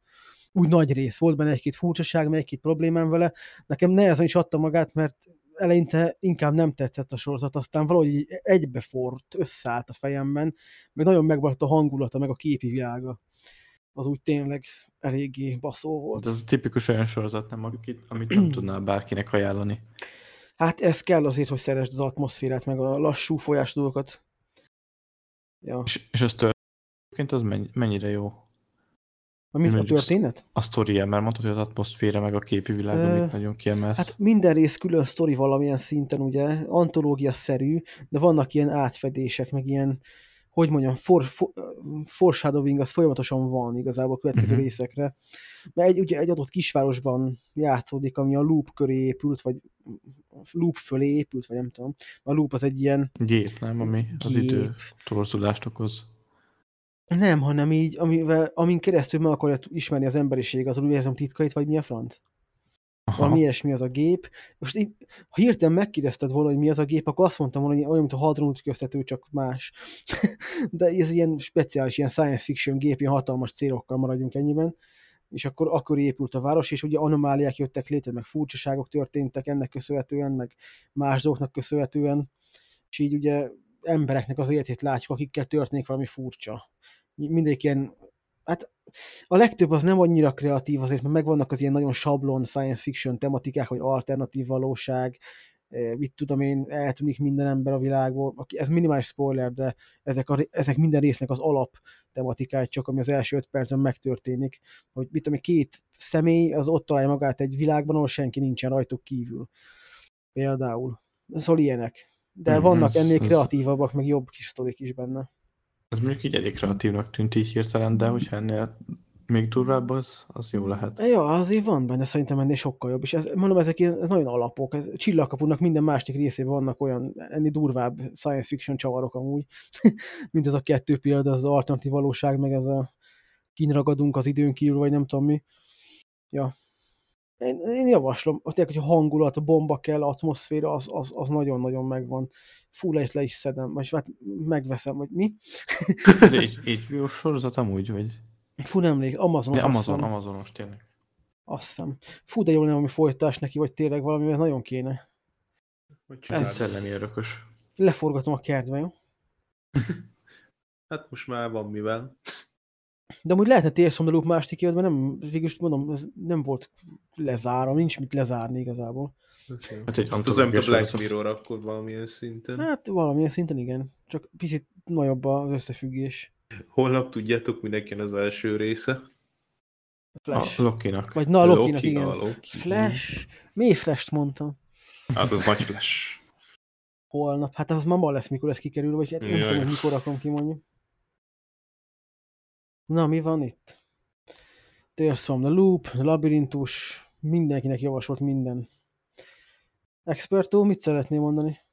Úgy nagy rész. Volt benne egy-két furcsaság, meg egy-két problémám vele. Nekem nehezen is adta magát, mert eleinte inkább nem tetszett a sorozat, aztán valahogy egybefort, összeállt a fejemben, meg nagyon megmaradt a hangulata, meg a képi világa. Az úgy tényleg eléggé baszó volt. De ez tipikus olyan sorozat, nem, akit, amit nem tudnál bárkinek ajánlani. Hát ez kell azért, hogy szeresd az atmoszférát, meg a lassú folyás dolgokat. Ja. És, és az történt az mennyi, mennyire jó? A, mint a történet? A sztoria, mert mondtad, hogy az atmoszféra meg a képi világ, Ö, amit nagyon kiemelsz. Hát minden rész külön sztori valamilyen szinten, ugye, antológia-szerű, de vannak ilyen átfedések, meg ilyen, hogy mondjam, for, for, foreshadowing az folyamatosan van igazából a következő Mhm. részekre. Mert egy, ugye egy adott kisvárosban játszódik, ami a loop köré épült, vagy loop fölé épült, vagy nem tudom. A loop az egy ilyen Gép, nem? Ami az Gép. idő torzulást okoz. Nem, hanem így, amivel, amin keresztül meg akarja ismerni az emberiség az univerzum titkait, vagy mi a franc? Aha. Valami ilyesmi az a gép. Most így, ha hirtelen megkérdezted volna, hogy mi az a gép, akkor azt mondtam volna, hogy olyan, mint a hadron ütköztető, csak más. De ez ilyen speciális, ilyen science fiction gép, ilyen hatalmas célokkal maradjunk ennyiben. És akkor akkor épült a város, és ugye anomáliák jöttek létre, meg furcsaságok történtek ennek köszönhetően, meg más dolgoknak köszönhetően. És így ugye embereknek az életét látjuk, akikkel történik valami furcsa. Mindegyik ilyen, hát a legtöbb az nem annyira kreatív azért, mert megvannak az ilyen nagyon sablon science fiction tematikák, vagy alternatív valóság, mit tudom én, eltűnik minden ember a világból. Ez minimális spoiler, de ezek, a, ezek minden résznek az alap tematikája csak, ami az első öt percben megtörténik. Hogy mit tudom két személy az ott találja magát egy világban, ahol senki nincsen rajtuk kívül. Például. Szóval ilyenek. De Mhm, vannak ennél kreatívabbak, meg jobb kis sztorik is benne. Ez mondjuk így elég kreatívnak tűnt így hirtelen, de hogyha ennél még durvább az, az jó lehet. Ja, azért van benne szerintem ennél sokkal jobb, és ez, mondom, ezek ilyen, ez nagyon alapok. Ez, Csillagkapunak minden másik részében vannak olyan ennél durvább science fiction csavarok amúgy, mint ez a kettő példa, az alternatív valóság, meg ez a kinragadunk az időn kívül, vagy nem tudom mi. Ja. Én, én javaslom, tényleg, hogy a hangulat, a bomba kell, atmoszféra, az, az, az nagyon-nagyon megvan. Fú, le is, le is szedem, vagy hát megveszem, vagy mi? Ez egy, egy jó sorozat amúgy, vagy? Fú, nem emlék, Amazon. De Amazon. Amazonos tényleg. Azt hiszem. Fú, de jó lenne valami folytás neki, vagy tényleg valami, mert nagyon kéne. Hogy Ez szellemi örökös. Leforgatom a kertbe, jó? Hát most már van mivel. De amúgy lehetne Tales from the Loop másik évadban, nem, végülis mondom, ez nem volt lezárva, nincs mit lezárni igazából. Hát egy Hát az a antológiás Black. Mirror akkor valamilyen szinten. Hát valamilyen szinten igen, csak picit nagyobb az összefüggés. Holnap tudjátok, minek jön az első része? Flash. A Loki-nak. Vagy na, Loki-nak, Loki, igen. a Loki. Flash. Mi Flash-t mondtam? Hát az nagy Flash. Holnap. Hát az már ma lesz, mikor ez kikerül, vagy hát nem Jaj. tudom, hogy mikor rakom ki mondjuk. Na, mi van itt? Tales from the Loop, Labirintus, mindenkinek javasolt minden. Expertó, mit szeretnél mondani?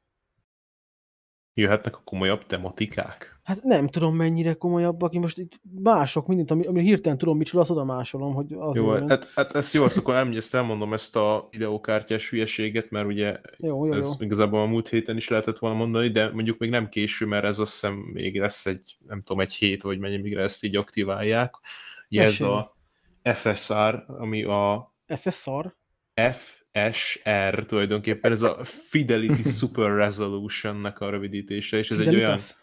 Jöhetnek a komolyabb tematikák. Hát nem tudom mennyire komolyabbak, én most itt mások mindent, ami, ami hirtelen tudom, mit azt oda másolom, hogy az Jó, jó, hát, hát ezt jó, akkor nem, ezt elmondom ezt a videókártyás hülyeséget, mert ugye jó, jó, jó. ez igazából a múlt héten is lehetett volna mondani, de mondjuk még nem késő, mert ez azt hiszem még lesz egy, nem tudom, egy hét, vagy mennyi, mire ezt így aktiválják. Ugye ez a FSR, ami a FSR? FSR tulajdonképpen, ez a Fidelity Super Resolution-nek a rövidítése, és ez egy olyan... Fidelitas?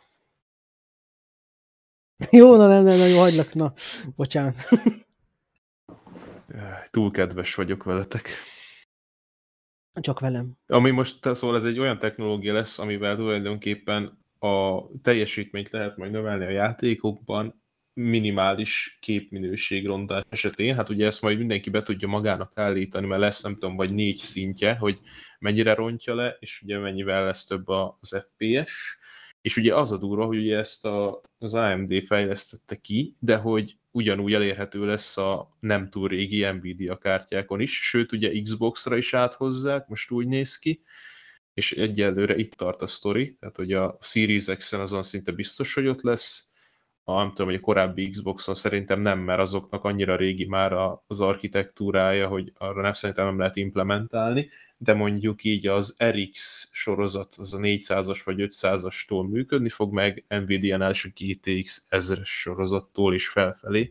Jó, na nem, nem, nem, jó, hagylak, na, bocsánat. Túl kedves vagyok veletek. Csak velem. Ami most szóval ez egy olyan technológia lesz, amivel tulajdonképpen a teljesítményt lehet majd növelni a játékokban, minimális képminőség rondás esetén. Hát ugye ezt majd mindenki be tudja magának állítani, mert lesz nem tudom, vagy négy szintje, hogy mennyire rontja le, és ugye mennyivel lesz több az FPS. És ugye az a durva, hogy ugye ezt a, az AMD fejlesztette ki, de hogy ugyanúgy elérhető lesz a nem túl régi Nvidia kártyákon is, sőt ugye Xbox-ra is áthozzák, most úgy néz ki, és egyelőre itt tart a sztori, tehát hogy a Series X-en azon szinte biztos, hogy ott lesz, a, nem tudom, hogy a korábbi Xbox-on szerintem nem, mert azoknak annyira régi már az architektúrája, hogy arra nem szerintem nem lehet implementálni, de mondjuk így az RX sorozat, az a 400-as vagy 500-astól működni fog, meg Nvidia-nál is a GTX 1000-es sorozattól is felfelé,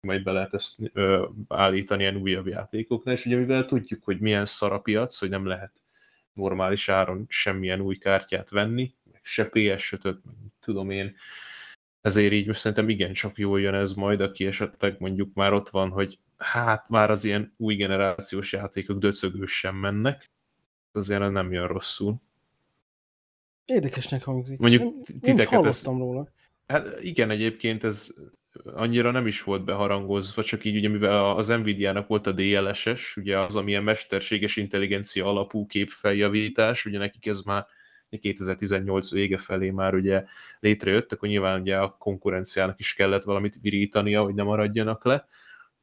majd be lehet ezt ö, állítani ilyen újabb játékoknál, és ugye mivel tudjuk, hogy milyen szar a piac, hogy nem lehet normális áron semmilyen új kártyát venni, meg se PS5-öt, meg tudom én, ezért így most szerintem igencsak jól jön ez majd, aki esetleg mondjuk már ott van, hogy hát már az ilyen új generációs játékok döcögős sem mennek, azért nem jön rosszul. Érdekesnek hangzik. Mondjuk titeket ez, róla. Hát igen, egyébként ez annyira nem is volt beharangozva, csak így ugye mivel az Nvidia-nak volt a DLSS, ugye az, amilyen mesterséges intelligencia alapú képfeljavítás, ugye nekik ez már 2018 vége felé már ugye létrejött, akkor nyilván ugye a konkurenciának is kellett valamit virítania, hogy ne maradjanak le,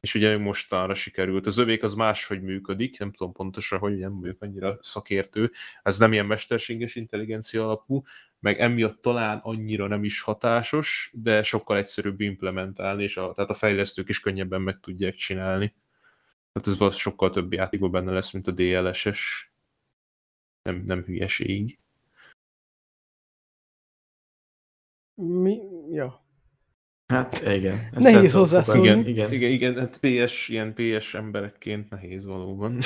és ugye mostanra sikerült. Az övék az máshogy működik, nem tudom pontosan, hogy nem vagyok annyira szakértő, ez nem ilyen mesterséges intelligencia alapú, meg emiatt talán annyira nem is hatásos, de sokkal egyszerűbb implementálni, és a, tehát a fejlesztők is könnyebben meg tudják csinálni. Tehát ez sokkal több játékban benne lesz, mint a DLSS. Nem, nem hülyeség. Mi? Ja. Hát igen. Ezt Nehéz hozzászólni. Igen, igen. Igen, igen, hát PS, ilyen PS emberekként nehéz valóban.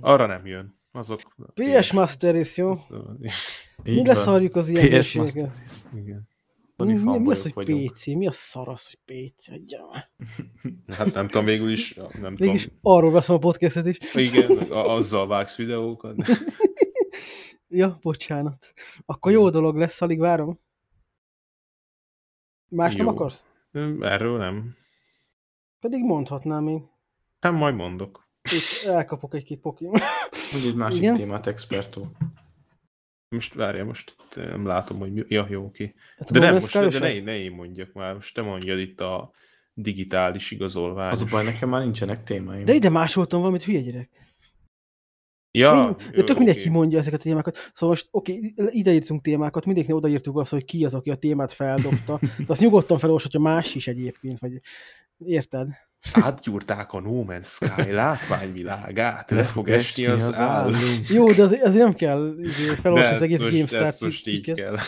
Arra nem jön. Azok... PS Master Race, jó? Így Mi leszarjuk az ilyen PS? Master. Igen. Mi, mi, mi az, hogy vagyunk. PC? Mi a szar az, hogy PC? Adja már. Hát nem tudom, végül is, nem Mégis tudom. arról veszem a podcastet is. Igen, a- azzal vágsz videókat. Ja, bocsánat. Akkor jó dolog lesz, alig várom. Más nem Jó. akarsz? Erről nem. Pedig mondhatnám én. Nem, majd mondok. Itt elkapok egy-két. Mondj egy másik Igen? témát, expertó. Most várja, most nem látom, hogy mi... Ja, jó, oké. Hát De nem, most de ne, ne én mondjak már, most te mondjad itt a digitális igazolvány. Az a baj, nekem már nincsenek témáim. De ide másoltam valamit, hülye gyerek. Ja, Mind, jó, tök mindegy, oké. ki mondja ezeket a témákat. Szóval most, oké, ide írtunk témákat, mindegyiknél odaírtuk azt, hogy ki az, aki a témát feldobta. De azt nyugodtan felolvashatja más is egyébként, vagy érted? Átgyúrták a No Man's Sky látványvilágát, le fog esni az áll. Jó, de azért, azért nem kell izé, felolvasni az egész GameStar cikket.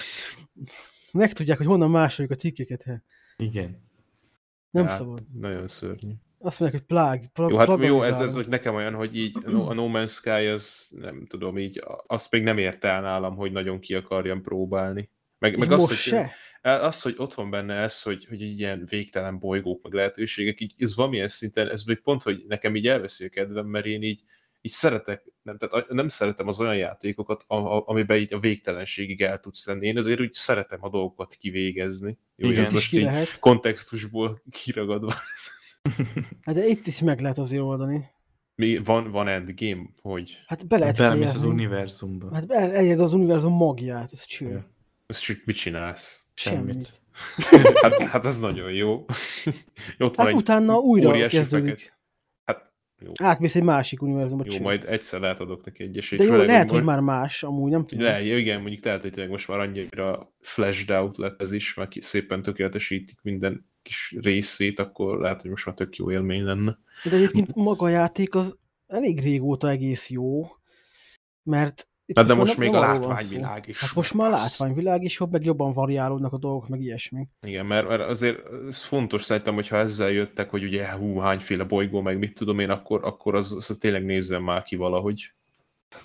Megtudják, hogy honnan másoljuk a cikkeket. Igen. Nem Hát, szabad. Nagyon szörnyű. Azt mondják, hogy plág. pla- Jó, hát jó, ez, ez hogy nekem olyan, hogy így a No- Man's Sky, az nem tudom, így azt még nem érte el nálam, hogy nagyon ki akarjam próbálni. Meg, meg És az, most hogy, se? az, hogy ott van benne ez, hogy, hogy így ilyen végtelen bolygók, meg lehetőségek, így ez valamilyen szinten, ez még pont, hogy nekem így elveszi a kedvem, mert én így, így szeretek, nem, tehát nem szeretem az olyan játékokat, a, a, amiben így a végtelenségig el tudsz lenni. Én azért úgy szeretem a dolgokat kivégezni. Jó, Igen. Ez most ki így lehet. kontextusból kiragadva. Hát de itt is meg lehet azért oldani. Mi, van, van endgame, hogy Hát be lehet Belemész az fejezni. univerzumba. Hát el- elérd az univerzum magját, ez cső. Ja. ezt mit csinálsz? Semmit. Hát, hát ez nagyon jó. Ott van Hát egy utána újra kezdődik. Hát jó, Átmész egy másik univerzumba. jó, cső. majd egyszer lehet adok neki egy esélyt. De jó, lehet, hogy már más, amúgy nem tudom. Le, igen, mondjuk lehet, hogy most már annyira flashed out lett ez is, mert szépen tökéletesítik minden kis részét, akkor lehet, hogy most már tök jó élmény lenne. De egyébként maga a játék az elég régóta egész jó, mert Hát de most még a van látványvilág is Hát most már a látványvilág is jobb, meg jobban variálódnak a dolgok, meg ilyesmi. Igen, mert, mert azért ez fontos szerintem, hogyha ezzel jöttek, hogy ugye hú, hányféle bolygó, meg mit tudom én, akkor, akkor az, az tényleg nézzem már ki valahogy.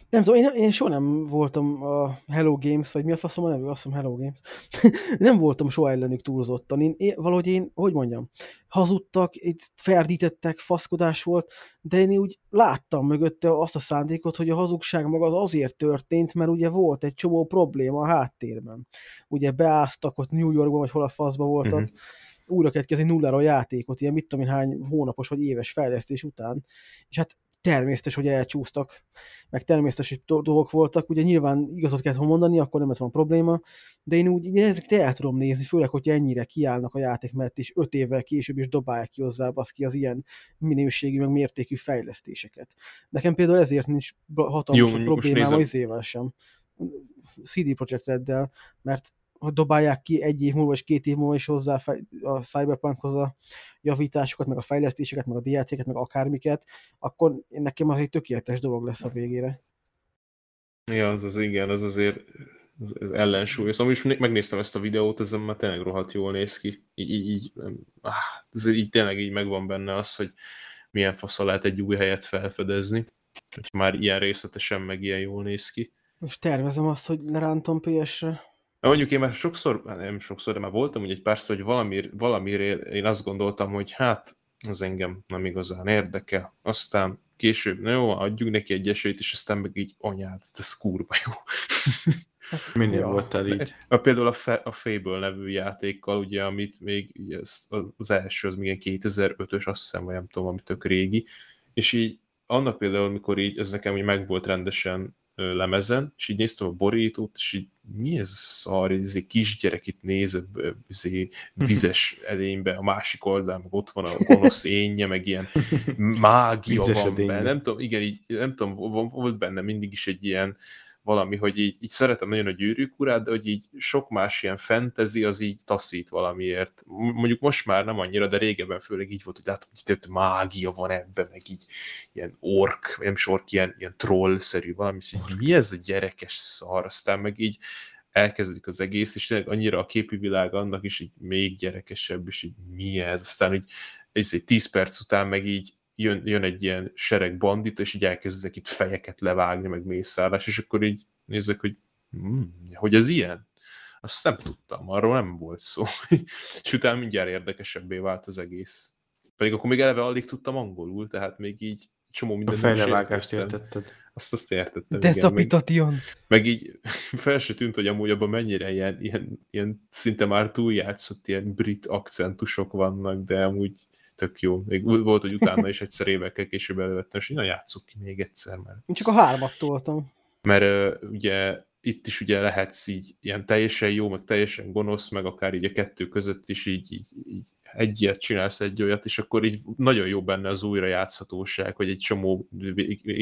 Nem tudom, én, én soha nem voltam a Hello Games, vagy mi a faszom a nevű, azt hiszem Hello Games. nem voltam soha ellenük túlzottan. Én, én, valahogy én, hogy mondjam, hazudtak, itt ferdítettek, faszkodás volt, de én úgy láttam mögötte azt a szándékot, hogy a hazugság maga az azért történt, mert ugye volt egy csomó probléma a háttérben. Ugye beáztak ott New Yorkban, vagy hol a faszba voltak, Mhm. újra kellett kezdeni nullára a játékot, ilyen mit tudom én hány hónapos vagy éves fejlesztés után, és hát természetes, hogy elcsúsztak, meg természetes, hogy do- dolgok voltak, ugye nyilván igazat kellett mondani, akkor nem lett volna probléma, de én úgy ezeket el tudom nézni, főleg, hogyha ennyire kiállnak a játék mellett, és öt évvel később is dobálják ki hozzá ki az ilyen minőségű, meg mértékű fejlesztéseket. Nekem például ezért nincs hatalmas Jó, problémám az évvel sem. CD Projekt Reddel, mert dobálják ki egy év múlva, és két év múlva is hozzá a Cyberpunkhoz a javításokat, meg a fejlesztéseket, meg a DLC-ket, meg akármiket, akkor nekem az egy tökéletes dolog lesz a végére. Ja, az az igen, az azért az, ellensúly. Szóval is megnéztem ezt a videót, ez már tényleg rohadt jól néz ki. Így, így, így, áh, ez így tényleg így megvan benne az, hogy milyen faszal lehet egy új helyet felfedezni. Hogy már ilyen részletesen, meg ilyen jól néz ki. És tervezem azt, hogy lerántom PS-re. Mondjuk én már sokszor, hát nem sokszor, de már voltam úgy egy párszor, hogy valami, valamire én azt gondoltam, hogy hát az engem nem igazán érdekel. Aztán később, na jó, adjuk neki egy esélyt, és aztán meg így anyád, ez kurva jó. Minél Ja. voltál így. A, például a, Fe, a Fable nevű játékkal, ugye, amit még így az, az első, az még ilyen 2005-ös, azt hiszem, vagy nem tudom, ami tök régi, és így annak például, mikor így, ez nekem így meg volt rendesen lemezen, és így néztem a borítót, és így mi ez a szar, ez egy kisgyerek itt néz ö, izé, vizes edénybe, a másik oldalon, meg ott van a gonosz énje, meg ilyen mágia Vizes van edénybe. benne. Nem tudom, igen, így, nem tudom, vo- volt benne mindig is egy ilyen valami, hogy így, így szeretem nagyon a gyűrűk urát, de hogy így sok más ilyen fantasy az így taszít valamiért. Mondjuk most már nem annyira, de régebben főleg így volt, hogy látom, hogy itt mágia van ebben, meg így ilyen ork, vagy nem is ork, ilyen, ilyen troll-szerű valami, és így, mi ez a gyerekes szar, aztán meg így elkezdődik az egész, és tényleg annyira a képi világ annak is így még gyerekesebb, és így mi ez, aztán így ez egy 10 perc után meg így jön, jön egy ilyen sereg bandit, és így elkezdek itt fejeket levágni, meg mészárlás, és akkor így nézek, hogy hmm, hogy ez ilyen? Azt nem tudtam, arról nem volt szó. és utána mindjárt érdekesebbé vált az egész. Pedig akkor még eleve alig tudtam angolul, tehát még így csomó A minden nem is fejlevágást értetted. Azt azt értettem, igen. Meg, Decapitation. meg így fel se tűnt, hogy amúgy abban mennyire ilyen, ilyen, ilyen szinte már túljátszott ilyen brit akcentusok vannak, de amúgy tök jó. Még volt, hogy utána is egyszer évekkel később elővettem, és na játsszuk ki még egyszer, mert, Én csak a hármat toltam. mert ö, ugye itt is ugye lehetsz így ilyen teljesen jó, meg teljesen gonosz, meg akár így a kettő között is így, így, így egy ilyet csinálsz, egy olyat, és akkor így nagyon jó benne az újrajátszhatóság, hogy egy csomó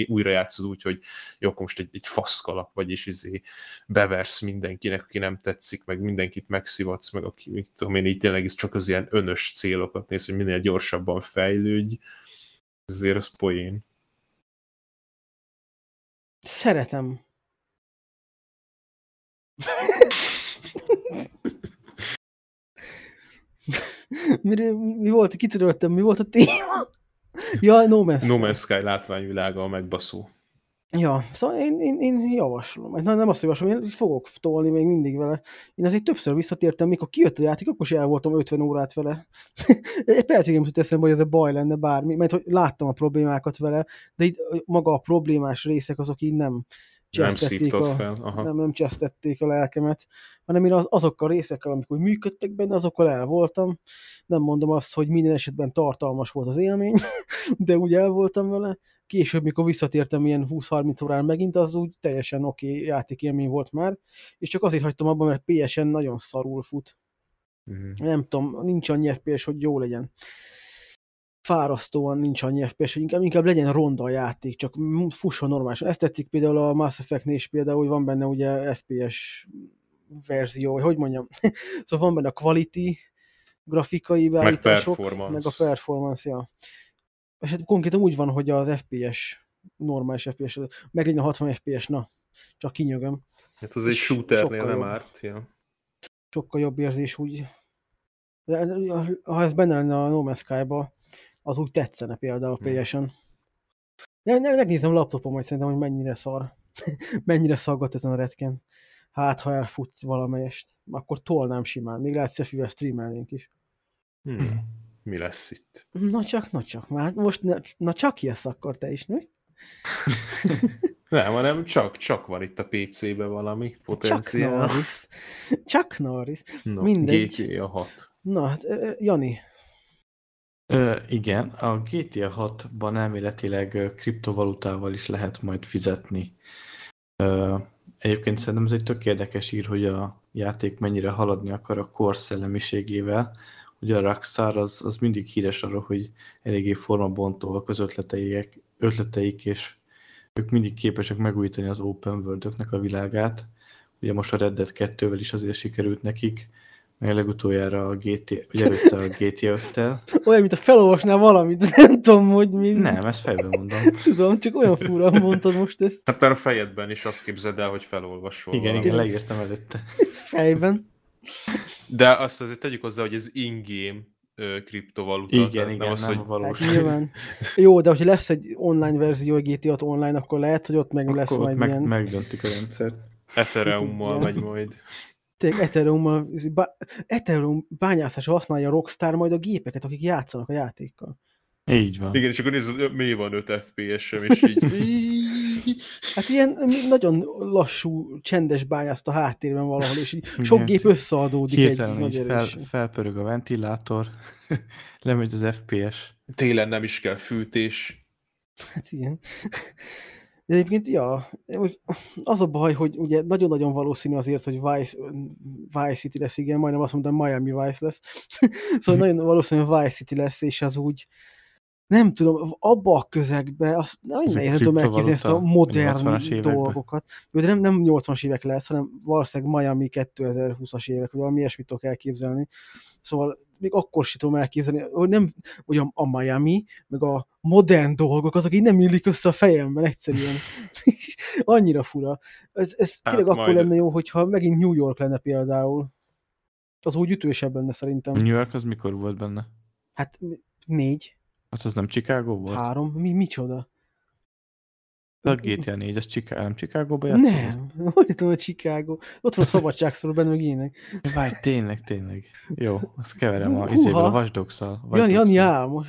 újra játszod úgy, hogy jó, akkor most egy, egy faszkalap vagy, és izé beversz mindenkinek, aki nem tetszik, meg mindenkit megszivatsz, meg aki, mit tudom én, így tényleg csak az ilyen önös célokat néz, hogy minél gyorsabban fejlődj, ezért az poén. Szeretem. mi, mi volt, kitöröltem, mi volt a téma? Ja, No Man's No Man's Sky látványvilága a megbaszó. Ja, szóval én, én, én javaslom. Na, nem azt javaslom, én fogok tolni még mindig vele. Én azért többször visszatértem, mikor kijött a játék, akkor is el voltam 50 órát vele. Egy percig nem jutott eszembe, hogy ez a baj lenne bármi, mert hogy láttam a problémákat vele, de itt maga a problémás részek azok így nem Nem szívtad a, fel. Aha. nem, nem csesztették a lelkemet, hanem én az, azokkal a részekkel, amik úgy működtek benne, azokkal el voltam. Nem mondom azt, hogy minden esetben tartalmas volt az élmény, de úgy el voltam vele. Később, mikor visszatértem ilyen 20-30 órán megint, az úgy teljesen oké okay játékélmény volt már, és csak azért hagytam abban, mert PSN nagyon szarul fut. Mhm. Nem tudom, nincs annyi FPS, hogy jó legyen. Fárasztóan nincs annyi FPS, hogy inkább, inkább legyen ronda a játék, csak fusson normálisan. Ezt tetszik például a Mass Effect-nél is például, hogy van benne ugye FPS verzió, vagy hogy mondjam. szóval van benne a quality, grafikai beállítások, performance. meg a performance, ja. És hát konkrétan úgy van, hogy az FPS, normális FPS, meglegyen a 60 FPS, na. csak kinyögöm. Hát az egy shooternél nem jobb. árt. Ja. Sokkal jobb érzés úgy. De, ha ez benne lenne a No Man's Sky-ba, az úgy tetszene például. PS-en. Ne, ne, megnézem laptopon majd szerintem, hogy mennyire szar. mennyire szaggat ezen a retken. Hát, ha elfut valamelyest, akkor tolnám simán. Még lehet szefivel streamelnénk is. Hmm. Mi lesz itt? Na csak, na csak. Már most, ne, na csak jössz akkor te is, mi? Nem, hanem csak, csak van itt a PC-be valami Csak potenciál. Norris. Csak Norris. No, mindegy. GTA 6. Na, Jani, Ö, igen, a GTA 6-ban elméletileg kriptovalutával is lehet majd fizetni. Ö, egyébként szerintem ez egy tök érdekes ír, hogy a játék mennyire haladni akar a kor szellemiségével. Ugye a Rockstar az, az mindig híres arról, hogy eléggé formabontóak az ötleteik, ötleteik, és ők mindig képesek megújítani az open world a világát. Ugye most a Red Dead 2-vel is azért sikerült nekik, meg legutoljára a GTA, ugye előtte a GTA 5-tel. olyan, mint a felolvasnál valamit, nem tudom, hogy mi. Nem, ezt fejben mondom. Tudom, csak olyan fura mondtad most ezt Hát már a fejedben is azt képzeld el, hogy felolvasol Igen, valamit. igen, leírtam előtte. fejben. De azt azért tegyük hozzá, hogy ez in-game kriptovaluta. Igen, igen, az, nem hogy a valós. Hát nyilván. Jó, de hogyha lesz egy online verzió a GTA 6 online, akkor lehet, hogy ott meg lesz Akkor ott majd meg, ilyen... megdöntik a rendszert. Ethereummal megy majd. Tényleg Ethereum, Ethereum bányászásra használja a Rockstar majd a gépeket, akik játszanak a játékkal. Így van. Igen, és akkor nézd, mi van 5 FPS-sem, és így... Hát ilyen nagyon lassú, csendes bányászt a háttérben valahol, és így sok Igen. gép összeadódik egy Hirtelen nagy így fel, felpörög a ventilátor, lemegy az FPS. Télen nem is kell fűtés. Hát igen. De egyébként, ja, az a baj, hogy ugye nagyon-nagyon valószínű azért, hogy Vice, Vice City lesz, igen, majdnem azt mondtam, Miami Vice lesz. szóval nagyon valószínű, hogy Vice City lesz, és az úgy, nem tudom, abba a közegbe, azt nagyon nehéz tudom elképzelni ezt a kriptovaluta, a 80-as modern dolgokat. Jó, de nem, nem 80-as évek lesz, hanem valószínűleg Miami 2020-as évek, vagy valami ilyesmit tudok elképzelni. Szóval még akkor sem tudom elképzelni, hogy nem, hogy a, a Miami, meg a modern dolgok, azok így nem illik össze a fejemben egyszerűen. Annyira fura. Ez, ez Hát tényleg akkor lenne jó, hogyha megint New York lenne például. Az úgy ütősebb lenne szerintem. New York az mikor volt benne? Hát négy, Hát az nem Chicago volt? három, mi, micsoda? A GTA 4, az Chicago, nem Chicago-ba játszott? Nem, hogy tudom, hogy Chicago. Ott van a szabadságszorú benne, meg ilyenek. Várj, tényleg, tényleg. Jó, azt keverem a, izéből, a. Watch Jani, Jani álmos.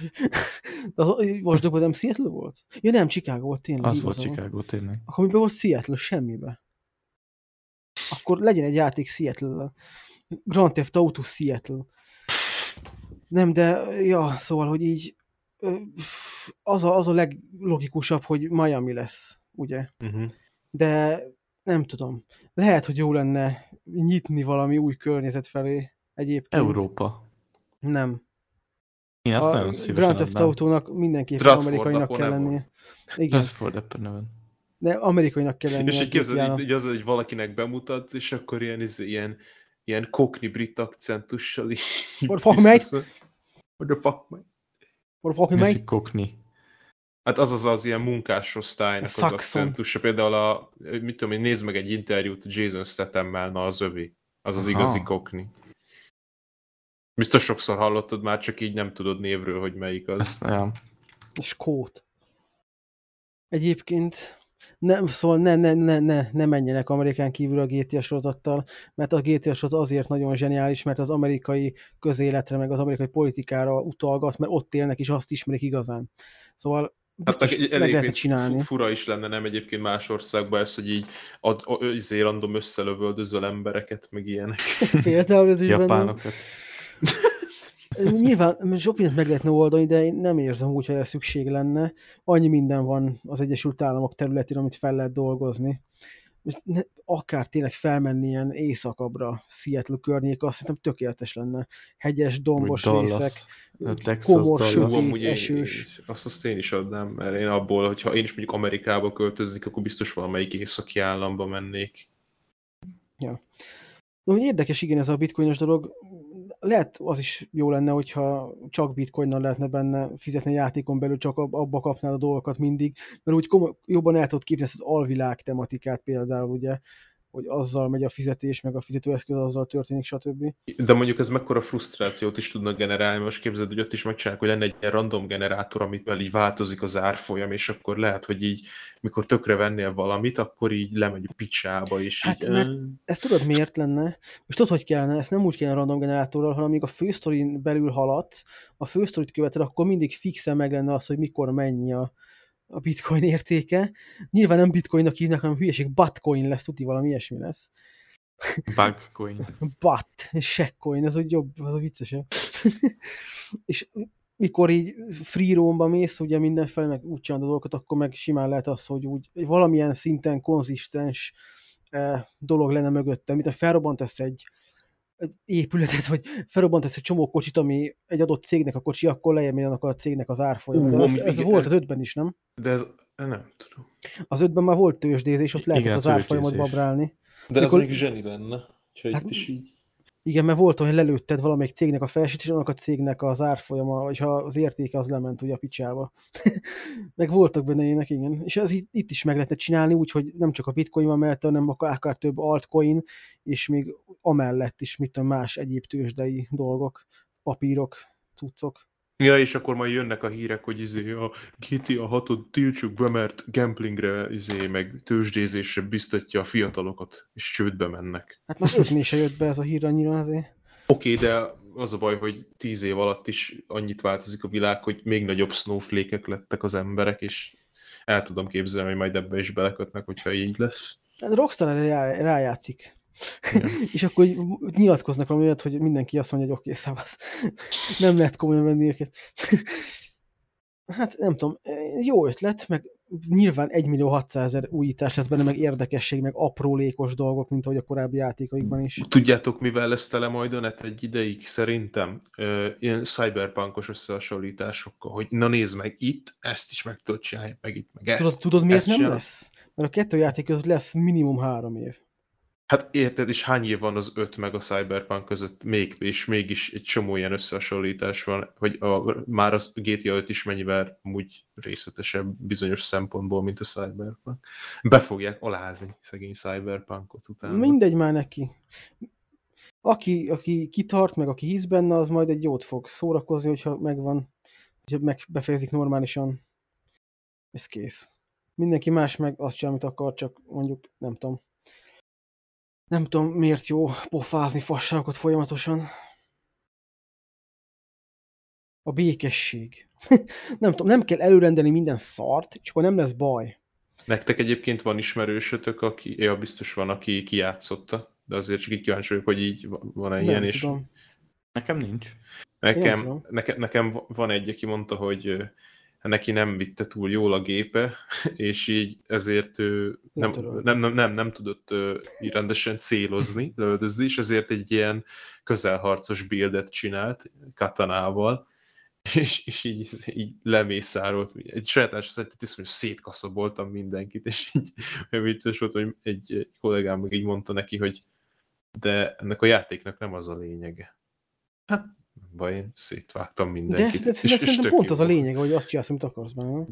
Az Vasdogban nem Seattle volt? Ja nem, Chicago volt tényleg. Az volt. Chicago, tényleg. Akkor miben volt Seattle? Semmibe. Akkor legyen egy játék seattle Grand Theft Auto Seattle. Nem, de ja, szóval, hogy így az a, az a leglogikusabb, hogy Miami lesz, ugye? Uh-huh. De nem tudom. Lehet, hogy jó lenne nyitni valami új környezet felé egyébként. Európa. Nem. Én azt a nagyon szívesen Grand Theft. Autónak mindenképpen Stratford amerikainak kell lennie. Igen, Stratford Avon. de amerikainak kell lennie. És a így képzeld, így, az, hogy valakinek bemutatsz, és akkor ilyen, izé, ilyen, ilyen kokni brit akcentussal így What the fuck, mate? What the fuck, mate? Or fuck Mi me, az, mate. hogy kokni? Hát az az az ilyen munkásosztálynak az Saxon. akcentusa. Például a, mit tudom én, nézd meg egy interjút Jason Stathammel, na az övé. Az az Aha. igazi kokni. Biztos sokszor hallottad már, csak így nem tudod névről, hogy melyik az. Ja. Skót. Egyébként nem, szóval ne, ne, ne, ne, ne menjenek Amerikán kívül a GTA sorozattal, mert a GTA sorozat azért nagyon zseniális, mert az amerikai közéletre, meg az amerikai politikára utalgat, mert ott élnek, és azt ismerik igazán. Szóval Hát meg meg lehetne csinálni. fura is lenne, nem egyébként más országban ez, hogy így ad, izé random összelövöldözöl embereket, meg ilyenek. Például ez is benne. Nyilván sok mindent meg lehetne oldani, de én nem érzem úgy, hogy erre szükség lenne. Annyi minden van az Egyesült Államok területén, amit fel lehet dolgozni. Akár tényleg felmenni ilyen északabbra, Seattle környék, azt szerintem tökéletes lenne. Hegyes, dombos Vagy részek, Dallas. A Texas, komor, Dallas. sötét, esős. én, azt, azt én is adnám, mert én abból, hogyha én is mondjuk Amerikába költöznék, akkor biztos valamelyik északi államba mennék. De hogy érdekes, igen, ez a bitcoinos dolog. Lehet az is jó lenne, hogyha csak bitcoinnal lehetne benne fizetni a játékon belül, csak ab- abba kapnád a dolgokat mindig, mert úgy komo- jobban el tudod képzelni az alvilág tematikát például, ugye, hogy azzal megy a fizetés, meg a fizetőeszköz azzal történik, stb. De mondjuk ez mekkora frusztrációt is tudnak generálni. Most képzeld, hogy ott is megcsinálják, hogy lenne egy ilyen random generátor, amit így változik az árfolyam, és akkor lehet, hogy így, mikor tökre vennél valamit, akkor így lemegy a picsába, és Hát, így... mert ezt tudod miért lenne? Most tudod, hogy kellene? Ezt nem úgy kellene random generátorral, hanem amíg a fősztorin belül haladsz, a fősztorit követed, akkor mindig fixen meg lenne az, hogy mikor mennyi a, a bitcoin értéke. Nyilván nem bitcoinnak hívnak, hanem hülyeség, batcoin lesz, tuti valami ilyesmi lesz. Bugcoin. Bat, shekcoin, ez úgy jobb, az a viccesebb. és mikor így free roamba mész, ugye mindenfelé, meg úgy csinálod a dolgokat, akkor meg simán lehet az, hogy úgy valamilyen szinten konzisztens eh, dolog lenne mögötte, mint a felrobbantasz egy, egy épületet, vagy felrobbantasz egy csomó kocsit, ami egy adott cégnek a kocsi, akkor lejjebb annak a cégnek az Ú, ez, ez volt ez- az ötben is, nem? De ez... Nem tudom. Az ötben már volt tőzsdézés, ott lehetett Igen, az árfolyamot babrálni. De ez még zseni lenne. Úgyhogy Hát- itt is így... Igen, mert volt olyan, hogy lelőtted valamelyik cégnek a felsét, és annak a cégnek az árfolyama, vagy ha az értéke az lement ugye a picsába. meg voltak benne ilyenek, igen. És ez itt, is meg lehetne csinálni, úgyhogy nem csak a bitcoin van mellette, hanem akár több altcoin, és még amellett is, mit tudom, más egyéb tőzsdei dolgok, papírok, cuccok. Ja, és akkor majd jönnek a hírek, hogy izé a GTA 6-ot tiltsuk be, mert gamblingre, izé, meg tőzsdézésre biztatja a fiatalokat, és csődbe mennek. Hát már ötné se jött be ez a hír annyira azért. Oké, okay, de az a baj, hogy tíz év alatt is annyit változik a világ, hogy még nagyobb snowflake lettek az emberek, és el tudom képzelni, hogy majd ebbe is belekötnek, hogyha így lesz. Hát Rockstar rájátszik. És akkor így nyilatkoznak valami olyat, hogy mindenki azt mondja, hogy oké, okay, szavasz. nem lehet komolyan venni őket. hát nem tudom, jó ötlet, meg nyilván 1 millió 600 ezer újítás lesz benne, meg érdekesség, meg aprólékos dolgok, mint ahogy a korábbi játékaikban is. Tudjátok, mivel lesz tele majd a net egy ideig szerintem? Ö, ilyen cyberpunkos összehasonlításokkal, hogy na nézd meg itt, ezt is meg tudod csinálni, meg itt, meg ezt. Tudod, tudod miért ezt nem csinálod. lesz? Mert a kettő játék között lesz minimum három év. Hát érted, és hány év van az 5 meg a Cyberpunk között, még, és mégis egy csomó ilyen összehasonlítás van, hogy a, már az GTA 5 is mennyivel úgy részletesebb bizonyos szempontból, mint a Cyberpunk. Be fogják alázni szegény Cyberpunkot utána. Mindegy már neki. Aki, aki kitart, meg aki hisz benne, az majd egy jót fog szórakozni, hogyha megvan, hogyha meg befejezik normálisan. Ez kész. Mindenki más meg azt csinál, amit akar, csak mondjuk nem tudom. Nem tudom, miért jó pofázni fasságokat folyamatosan. A békesség. nem tudom, nem kell előrendelni minden szart, és akkor nem lesz baj. Nektek egyébként van ismerősötök, aki, ja, biztos van, aki kijátszotta, de azért csak így kíváncsi vagyok, hogy így va- van-e ilyen, nem és tudom. Nekem nincs. nekem, nekem, nekem van egy, aki mondta, hogy neki nem vitte túl jól a gépe, és így ezért ő nem, nem, nem, nem, nem tudott így rendesen célozni, lövöldözni, és ezért egy ilyen közelharcos buildet csinált katanával, és, és így, így lemészárolt, egy sajátás szerint iszonyú szétkaszaboltam mindenkit, és így olyan vicces volt, hogy egy kollégám meg így mondta neki, hogy de ennek a játéknak nem az a lényege. Hát, baj, én szétvágtam De, mindenkit. ez, ez, ez szerintem tök pont az a lényeg, hogy azt csinálsz, amit akarsz benne.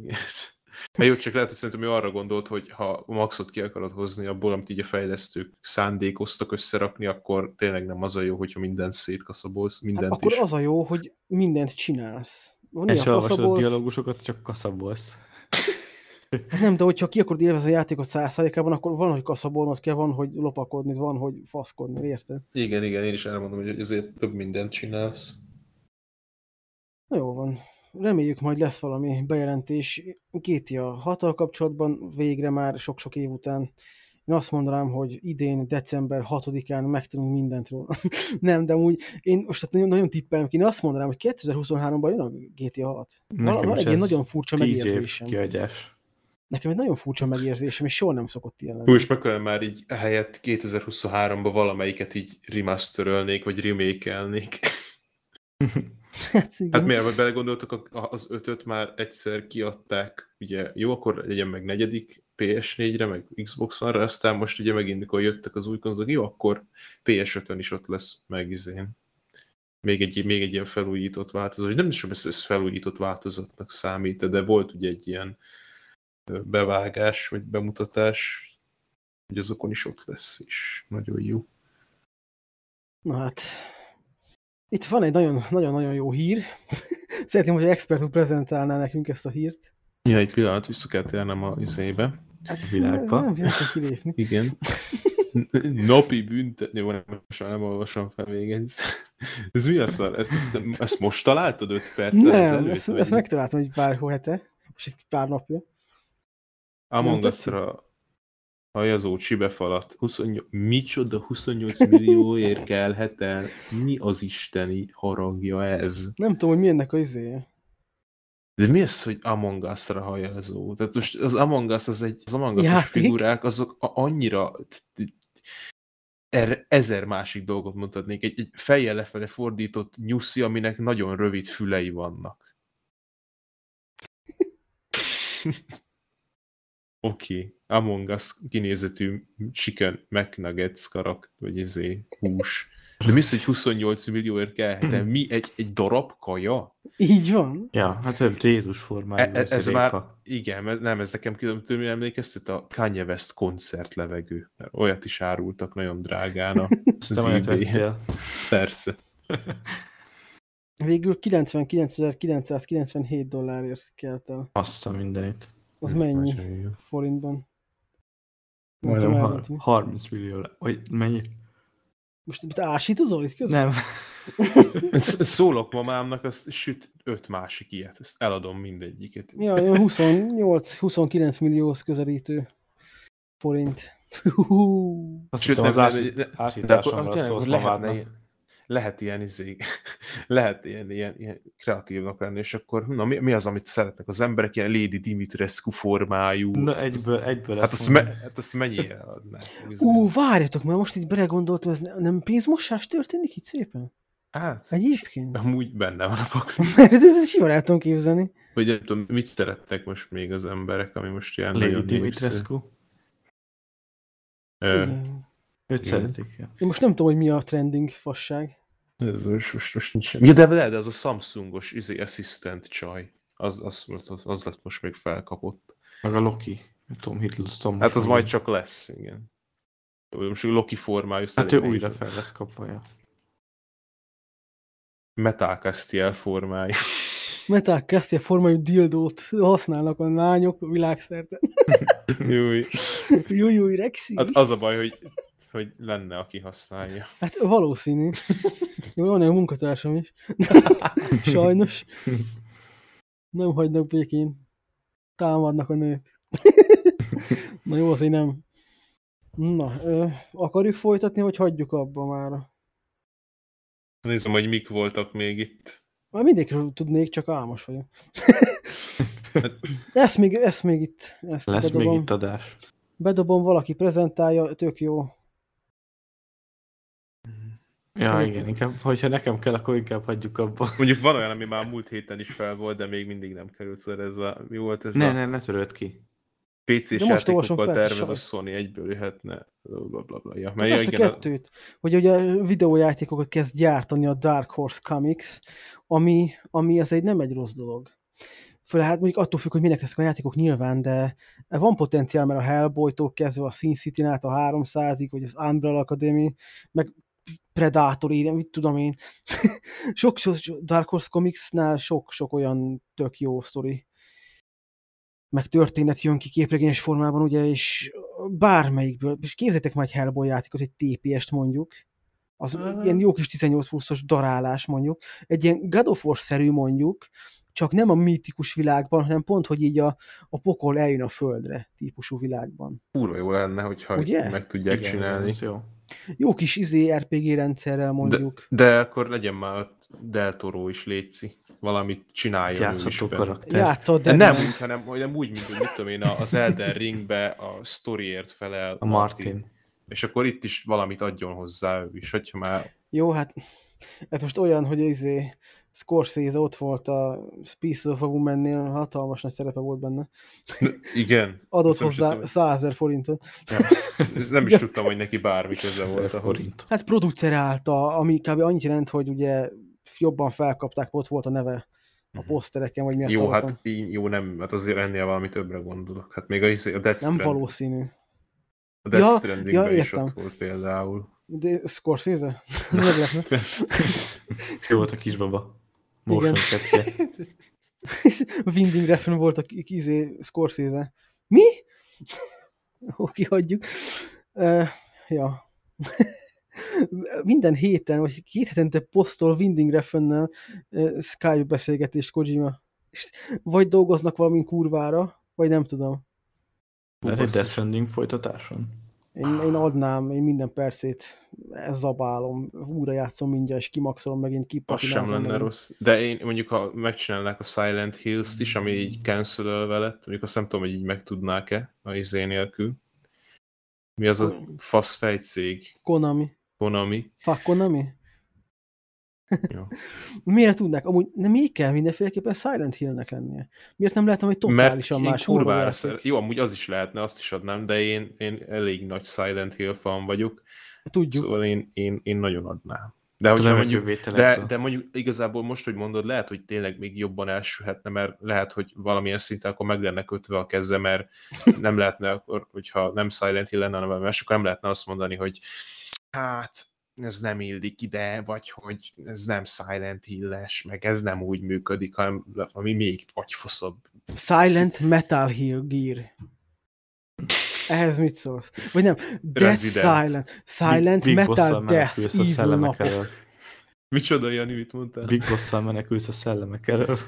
Hát jó, csak lehet, hogy szerintem ő arra gondolt, hogy ha maxot ki akarod hozni abból, amit így a fejlesztők szándékoztak összerakni, akkor tényleg nem az a jó, hogyha mindent szétkaszabolsz, Hát mindent akkor is. az a jó, hogy mindent csinálsz. Van És olvasod a dialógusokat, csak kaszabolsz. Hát nem, de hogyha ki akarod élvezni a játékot százszázalékában, akkor van, hogy kaszabolnod kell, van, hogy lopakodni, van, hogy faszkodni, érted? Igen, igen, én is elmondom, hogy azért több mindent csinálsz. Na jó van. Reméljük majd lesz valami bejelentés. GTA 6 kapcsolatban végre már sok-sok év után. Én azt mondanám, hogy idén, december 6-án megtudunk mindent róla. nem, de úgy, én most hát nagyon, nagyon tippelem ki. Én azt mondanám, hogy 2023-ban jön a GTA 6. Van, Nekem van egy ilyen ez nagyon furcsa 10 év megérzésem. kiadás. Nekem egy nagyon furcsa megérzésem, és soha nem szokott ilyen lenni. És meg már így helyett 2023-ban valamelyiket így remasterölnék, vagy remake-elnék. Hát, igen. Hát miért, vagy belegondoltok, az ötöt már egyszer kiadták, ugye jó, akkor legyen meg negyedik PS4-re, meg Xbox One-ra, aztán most ugye megint, mikor jöttek az új konzolok, jó, akkor PS5-ön is ott lesz meg izén. még egy, még egy ilyen felújított változat, nem is tudom, ezt felújított változatnak számít, de volt ugye egy ilyen bevágás, vagy bemutatás, hogy azokon is ott lesz, és nagyon jó. Na hát, itt van egy nagyon-nagyon jó hír. Szeretném, hogy expert úr prezentálná nekünk ezt a hírt. Ja, egy pillanat, vissza kell térnem a izébe. Hát, világba. Nem, nem kilépni. Igen. Napi büntetni, van, most már nem olvasom fel még ez. Ez mi a szar? Ezt, ezt, ezt most találtad 5 perccel Nem, ezelőtt? ezt, vagy ezt megtaláltam egy pár hete, most egy pár napja. Among nem Us-ra hajazó csibefalat. 28, micsoda 28 millióért kelhet el? Mi az isteni haragja ez? Nem tudom, hogy mi ennek a izéje. De mi az, hogy Among Us-ra hajazó? Tehát most az Among Us, az egy, az Among Us figurák, azok annyira erre ezer másik dolgot mondhatnék. Egy, egy fejjel lefele fordított nyuszi, aminek nagyon rövid fülei vannak. Oké, okay. Among Us kinézetű chicken McNuggets karak, vagy izé, hús. De mi hogy 28 millióért kell? De mi egy, egy darab kaja? Így van. Ja, hát több Jézus E, formájú. e, ez répa. már, igen, ez, nem, ez nekem különböző emlékeztet a Kanye West koncert levegő. Mert olyat is árultak nagyon drágán a. Persze. Végül 99.997 dollárért kelt el. Azt a mindenit. Az mennyi forintban? Nem Majdnem tudom har- eldönteni. 30 millió. le- Vagy mennyi? Most mit ásítozol itt közben? Nem. Sz- Szólok mamámnak, azt süt öt másik ilyet, ezt eladom mindegyiket. Ja, olyan 28-29 millióhoz közelítő forint. Azt Sőt, hittem, az ásításomra szólsz mamádnak. Lehet ilyen, izé, lehet ilyen, ilyen, ilyen kreatívnak lenni, és akkor na, mi, mi, az, amit szeretnek az emberek, ilyen Lady Dimitrescu formájú. Na, Azt- egyből, egyből Hát ezt azt, me, hát azt mennyire adnák? Ú, várjatok, mert most itt belegondoltam, ez ne- nem pénzmosás történik itt szépen? hát, Egyébként? amúgy benne van a pakli. Mert ez simán el tudom képzelni. Vagy nem tudom, mit szerettek most még az emberek, ami most ilyen Lady népszerű. Dimitrescu. Ö. Őt Igen. szeretik. ja. Én most nem tudom, hogy mi a trending fasság. Ez most, most, most nincs semmi. Ja, de, de, de az a Samsungos izé, assistant csaj. Az, az, az, az lett most még felkapott. Meg a Loki. Tom Hiddleston. Hát az majd csak lesz, igen. Most Loki formájú Hát ő újra fel lesz kapva, ja. Metal Castiel formájú. Metal Castia formájú dildót használnak a lányok világszerte. Júj. Jó, jó, Rexi. Hát az a baj, hogy, hogy lenne, aki használja. Hát valószínű. Van egy munkatársam is. Sajnos. Nem hagynak békén. Támadnak a nők. Na jó, azért nem. Na, ö, akarjuk folytatni, vagy hagyjuk abba már? Nézem, hogy mik voltak még itt. Már mindegyikről tudnék, csak álmos vagyok. ezt, még, ezt még itt. Ezt Lesz még bedobom. itt adás. bedobom, valaki prezentálja, tök jó. Ja, igen, inkább, hogyha nekem kell, akkor inkább hagyjuk abba. Mondjuk van olyan, ami már múlt héten is fel volt, de még mindig nem került szóval ez a... Mi volt ez Ne, a... ne, ne töröd ki. PC-s olvasom játékokkal tervez a. Sony, egyből jöhetne. Bla, bla, bla. Ja, mert ja, ezt a igen, a- kettőt, hogy ugye a videójátékokat kezd gyártani a Dark Horse Comics, ami, ami az egy nem egy rossz dolog. Főleg hát mondjuk attól függ, hogy minek ezek a játékok nyilván, de van potenciál, mert a Hellboy-tól kezdve a Sin City-n át a 300-ig, vagy az Umbrella Academy, meg Predator, én mit tudom én. sok, sok Dark Horse Comicsnál sok-sok olyan tök jó sztori meg történet jön ki képregényes formában, ugye, és bármelyikből, és képzeljétek már egy Hellboy játékot, egy TPS-t mondjuk, az Ah. ilyen jó kis 18 pluszos darálás mondjuk, egy ilyen God of War-szerű mondjuk, csak nem a mítikus világban, hanem pont, hogy így a, a pokol eljön a földre típusú világban. kurva jó lenne, hogyha Ugye? meg tudják Igen, csinálni. ez jó. Jó kis izé RPG rendszerrel mondjuk. De akkor legyen már Del Toro is létszi. Valamit csináljon ő is Játszható karakter. Játszott, De nem úgy, hanem, hanem úgy, mint hogy mit tudom én, az Elden Ringbe a storyért felel A Martin. És akkor itt is valamit adjon hozzá ő is, hogyha már... Jó, hát ez most olyan, hogy izé Scorsese ott volt a Species of a Woman-nél, hatalmas nagy szerepe volt benne. Igen. Adott nem hozzá tudtam, 100 ezer forintot. ezt nem is tudtam, hogy neki bármi köze volt forint. Hát producerálta, ami kb. annyit jelent, hogy ugye jobban felkapták, ott volt a neve a posztereken, vagy mi a Jó, hát jó, nem, hát azért ennél valami többre gondolok. Hát még a, izé- a Death Nem Stranding, valószínű. a Death Ja, Strandingben ja, is ott volt például. De Scorsese? Ez meglepne. Jó volt a kisbaba. Motion. Winding Refn volt a izé Scorsese. Mi? Oké, hagyjuk. Uh, ja. Minden héten, vagy két hetente posztol Winding Refnnel Skype beszélgetést Kojima. És vagy dolgoznak valamin kurvára, vagy nem tudom. Lehet egy Death Stranding folytatáson. Én, én adnám, én minden percét ez zabálom, újra játszom mindjárt, és kimaxolom megint, Az sem kipatinázom lenne megint. rossz. De én mondjuk, ha megcsinálnák a Silent Hills-t is, ami így cancel lett, mondjuk azt nem tudom, hogy így meg tudnák-e a izé nélkül. Mi az a fasz fejcég? Konami. Konami. Fuck Konami? Jó. Miért tudnák? Amúgy nem még kell mindenféleképpen Silent Hillnek lennie. Miért nem lehetne, hogy Mert totálisan én más kurvára szer... Jó, amúgy az is lehetne, azt is adnám, de én, én elég nagy Silent Hill fan vagyok, Tudjuk. szóval én, én, én nagyon adnám. De hogyha Tudom, mondjuk, hogy de, de mondjuk igazából most, hogy mondod, lehet, hogy tényleg még jobban elsülhetne, mert lehet, hogy valamilyen szinten akkor meg lenne kötve a keze, mert nem lehetne akkor, hogyha nem Silent Hill lenne, hanem más, akkor nem lehetne azt mondani, hogy hát ez nem illik ide, vagy hogy ez nem Silent Hill-es, meg ez nem úgy működik, hanem ami még agyfoszabb. Silent Metal Hill Gear. Ehhez mit szólsz? Vagy nem, Death Resident. Silent. Silent Big Metal Death menekülsz a Evil szellemek napok. elől. Micsoda, Jani, mit mondtál? Big Boss-szal menekülsz a szellemek elől.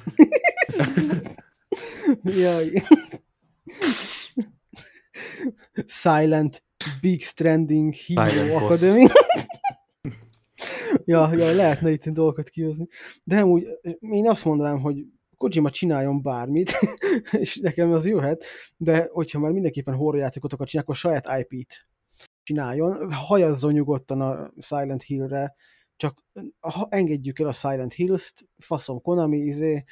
Jaj. Silent Big Stranding Hero. Academy. ja, ja, lehetne itt dolgokat kihozni. De úgy, én azt mondanám, hogy Kojima csináljon bármit, és nekem az jöhet, de hogyha már mindenképpen horrorjátékotokat csinál, akkor saját IP-t csináljon, hajazzon nyugodtan a Silent Hill-re, csak ha engedjük el a Silent Hills-t, faszom Konami, izé,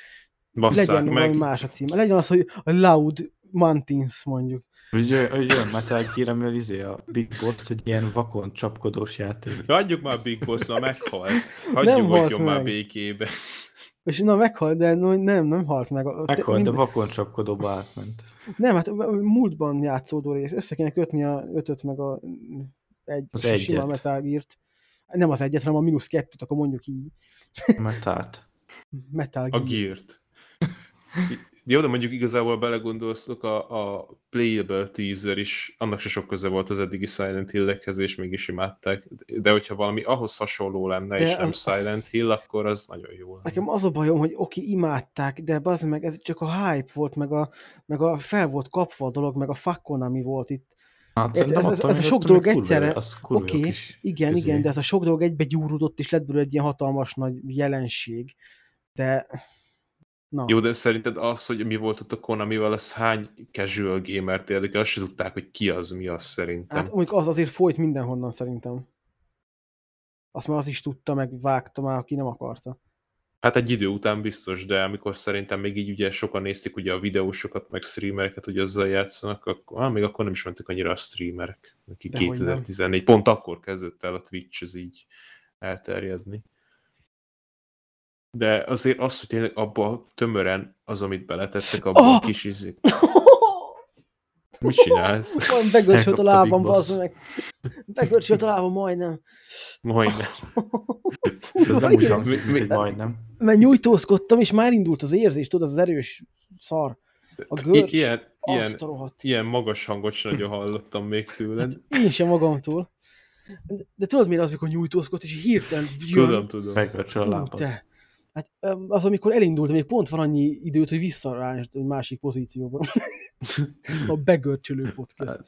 Basszák legyen meg. valami más a címe. Legyen az, hogy a Loud Mountains mondjuk. Ugye, jön Metal Gear, amivel izé a Big Boss egy ilyen vakon csapkodós játék. Hagyjuk már Big Boss, na meghalt. Nem Hagyjuk, halt hagyjon már meg. békébe. És na meghalt, de no, nem, nem halt meg. A- Meghalt, de mind- vakon csapkodóba átment. Nem, hát a múltban játszódó rész. Össze kéne kötni a ötöt meg a egy, Az a sima egyet. Metal Gear-t. Nem az egyet, hanem a mínusz kettőt, akkor mondjuk így. Metált. Metal A Gear. Jó, de mondjuk igazából belegondolsztok, a, a playable teaser is, annak se sok köze volt az eddigi Silent Hill-ekhez, és mégis imádták. De hogyha valami ahhoz hasonló lenne, De és nem az- Silent Hill, akkor az nagyon jó lenne. Nekem az a bajom, hogy oké, imádták, de bazd meg, ez csak a hype volt, meg a, meg a fel volt kapva a dolog, meg a fuck Konami volt itt. Hát, Ez- ez- ez- ez a sok dolog egyszerre- Oké. Oké, Igen, igen, de ez a sok dolog egybe gyúródott, és lett belőle egy ilyen hatalmas nagy jelenség. De... Na, Jó, de szerinted az, hogy mi volt ott a Konamival, az hány casual gamert érdekel, azt se tudták, hogy ki az, mi az szerintem. hát mondjuk az azért folyt mindenhonnan szerintem. Azt már az is tudta, meg vágta már, aki nem akarta. Hát egy idő után biztos, de amikor szerintem még így ugye sokan nézték ugye a videósokat, meg streamereket, hogy azzal játszanak, akkor, ah, még akkor nem is mentek annyira a streamerek. Neki Dehogy nem. 2014, pont akkor kezdett el a Twitch ez így elterjedni. De azért az, hogy tényleg abba tömören az, amit beletettek, abban Ah! a kis izé... Mit csinálsz? Olyan begörcsölt a lábam, bazd meg. Begörcsölt a lábam majdnem. Majdnem. Ez nem úgy hangzik, Mi- mint majdnem. Mert nyújtózkodtam, és már indult az érzés, tudod, az az erős szar. A I- görcs, ilyen, ilyen, ilyen magas hangot sem nagyon hallottam még tőled. Hát én sem magamtól. De, de tudod miért az, mikor nyújtózkodt, és hirtelen jön. Tudom, tudom. Megvercsöl a Fú, te. Hát az, amikor elindult, még pont van annyi időt, hogy visszaránysd egy másik pozícióba. a begörcsölő podcast.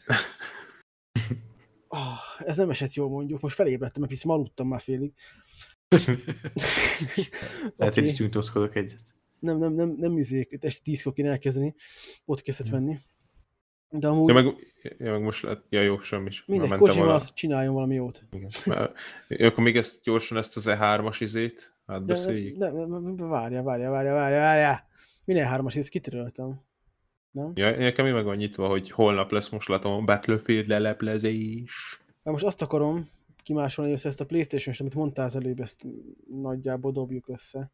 Oh, ez nem esett jól mondjuk, most felébredtem, mert hiszem aludtam már félig. Lehet, Oké. is nyújtózkodok egyet. Nem, nem, nem, nem izék, este tízkor kéne elkezdeni podcastet venni. De amúgy Ja, meg, ja, meg most lehet, ja jó, semmi is. mindegy, Kojima vala- az csináljon valami jót. Igen. Már- akkor még ezt gyorsan, ezt az E3-as izét átbeszéljük. de, de, de, várja, várja, várja, várja, várja. Minél hármas, ezt kitöröltem. Nem? Ja, nekem még meg van nyitva, hogy holnap lesz most látom a Battlefield leleplezés. Mert most azt akarom kimásolni össze ezt a Playstation-t, amit mondtál az előbb, ezt nagyjából dobjuk össze.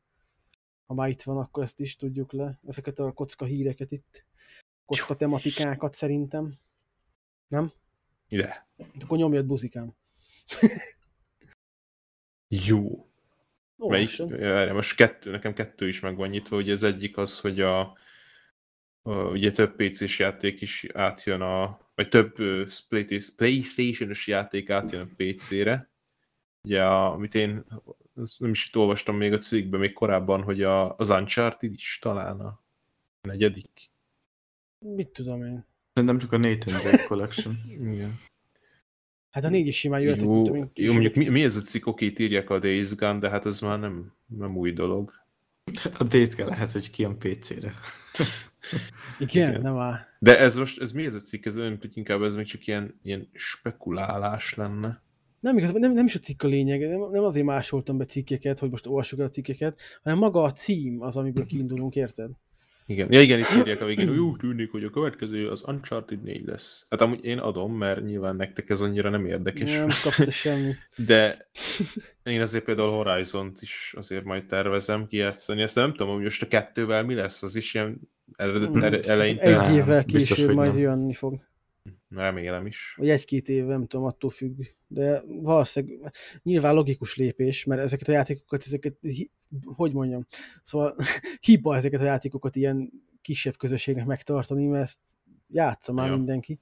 Ha már itt van, akkor ezt is tudjuk le. Ezeket a kocka híreket itt. Kocka tematikákat szerintem. Nem? Ide. Akkor nyomjad buzikám. Jó. Melyik? Olvassam. Erre most kettő, nekem kettő is meg van nyitva, ugye az egyik az, hogy a, a ugye több PC-s játék is átjön a, vagy több Playsta- Playstation-os játék átjön a PC-re. Ugye, a, amit én nem is itt olvastam még a cikkben, még korábban, hogy a, az Uncharted is talán a negyedik. Mit tudom én? Szerintem csak a Nathan Drake Collection. Igen. Hát a négy is simán jöhet. Jó, tudom én, jó, mondjuk mi, mi ez a cikk, oké, itt írják a Days Gone, de hát ez már nem, nem új dolog. A Days Gone lehet, hogy ki a PC-re. Igen, igen. nem áll. De ez most, ez mi ez a cikk? Ez olyan, hogy inkább ez még csak ilyen, ilyen spekulálás lenne. Nem, igazából nem, nem is a cikk a lényeg, nem, nem azért másoltam be cikkeket, hogy most olvassuk el a cikkeket, hanem maga a cím az, amiből kiindulunk, érted? Igen, ja, igen, itt írják a végén, hogy úgy tűnik, hogy a következő az Uncharted 4 lesz. Hát amúgy én adom, mert nyilván nektek ez annyira nem érdekes. Nem kapsz semmi. De én azért például Horizont is azért majd tervezem kijátszani. Ezt nem tudom, hogy most a kettővel mi lesz, az is ilyen eredet, Hmm, eleinte Egy évvel később majd nem. jönni fog. remélem is. Vagy egy-két év, nem tudom, attól függ. De valószínűleg nyilván logikus lépés, mert ezeket a játékokat, ezeket, hogy mondjam, szóval hiba ezeket a játékokat ilyen kisebb közösségnek megtartani, mert ezt játsza már Ja. mindenki.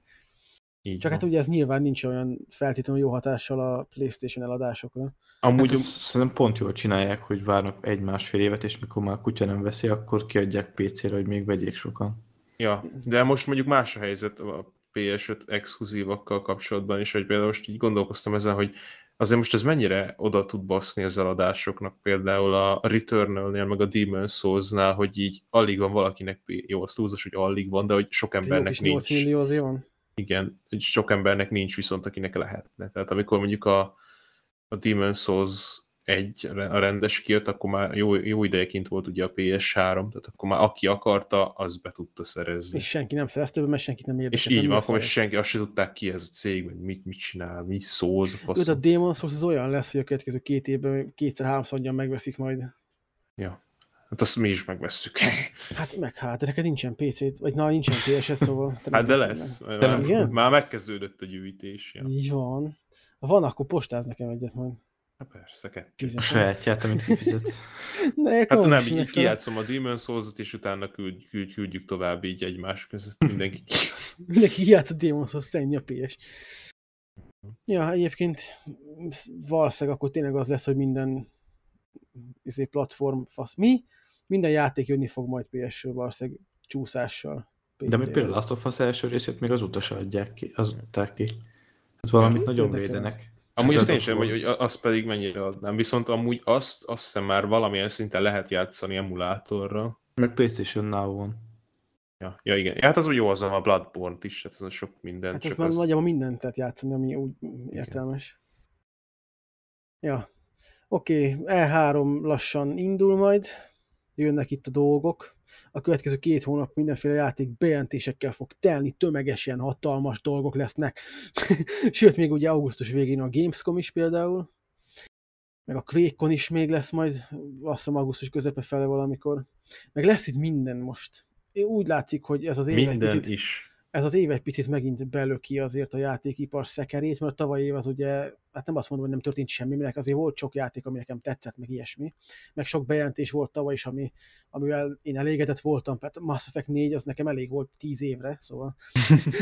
Így Csak hát van. ugye ez nyilván nincs olyan feltétlenül jó hatással a PlayStation eladásokra. Amúgy hát ezt szerintem pont jól csinálják, hogy várnak egy-másfél évet, és mikor már kutya nem veszi, akkor kiadják PC-re, hogy még vegyék sokan. Ja, de most mondjuk más a helyzet a PS5 exkluzívakkal kapcsolatban is, hogy például most így gondolkoztam ezen, hogy azért most ez mennyire oda tud baszni az eladásoknak, például a Returnal-nél, meg a Demon's Souls-nál, hogy így alig van valakinek, jó, az túlzás, hogy alig van, de hogy sok embernek kis 8 nincs. millió azért van. Igen, hogy sok embernek nincs viszont, akinek lehetne. Tehát amikor mondjuk a, a Demon's Souls egy a rendes kijött, akkor már jó, jó ideje kint volt ugye a PS3, tehát akkor már aki akarta, az be tudta szerezni. És senki nem szerezte be, mert senkit nem érdekel. És így van, akkor senki, azt se tudták ki ez a cég, meg mit, mit csinál, mi szó, az a Jó, fasz. a Demon's Souls az olyan lesz, hogy a következő két évben kétszer-háromszor megveszik majd. Ja. Hát azt mi is megvesszük. Hát meg hát, de neked nincsen PC-t, vagy na, nincsen PS-et, szóval... Hát de lesz. meg. Már, Igen? már megkezdődött a gyűjtés. Ja. Így van. Ha van, akkor postáz nekem egyet majd. Hát persze, kettő. A sajátját, amit kifizet. De Hát hát nem, így meg kijátszom a Demon's Souls-ot, és utána küld, küld, küldjük tovább így egymás között. Mindenki Mindenki hiát a Demon's Souls, ennyi a PS. Ja, egyébként valószínűleg akkor tényleg az lesz, hogy minden izé, platform fasz. Mi? Minden játék jönni fog majd PS-ről valószínűleg csúszással. De még PC-ről. például Last of Us első részét még azóta se adják ki, az adták ki. Ez valamit Ez nagyon védenek. Amúgy azt Az én sem, hogy, hogy azt pedig mennyire adnám. Viszont amúgy azt, azt hiszem már valamilyen szinten lehet játszani emulátorral. Meg PlayStation Now van. Ja, ja igen. Ja, hát az úgy jó az a bloodborne is, hát az a sok minden. Hát ez csak már az... nagyjából mindent lehet játszani, ami úgy értelmes. Ja. Oké, okay, E3 lassan indul majd, jönnek itt a dolgok. A következő két hónap mindenféle játék bejelentésekkel fog telni, tömegesen hatalmas dolgok lesznek. Sőt, még ugye augusztus végén a Gamescom is például, meg a Quake-on is még lesz majd, azt hiszem augusztus közepe fele valamikor. Meg lesz itt minden most. Úgy látszik, hogy ez az év egy Minden picit is. Ez az év egy picit megint belöki azért a játékipar szekerét, mert a tavalyi év az ugye, hát nem azt mondom, hogy nem történt semmi, mert azért volt sok játék, ami nekem tetszett, meg ilyesmi. Meg sok bejelentés volt tavaly is, ami, amivel én elégedett voltam. Hát Mass Effect 4 az nekem elég volt 10 évre, szóval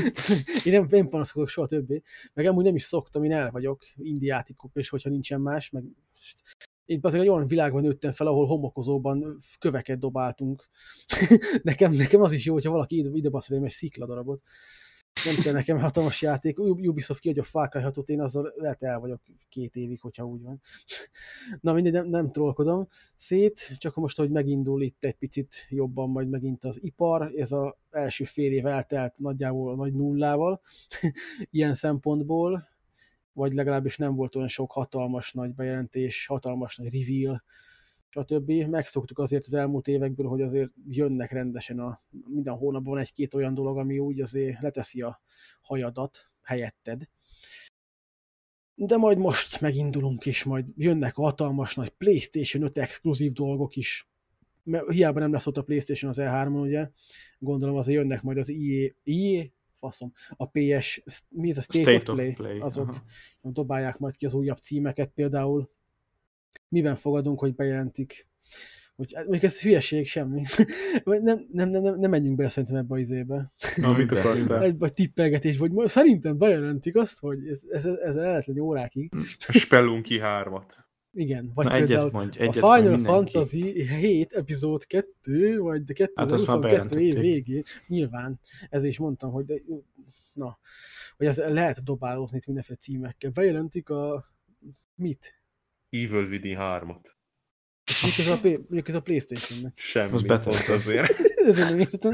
én nem, nem panaszkodok soha többé. Meg amúgy nem is szoktam, én el vagyok indie játékok, és hogyha nincsen más, meg én azért egy olyan világban nőttem fel, ahol homokozóban köveket dobáltunk. nekem, nekem az is jó, hogyha valaki ide, ide basz egy szikladarabot. Nem kell nekem hatalmas játék. Ubisoft kiadja a Far Cry 6 én azzal lehet el vagyok két évig, hogyha úgy van. Na mindegy, nem, nem trollkodom szét, csak most, hogy megindul itt egy picit jobban majd megint az ipar, ez az első fél év eltelt nagyjából a nagy nullával, ilyen szempontból, vagy legalábbis nem volt olyan sok hatalmas nagy bejelentés, hatalmas nagy reveal, stb. Megszoktuk azért az elmúlt évekből, hogy azért jönnek rendesen a minden hónapban egy-két olyan dolog, ami úgy azért leteszi a hajadat helyetted. De majd most megindulunk, és majd jönnek a hatalmas nagy PlayStation 5 exkluzív dolgok is. Mert hiába nem lesz ott a PlayStation az E3-on, ugye? Gondolom azért jönnek majd az EA, EA faszom, a PS, mi ez a State, State of of Play, Play, azok aha. dobálják majd ki az újabb címeket például. Miben fogadunk, hogy bejelentik? Hogy, hát mondjuk ez hülyeség, semmi. Nem, nem, nem, nem, nem menjünk bele szerintem ebbe az izébe. Na, mit akartál? Egy vagy tippelgetés, vagy szerintem bejelentik azt, hogy ez, ez, ez el lehet lenni órákig. A Spelunky 3-at. Igen, vagy Na, például egyet mondj, a egyet Final mondj mindenki. Fantasy 7 epizód 2, vagy de Hát azt már 2022 év bejelentették. végén, nyilván, ezért is mondtam, hogy de, na, hogy ez lehet dobálózni itt mindenféle címekkel. Bejelentik a mit? Evil Within 3-at. És ez a, ez a Playstation-nek? Semmi, Az beteg. azért. Ezért nem értem.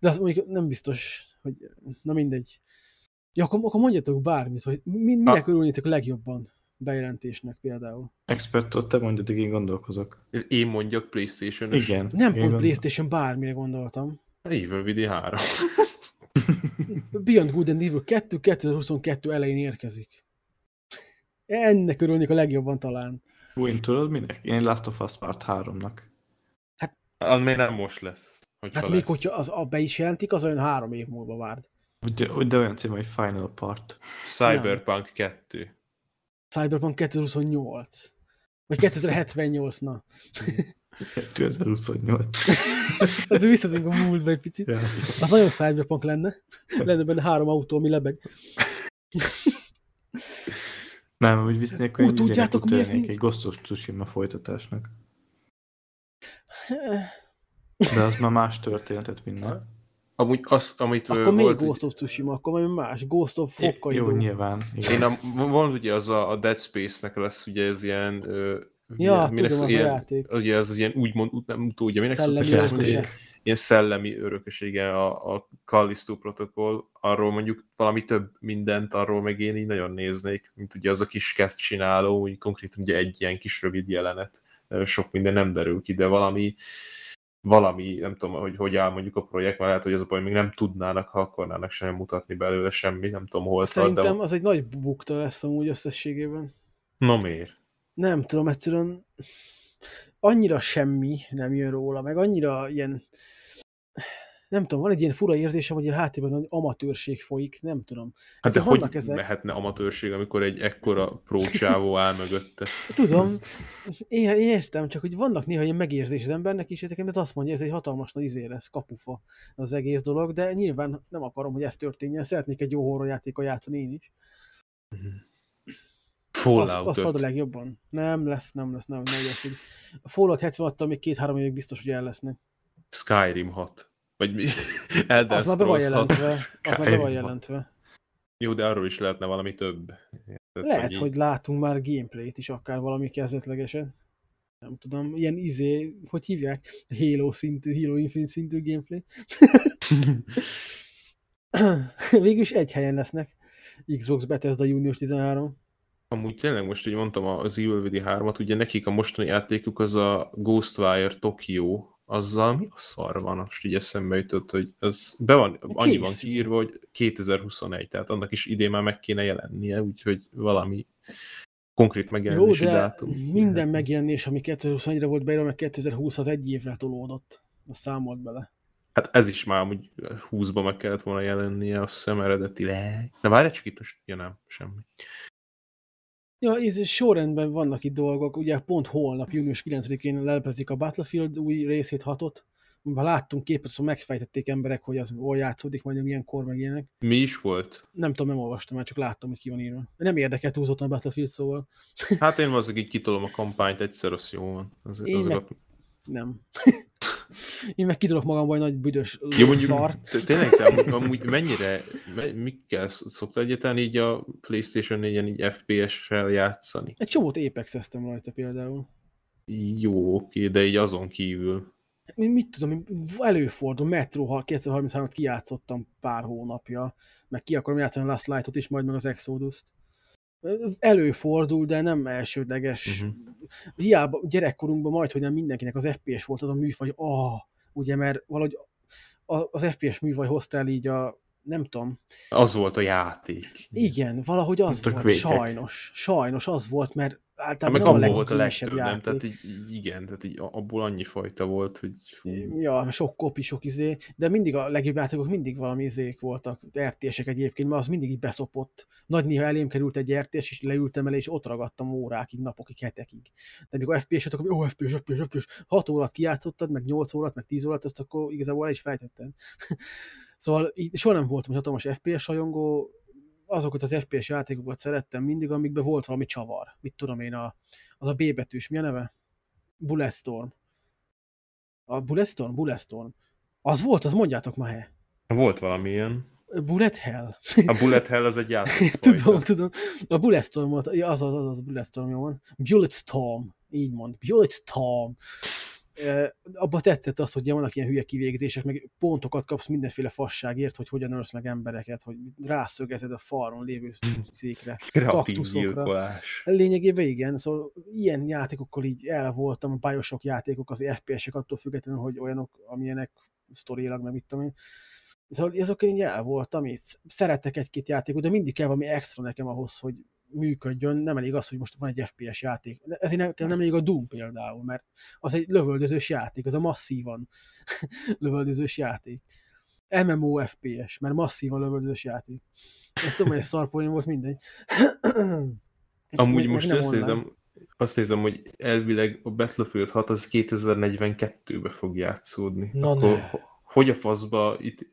De azt mondjuk nem biztos, hogy na mindegy. Ja, akkor, akkor mondjatok bármit, hogy mi, minek örülnétek a legjobban bejelentésnek például. Expertot te mondjad, én gondolkozok. Én mondjak playstation Igen. Nem pont gondol- Playstation, bármire gondoltam. Evil Within 3. Beyond Good and Evil 2 2022 elején érkezik. Ennek örülnék a legjobban talán. Hú, én tudod minek? Én Last of Us Part 3-nak. Az még nem most lesz. Hogyha Hát lesz. még hogyha az a be is jelentik, az olyan három év múlva várd. De, de olyan cím, hogy Final Part. Cyberpunk 2. Cyberpunk 2028. Vagy 2078, na. 2028. Hát visszatérünk a múltba egy picit. ja. Az nagyon cyberpunk lenne. Lenne benne három autó, ami lebeg. Nem, úgy visznek, Úgy hogy tudjátok, miért nincs- egy Ghost of Tsushima folytatásnak. De az már más történetet vinne. Amúgy az, amit Akkor még volt, Ghost of Tsushima, akkor majd más. Ghost of Jó, Hokkaido. nyilván. Igen. Én a, van ugye az a, a Dead Space-nek lesz ugye ez ilyen... Ö, Ja, minek- tudom, az a ilyen, játék. Ugye ez az ilyen úgymond, út- nem tudja, minek Szellemi örököse. Ilyen szellemi örökösége a, a Callisto protokoll, arról mondjuk valami több mindent, arról meg én így nagyon néznék, mint ugye az a kis kett csináló, úgy konkrétan ugye egy ilyen kis rövid jelenet, sok minden nem derül ki, de valami valami, nem tudom, hogy hogy áll mondjuk a projekt, mert lehet, hogy az a baj, még nem tudnának, ha akarnának sem mutatni belőle semmit, nem tudom hol tart, Szerintem de az egy nagy bukta lesz amúgy összességében. no miért? Nem tudom, egyszerűen annyira semmi nem jön róla, meg annyira ilyen nem tudom, van egy ilyen fura érzésem, hogy a háttérben amatőrség folyik, nem tudom. Hát de Ezek hogy vannak ezek. mehetne amatőrség, amikor egy ekkora prócsávó áll mögötte? Tudom, én értem, csak hogy vannak néha ilyen megérzés az embernek is, és ez azt mondja, ez egy hatalmas nagy izé lesz, kapufa az egész dolog, de nyilván nem akarom, hogy ez történjen, szeretnék egy jó horrorjátékkal játszani én is. Az, Fallout az volt a 5. legjobban. Nem lesz, nem lesz, nem, nem lesz. A Fallout 76-tal még két-három évig biztos, hogy el lesznek. Skyrim 6. Vagy? Elder Az már be van Scrolls 6. jelentve. Az már be van jelentve. Jó, de arról is lehetne valami több. Tehát, Lehet, így- hogy látunk már gameplayt is, akár valami kezdetlegesen. Nem tudom, ilyen izé, hogy hívják? Halo szintű, Halo Infinite szintű gameplay. Végülis egy helyen lesznek. Xbox Bethesda június 13. Amúgy tényleg most, hogy mondtam az Evil Within 3-at, ugye nekik a mostani játékuk az a Ghostwire Tokyo, azzal mi a szar van? Most így eszembe jutott, hogy ez be van, annyi van kiírva, hogy 2021, tehát annak is idén már meg kéne jelennie, úgyhogy valami konkrét Jó, megjelenési de dátum. minden megjelenés, ami 2021-re volt beírva, meg 2020 az egy évre tolódott. Azt számolt bele. Hát ez is már amúgy 20-ba meg kellett volna jelennie, azt hiszem eredetileg. De várj csak itt most, ja nem, semmi. Ja, ez sorrendben vannak itt dolgok. Ugye pont holnap, június 9-én lelepezik a Battlefield új részét, hatot. Már láttunk képet, szóval megfejtették emberek, hogy az hol játszódik, majd milyen kor meg ilyenek. Mi is volt? Nem tudom, nem olvastam, már csak láttam, hogy ki van írva. Nem érdekelt túlzottan a Battlefield, szóval Hát én azok így kitolom a kampányt, egyszer az jó van. Az, Én azokat... nem. Én meg kitolok magamból egy nagy büdös Jó, mondjuk, szart. tényleg, te amúgy, amúgy mennyire, me- mikkel szoktál egyáltalán így a Playstation 4-en így FPS-sel játszani? Egy csomót apex rajta például. Jó, oké, de így azon kívül. Mi- Mit tudom, én előfordul, Metro 2033-at kijátszottam pár hónapja, meg ki akarom játszani a Last Light-ot is, majd meg az Exodus-t. Előfordul, de nem elsődleges. Uh-huh. Hiába gyerekkorunkban majd, hogy nem mindenkinek az FPS volt az a műfaj, ah, ugye, mert valahogy az FPS műfaj hozta el így a nem tudom. Az volt a játék. Igen, valahogy az Tök volt, sajnos. Sajnos az volt, mert általában meg nem a abból volt a legtöbb, nem? Tehát így, igen, tehát így abból annyi fajta volt, hogy fú. Ja, sok kopi, sok izé, de mindig a legjobb játékok mindig valami izék voltak, RTS-ek egyébként, mert az mindig így beszopott. Nagy néha elém került egy RTS, és leültem el, és ott ragadtam órákig, napokig, hetekig. De mikor FPS-et, akkor ó, FPS, FPS, FPS, 6 órát kijátszottad, meg 8 órát, meg 10 órát, azt akkor igazából el is fejtetted. szóval így soha nem voltam egy hatalmas FPS rajongó, azokat az FPS játékokat szerettem mindig, amikben volt valami csavar. Mit tudom én, a, az a B betűs, mi a neve? Bulletstorm. A Bulletstorm? Bulletstorm. Az volt, az mondjátok ma he. Volt valami ilyen. Bullet Hell? A Bullet Hell az egy játék. tudom, tudom. A Bulletstorm volt, ja, az az, az, az Bulletstorm, jó van. Bulletstorm, így mond. Bulletstorm. Abba tetszett az, hogy vannak ilyen hülye kivégzések, meg pontokat kapsz mindenféle fasságért, hogy hogyan ölsz meg embereket, hogy rászögezed a falon lévő székre. Kreatív kaktuszokra. Lényegében igen, szóval ilyen játékokkal így el voltam, a Bioshock játékok, az FPS-ek attól függetlenül, hogy olyanok, amilyenek sztorilag, meg mit tudom én. Szóval ezekkel így el voltam, így szeretek egy-két játékot, de mindig kell valami extra nekem ahhoz, hogy működjön, nem elég az, hogy most van egy FPS játék. Ezért nekem nem elég a Doom például, mert az egy lövöldözős játék, az a masszívan lövöldözős játék. MMO FPS, mert masszívan lövöldözős játék. Ezt tudom, hogy egy szarpoén volt, mindegy. Amúgy meg most azt online. nézem, azt nézem, hogy elvileg a Battlefield 6 az 2042-be fog játszódni. Na Akkor ne. ho- hogy a faszba itt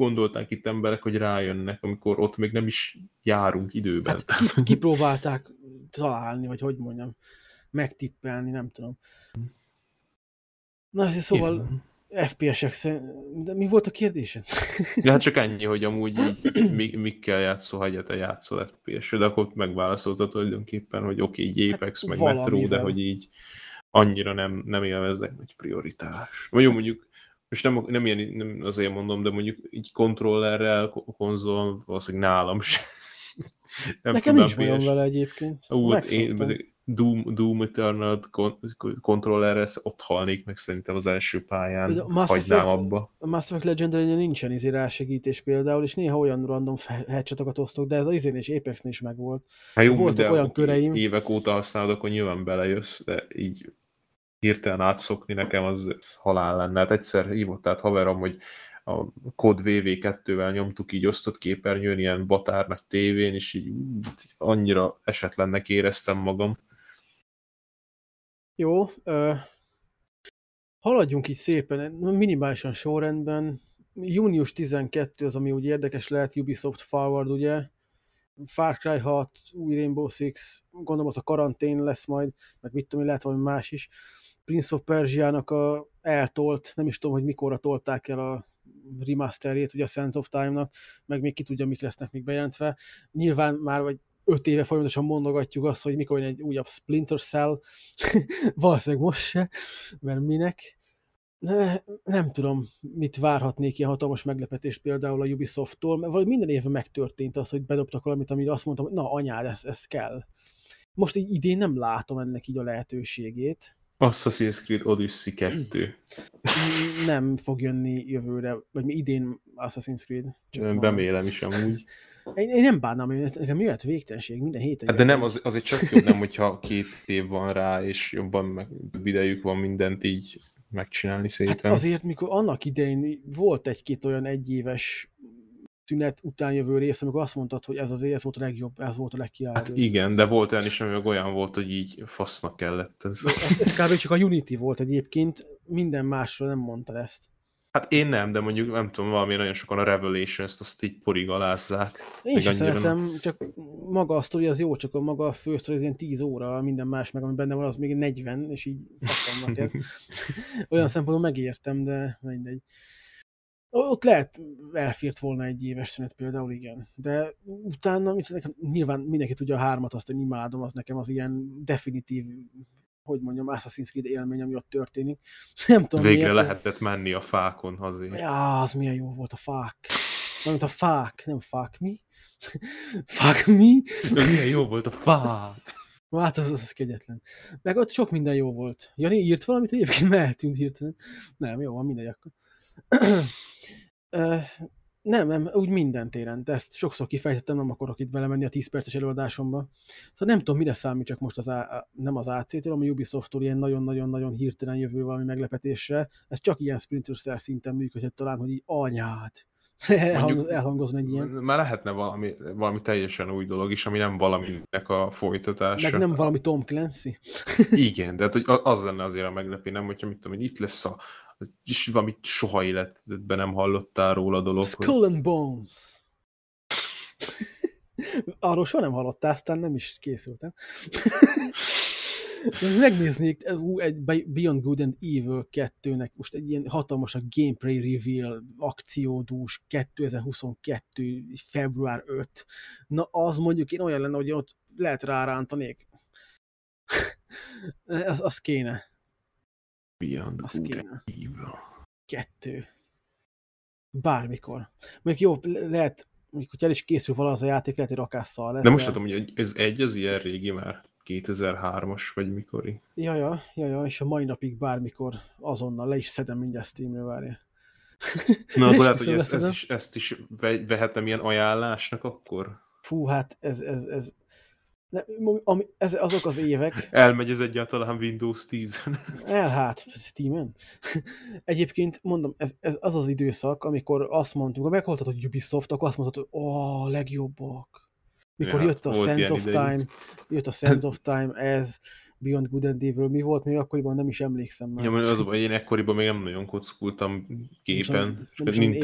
gondolták itt emberek, hogy rájönnek, amikor ott még nem is járunk időben. Hát ki, kipróbálták találni, vagy hogy mondjam, megtippelni, nem tudom. Na, szóval Igen. FPS-ek szerint... De mi volt a kérdésed? Ja, hát csak ennyi, hogy amúgy így, mi, mikkel játszol, ha te játszol FPS, de akkor megválaszoltad tulajdonképpen, hogy oké, okay, így Apex, Hát meg Metro, de valamivel. hogy így annyira nem, nem élveznek nagy prioritás. Jó, mondjuk, most nem, nem, ilyen, nem azért mondom, de mondjuk így kontrollerrel, ko- konzol, valószínűleg nálam sem. Nem Nekem nincs bajom vele egyébként. Ú, hát én. Doom, Doom Eternal kon- kontrollerrel ott halnék meg szerintem az első pályán. De a Mass Hagynám Effect- abba. A Mass Effect legendary nincsen izé rásegítés például, és néha olyan random headshotokat osztok, de ez az izén és Apexnél is megvolt. Hát jó, Voltak de olyan köreim. évek óta használod, akkor nyilván belejössz, de így hirtelen átszokni nekem az halál lenne. Hát egyszer hívott át haverom, hogy a kod VV2-vel nyomtuk így osztott képernyőn, ilyen batár nagy tévén, és így annyira esetlennek éreztem magam. Jó, ö, haladjunk így szépen, minimálisan sorrendben. Június 12 az, ami úgy érdekes lehet, Ubisoft Forward, ugye? Far Cry 6, új Rainbow Six, gondolom az a karantén lesz majd, meg mit tudom lehet valami más is. Prince of Persia-nak a eltolt, nem is tudom, hogy mikorra tolták el a remasterjét, ugye a Sense of Time-nak, meg még ki tudja, mik lesznek még bejelentve. Nyilván már vagy öt éve folyamatosan mondogatjuk azt, hogy mikor jön egy újabb Splinter Cell, valószínűleg most se, mert minek. Ne, nem tudom, mit várhatnék ilyen hatalmas meglepetést például a Ubisofttól, mert valahogy minden évben megtörtént az, hogy bedobtak valamit, amire azt mondtam, hogy na anyád, ez, ez kell. Most így idén nem látom ennek így a lehetőségét. Assassin's Creed Odyssey 2. Nem fog jönni jövőre, vagy mi idén Assassin's Creed. Csak mondom. Remélem is amúgy. Én, én nem bánnám, hogy nekem lehet végtelenség, minden héten. Hát de nem, az, azért csak jobb nem, hogyha két év van rá, és jobban meg, idejük van mindent így megcsinálni szépen. Hát azért, mikor annak idején volt egy-két olyan egyéves tünet után jövő rész, amikor azt mondtad, hogy ez az ez volt a legjobb, ez volt a legkiálló. Hát igen, de volt olyan is, ami meg olyan volt, hogy így fasznak kellett ez. Ez, ez kb. csak a Unity volt egyébként, minden másról nem mondta ezt. Hát én nem, de mondjuk nem tudom, valami nagyon sokan a Revelations-t azt így porig alázzák. Én sem annyira nem. szeretem, csak maga a sztori az jó, csak a maga a fősztori az ilyen 10 óra, minden más meg, ami benne van, az még 40, és így faszomnak ez. Olyan szempontból megértem, de mindegy. Ott lehet elfért volna egy éves szünet például, igen. De utána, mit nekem, nyilván mindenki tudja a hármat, azt én imádom, az nekem az ilyen definitív, hogy mondjam, Assassin's Creed élmény, ami ott történik. Nem tudom Végre miért, lehetett menni a fákon. Ez... Ja, az milyen jó volt a fák. Mint a fák, nem fák mi? fák mi? De milyen jó volt a fák! Hát az, az kegyetlen. Meg ott sok minden jó volt. Jani írt valamit egyébként, mert eltűnt hirtelen. Nem, jó, van mindegy akkor. Nem, nem, úgy minden téren. De ezt sokszor kifejtettem, nem akarok itt belemenni a 10 perces előadásomba. Szóval nem tudom, mire számít csak most az A, nem az AC-től, ami Ubisoft-tól ilyen nagyon-nagyon-nagyon hirtelen jövő valami meglepetésre. Ez csak ilyen Splinter Cell szinten működhet talán, hogy így anyád. Elhang, elhangozni egy ilyen. Már lehetne valami, valami teljesen új dolog is, ami nem valaminek a folytatása. Meg nem valami Tom Clancy. Igen, de hát, hogy az lenne azért a meglepő, nem, hogyha mit tudom, hogy itt lesz a és valamit soha életedben nem hallottál róla dolog. Skull and Bones. Arról soha nem hallottál, aztán nem is készültem. Megnéznék ú, egy Beyond Good and Evil 2-nek most egy ilyen hatalmas a gameplay reveal akciódús 2022. február 5. Na az mondjuk én olyan lenne, hogy ott lehet rárántanék. az, az kéne. Beyond Az Good kéne. and Evil. Kettő. Bármikor. Mondjuk jó, lehet, mondjuk, hogy el is készül vala az a játék, lehet, hogy rakásszal lesz. De most tudom, hogy ez egy az ilyen régi már. 2003-as vagy mikori. Ja, ja, ja, ja, és a mai napig bármikor azonnal le is szedem mindjárt Steamre, várja. Na, akkor lehet, hogy ezt, ezt, is, ezt is ve- vehetem ilyen ajánlásnak akkor? Fú, hát ez, ez, ez, ne, ami, ez, azok az évek, Elmegy ez egyáltalán Windows 10 el hát, Steamen. Egyébként mondom, ez, ez az az időszak, amikor azt mondtuk, ha meghaltad, hogy Ubisoft, akkor azt mondtad, hogy ó, a legjobbak. Mikor Ja, jött a Sense of idejük. Time, jött a Sense of Time, ez, Beyond Good and Evil, mi volt még akkoriban, nem is emlékszem már. Ja, mert az, én ekkoriban még nem nagyon kockultam Nem gépen. olyan- és nem is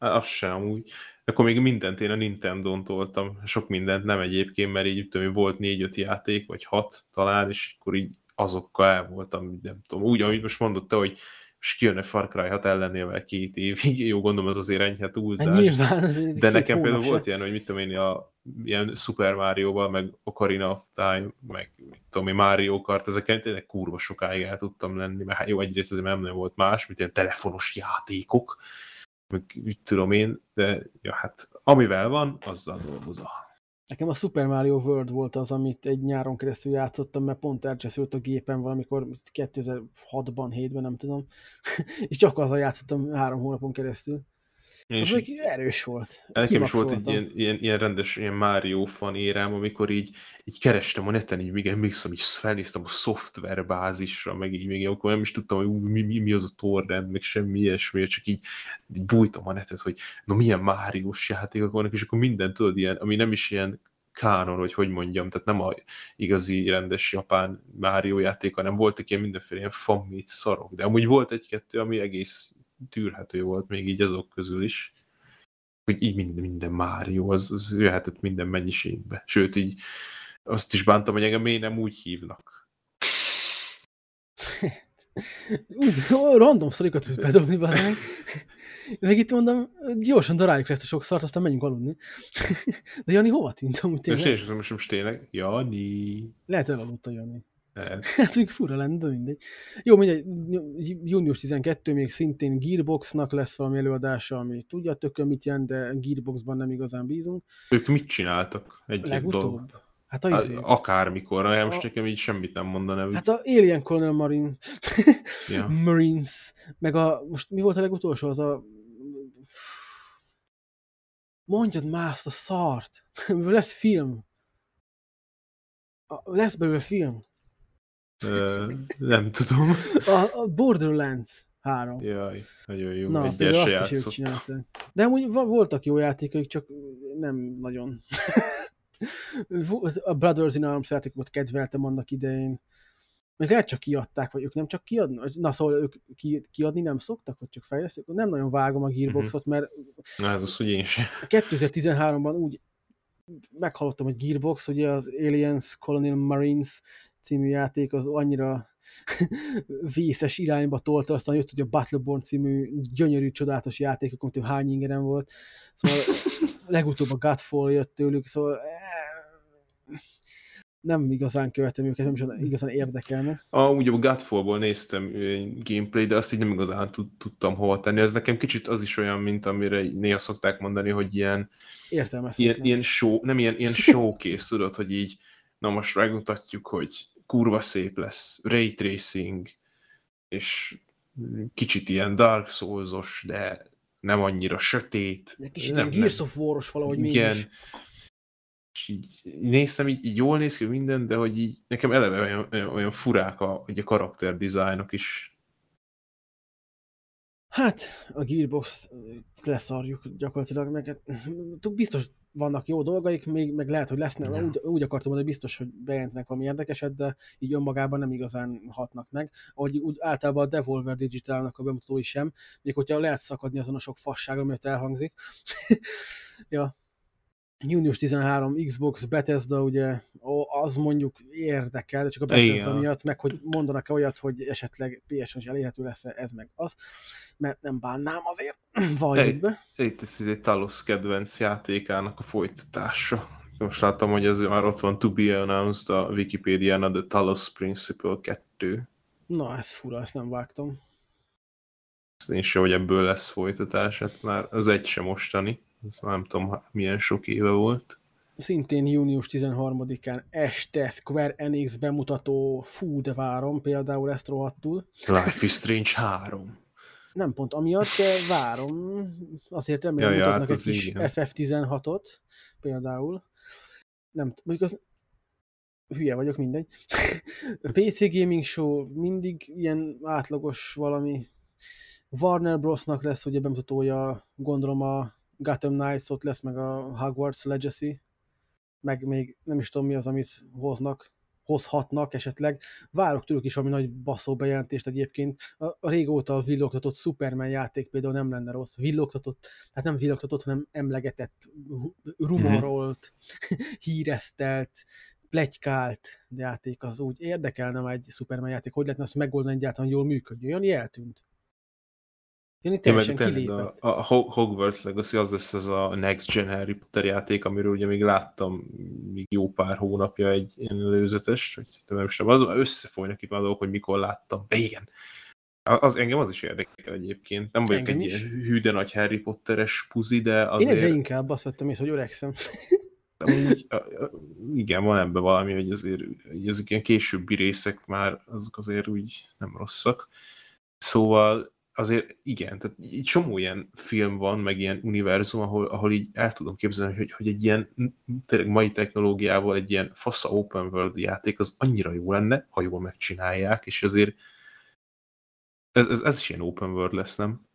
Ninten- olyan éltél. Á, Az sem úgy. Akkor még mindent én a Nintendo-n toltam. Sok mindent nem egyébként, mert így tudom, volt négy-öt játék, vagy hat talán, és akkor így azokkal el voltam, nem tudom. Úgy, ahogy most mondott te, hogy most kijönne Far Cry 6 ellenével két évig. Jó, gondolom az azért enyhe Hát túlzás. nyilván, ez De nekem például se. volt ilyen, hogy mit tudom én, a, ilyen Super Mario-val, meg Ocarina of Time, meg mit tudom én, Mario Kart, ezeken tényleg kurva sokáig el tudtam lenni, mert hát jó, egyrészt azért nem nagyon volt más, mint ilyen telefonos játékok, meg mit tudom én, de ja, hát amivel van, azzal dolgozol. Nekem a Super Mario World volt az, amit egy nyáron keresztül játszottam, mert pont elcseszült a gépen valamikor 2006-ban, 7-ben, nem tudom. és csak azzal játszottam három hónapon keresztül. Én Az is, erős volt. nekem is volt egy ilyen, ilyen, ilyen rendes, ilyen Mario fan érám, amikor így, így kerestem a neten, így még emlékszem, így felnéztem a szoftverbázisra, meg így még akkor nem is tudtam, hogy mi, mi, mi az a torrent, meg semmi ilyesmi, csak így, így bújtam a netet, hogy no milyen Máriós játékok vannak, és akkor mindent tudod, ilyen, ami nem is ilyen kánon, hogy hogy mondjam, tehát nem a igazi rendes japán Mario játék, hanem voltak ilyen mindenféle ilyen famít szarok, de amúgy volt egy-kettő, ami egész tűrhető volt még így azok közül is hogy így minden, minden Mário, az, az jöhetett minden mennyiségbe. Sőt, így azt is bántam, hogy engem miért nem úgy hívnak. Úgy, random szorikat tudsz bedobni bazen. Meg itt mondom, gyorsan daráljuk ezt a sok szart, aztán menjünk aludni. De Jani hova tűnt amúgy tényleg? én most, most tényleg, Jani. Lehet elaludt a Jani. Hát még fura lenne, de mindegy. Jó, mindegy, június 12 még szintén Gearboxnak lesz valami előadása, ami tudja a tökön mit jelent, de Gearboxban nem igazán bízunk. Ők mit csináltak? Egy dolog. Legutóbb. Hát a Hát, izét. akármikor, na, most A- nekem így semmit nem mondaná. Hát a Alien Colonel Marine, ja. Marines, meg a, most mi volt a legutolsó, az a mondjad már azt a szart, lesz film. A, lesz belőle film. Ö, nem tudom. A, a Borderlands 3. Jaj, nagyon jó. Na, se azt is ők csinálták. De amúgy voltak jó játékaik, csak nem nagyon. A Brothers in Arms játékokat kedveltem annak idején. Meg lehet csak kiadták, vagy ők nem csak kiadnak? Na szóval ők ki, kiadni nem szoktak, vagy csak fejlesztők? Nem nagyon vágom a Gearboxot, mert Na ez az, hogy én sem. 2013-ban úgy meghallottam, hogy Gearbox, ugye az Aliens Colonial Marines című játék az annyira vészes irányba tolta, aztán jött ugye a Battleborn című gyönyörű, csodálatos játékok, amit hány ingerem volt. Szóval legutóbb a Godfall jött tőlük, szóval eh, nem igazán követem őket, nem is igazán érdekelne. A, ugye a Godfallból néztem gameplay, de azt így nem igazán tud, tudtam hova tenni. Ez nekem kicsit az is olyan, mint amire néha szokták mondani, hogy ilyen, ilyen, ilyen show, nem ilyen, ilyen showkész, tudod, hogy így, na most megmutatjuk, hogy kurva szép lesz, ray tracing, és kicsit ilyen Dark Souls-os, de nem annyira sötét. Egy kicsit nem, nem, Gears of War-os valahogy Igen. mégis. És így néztem, így, így jól néz ki minden, de hogy így nekem eleve olyan, olyan, olyan furák a, a karakter dizájnok is. Hát, a Gearbox leszarjuk gyakorlatilag, meg hát, biztos vannak jó dolgaik, még meg lehet, hogy lesznek, Ja. úgy, úgy akartam mondani, hogy biztos, hogy bejelentenek valami érdekeset, de így önmagában nem igazán hatnak meg. Ahogy úgy általában a Devolver Digitalnak a bemutatói sem, még hogyha lehet szakadni azon a sok fasságon, amit elhangzik. ja. Június 13, Xbox, Bethesda, ugye, az mondjuk érdekel, de csak a Bethesda Igen. miatt, meg hogy mondanak-e olyat, hogy esetleg PS-en is elérhető lesz ez meg az, mert nem bánnám azért, valljuk be. Itt ez egy Talos kedvenc játékának a folytatása. Most láttam, hogy ez már ott van to be announced a Wikipédián, a The Talos Principle 2. Na, ez fura, ezt nem vágtam. Én sem, hogy ebből lesz folytatás, hát már az egy sem mostani. Ez már nem tudom, milyen sok éve volt. Szintén június 13-án este Square Enix bemutató, fú, de várom például ezt rohadtul. Life is Strange 3. Nem pont amiatt, de várom. Azért remélem Ja, mutatnak hát egy kis igen. FF16-ot például. Nem, mondjuk az hülye vagyok, mindegy. A PC Gaming Show mindig ilyen átlagos valami. Warner Brosnak lesz ugye bemutatója, gondolom a Gotham Knights ott lesz, meg a Hogwarts Legacy, meg még nem is tudom mi az, amit hoznak, hozhatnak esetleg. Várok tőlük is valami nagy baszó bejelentést egyébként. A, a régóta villogtatott Superman játék például nem lenne rossz. Villogtatott, tehát nem villogtatott, hanem emlegetett, rumorolt, híresztelt, plegykált játék az úgy érdekelne már egy Superman játék, hogy lehetne azt megoldani egyáltalán jól működjön. Jani eltűnt. Én meg teljesen tényleg kilépett. a, a Ho- Hogwarts Legacy az lesz ez a Next Gen Harry Potter játék, amiről ugye még láttam még jó pár hónapja egy ilyen előzetes, hogy nem tudom, az összefolynak itt már dolgok, hogy mikor láttam. De igen. Az, engem az is érdekel egyébként. Nem vagyok Engem egy is. ilyen hű de nagy Harry Potteres puzi, de Én azért... egyre inkább azt vettem észre, hogy öregszem. Amúgy, igen, van ebben valami, hogy azért hogy ezek ilyen későbbi részek már azok azért úgy nem rosszak. Szóval azért igen, tehát egy csomó ilyen film van, meg ilyen univerzum, ahol, ahol így el tudom képzelni, hogy, hogy egy ilyen tényleg mai technológiával egy ilyen fasza open world játék az annyira jó lenne, ha jól megcsinálják, és azért ez, ez, ez is ilyen open world lesz, nem?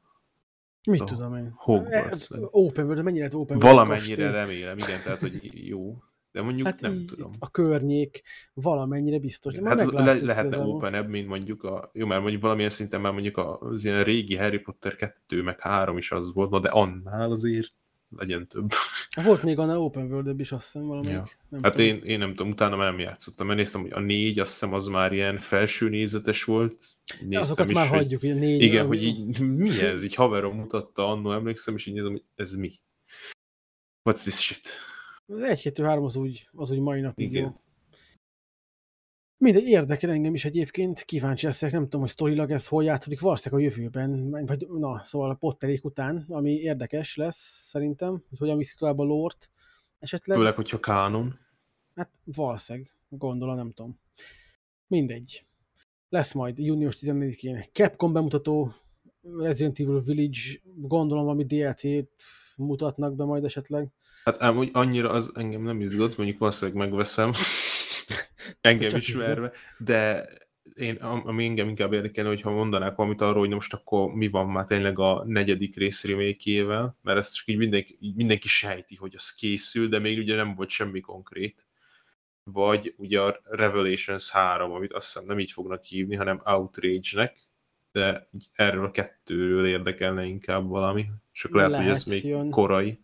Mit A tudom én? Hogwarts. Eh, Open world, mennyire lehet open world Valamennyire kastély? remélem, igen, tehát hogy jó. De mondjuk Hát nem így tudom. a környék valamennyire biztos. De Hát le, lehetne open mint mondjuk a, jó, mert mondjuk valamilyen szinten már mondjuk az ilyen régi Harry Potter 2 meg 3 is az volt, na de annál azért legyen több. Volt még annál open world is, azt hiszem valamelyik. Ja. Nem Hát tudom. én, én nem tudom, utána már nem játszottam, mert néztem, hogy a 4 azt hiszem az már ilyen felső nézetes volt. Néztem Azokat is, már hogy, hagyjuk, hogy négy. Igen, hogy így, mi ez? Így haverom mutatta annó, emlékszem, és így nézem, hogy ez mi? What's this shit? Az 1 2 3 az úgy, az úgy mai napig Igen. jó. Mindegy, érdekel engem is egyébként, kíváncsi leszek, nem tudom, hogy sztorilag ez hol játszódik, valószínűleg a jövőben, vagy na, szóval a Potterék után, ami érdekes lesz szerintem, hogy hogyan viszik tovább a lort, esetleg. Főleg, hogyha kánon. Hát valószínűleg, gondolom, nem tudom. Mindegy. Lesz majd június 14-én Capcom bemutató Resident Evil Village, gondolom valami DLC-t mutatnak be majd esetleg. Hát ám, hogy annyira az engem nem izgat, mondjuk valószínűleg megveszem, engem Csak ismerve, de én, am- ami engem inkább érdekelne, hogyha mondanák valamit arról, hogy most akkor mi van már tényleg a negyedik rész remake mert ezt csak így mindenki, így mindenki sejti, hogy az készül, de még ugye nem volt semmi konkrét. Vagy ugye a Revelations 3, amit azt hiszem nem így fognak hívni, hanem Outrage-nek, de erről a kettőről érdekelne inkább valami. Csak lehet, hogy ez Lehet, még jön. korai.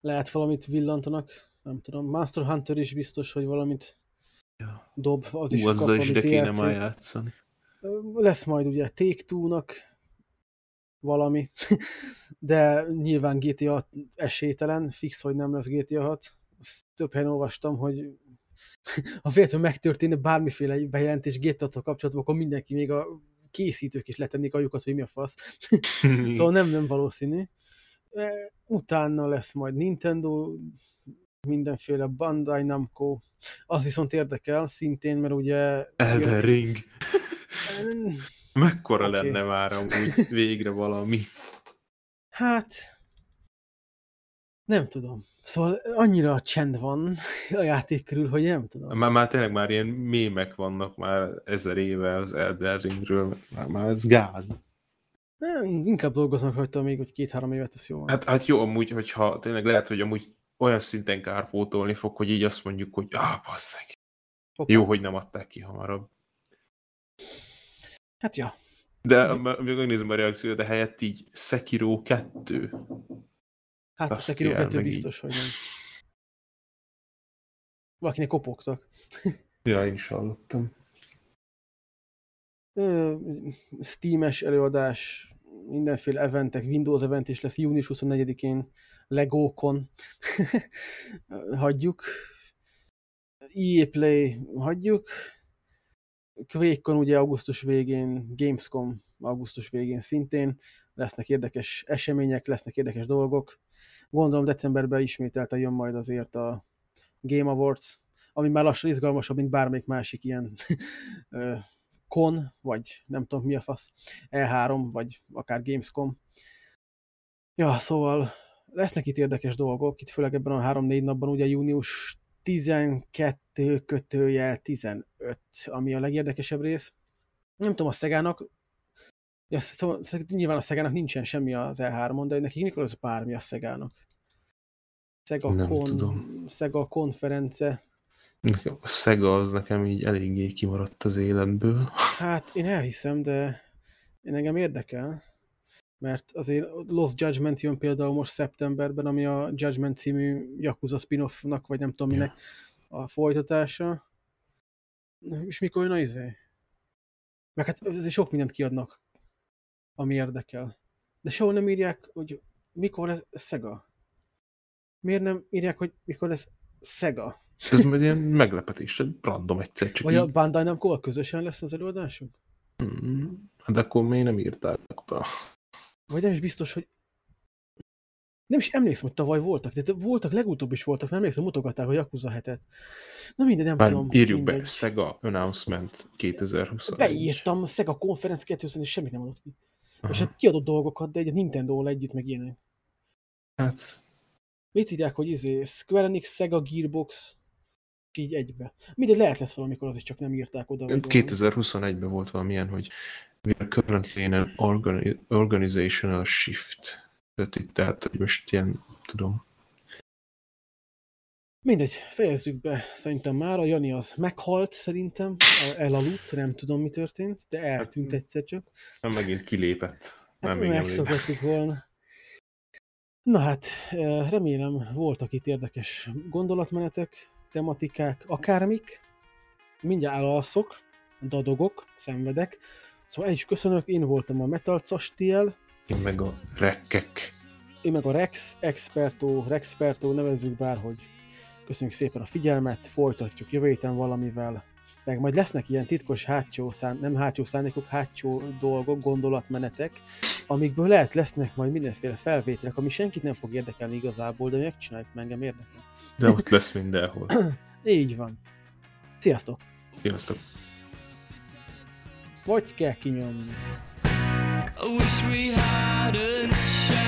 Lehet valamit villantanak, nem tudom. Monster Hunter is biztos, hogy valamit Ja. dob, az is Ú, kap azzal is de kéne DLC. már játszani. Lesz majd ugye Take-Two-nak valami, de nyilván GTA esélytelen, fix, hogy nem lesz GTA 6. Azt több helyen olvastam, hogy ha véletlenül megtörténne bármiféle bejelentés GTA 6 kapcsolatban, akkor mindenki még a készítők is letennék ajukat, hogy mi a fasz. Szóval nem, nem valószínű. Utána lesz majd Nintendo, mindenféle Bandai Namco. Az viszont érdekel szintén, mert ugye... Elden Ring. Mekkora Oké. lenne már amúgy végre valami. Hát, nem tudom. Szóval annyira csend van a játék körül, hogy nem tudom. Már, már tényleg már ilyen mémek vannak már ezer éve az Elden Ringről, már, már ez gáz. Nem, inkább dolgoznak rajta még, hogy két-három évet, az jó. Hát, hát jó, amúgy, hogyha tényleg lehet, hogy amúgy olyan szinten kárpótolni fog, hogy így azt mondjuk, hogy ah, basszeg. Jó, hogy nem adták ki hamarabb. Hát ja. De még megnézem a reakciót, de helyett így Sekiro 2. Hát a Sekiro jár 2 meg biztos, hogy nem. Valakinek kopogtak. Ja, én is hallottam. Steam-es előadás, mindenféle eventek, Windows event is lesz június 24-én, Legókon hagyjuk, EA Play hagyjuk, QuakeCon ugye augusztus végén, Gamescom augusztus végén szintén, lesznek érdekes események, lesznek érdekes dolgok. Gondolom decemberben ismételten jön majd azért a Game Awards, ami már lassan izgalmasabb, mint bármelyik másik ilyen ö, con, vagy nem tudom mi a fasz, E3, vagy akár Gamescom. Ja, szóval lesznek itt érdekes dolgok, itt főleg ebben a 3-4 napban, ugye június 12 kötőjel 15, ami a legérdekesebb rész. Nem tudom, a Szegának, ja, szóval, nyilván a Szegának nincsen semmi az E3-on, de nekik mikor az bármi a Szegának? Sega, Nem Con, tudom. Sega konference, Nekem A Sega az nekem így eléggé kimaradt az életből. Hát én elhiszem, de én engem érdekel, mert azért Lost Judgment jön például most szeptemberben, ami a Judgment című Yakuza spin-offnak, vagy nem tudom Ja. minek a folytatása. És mikor jön a izé? Meg hát azért sok mindent kiadnak, ami érdekel. De sehol nem írják, hogy mikor lesz Sega. Miért nem írják, hogy mikor lesz Sega? Ez majd ilyen meglepetés, egy random egyszer csak Vagy a így. Bandai Namco közösen lesz az előadásunk? Mm, De akkor még nem írták be. Vagy nem is biztos, hogy nem is emlékszem, hogy tavaly voltak, de voltak, legutóbb is voltak, mert emlékszem, mutogatták a Yakuza hetet. Na mindegy, nem Már tudom. írjuk be, mindegy. Sega Announcement 2020. Beírtam, a Sega Conference 200 és semmit nem adott ki. És Aha. hát kiadott dolgokat, de egy a Nintendo-val együtt meg ilyenek. Hát, Mit írják, hogy izé, Square Enix, Sega, Gearbox, és így egybe. Mindegy, lehet lesz valamikor, az is csak nem írták oda. vagy valami. 2021-ben volt valamilyen, hogy we are currently in an organi- organizational shift. Tehát itt, tehát, hogy most ilyen, tudom, Mindegy, fejezzük be szerintem már. A Jani az meghalt szerintem, elaludt, nem tudom mi történt, de eltűnt Hát, egyszer csak. nem megint kilépett. Hát Nem, lép. megszokhattuk volna. Na hát, remélem voltak itt érdekes gondolatmenetek, tematikák, akármik. Mindjárt elalszok, dadogok, szenvedek. Szóval el is köszönök, én voltam a Metal Castiel, Én meg a rekkek. én meg a Rex, Experto, Rexperto, nevezzük bárhogy. Köszönjük szépen a figyelmet, folytatjuk jövő héten valamivel. Meg majd lesznek ilyen titkos hátsó szán, nem hátsó szándékok, hátsó dolgok, gondolatmenetek, amikből lehet lesznek majd mindenféle felvételek, ami senkit nem fog érdekelni igazából, de megcsináljuk, mert engem érdekel. De ott lesz mindenhol. Így van. Sziasztok! Sziasztok! Vagy kell kinyomni. I wish we hadn't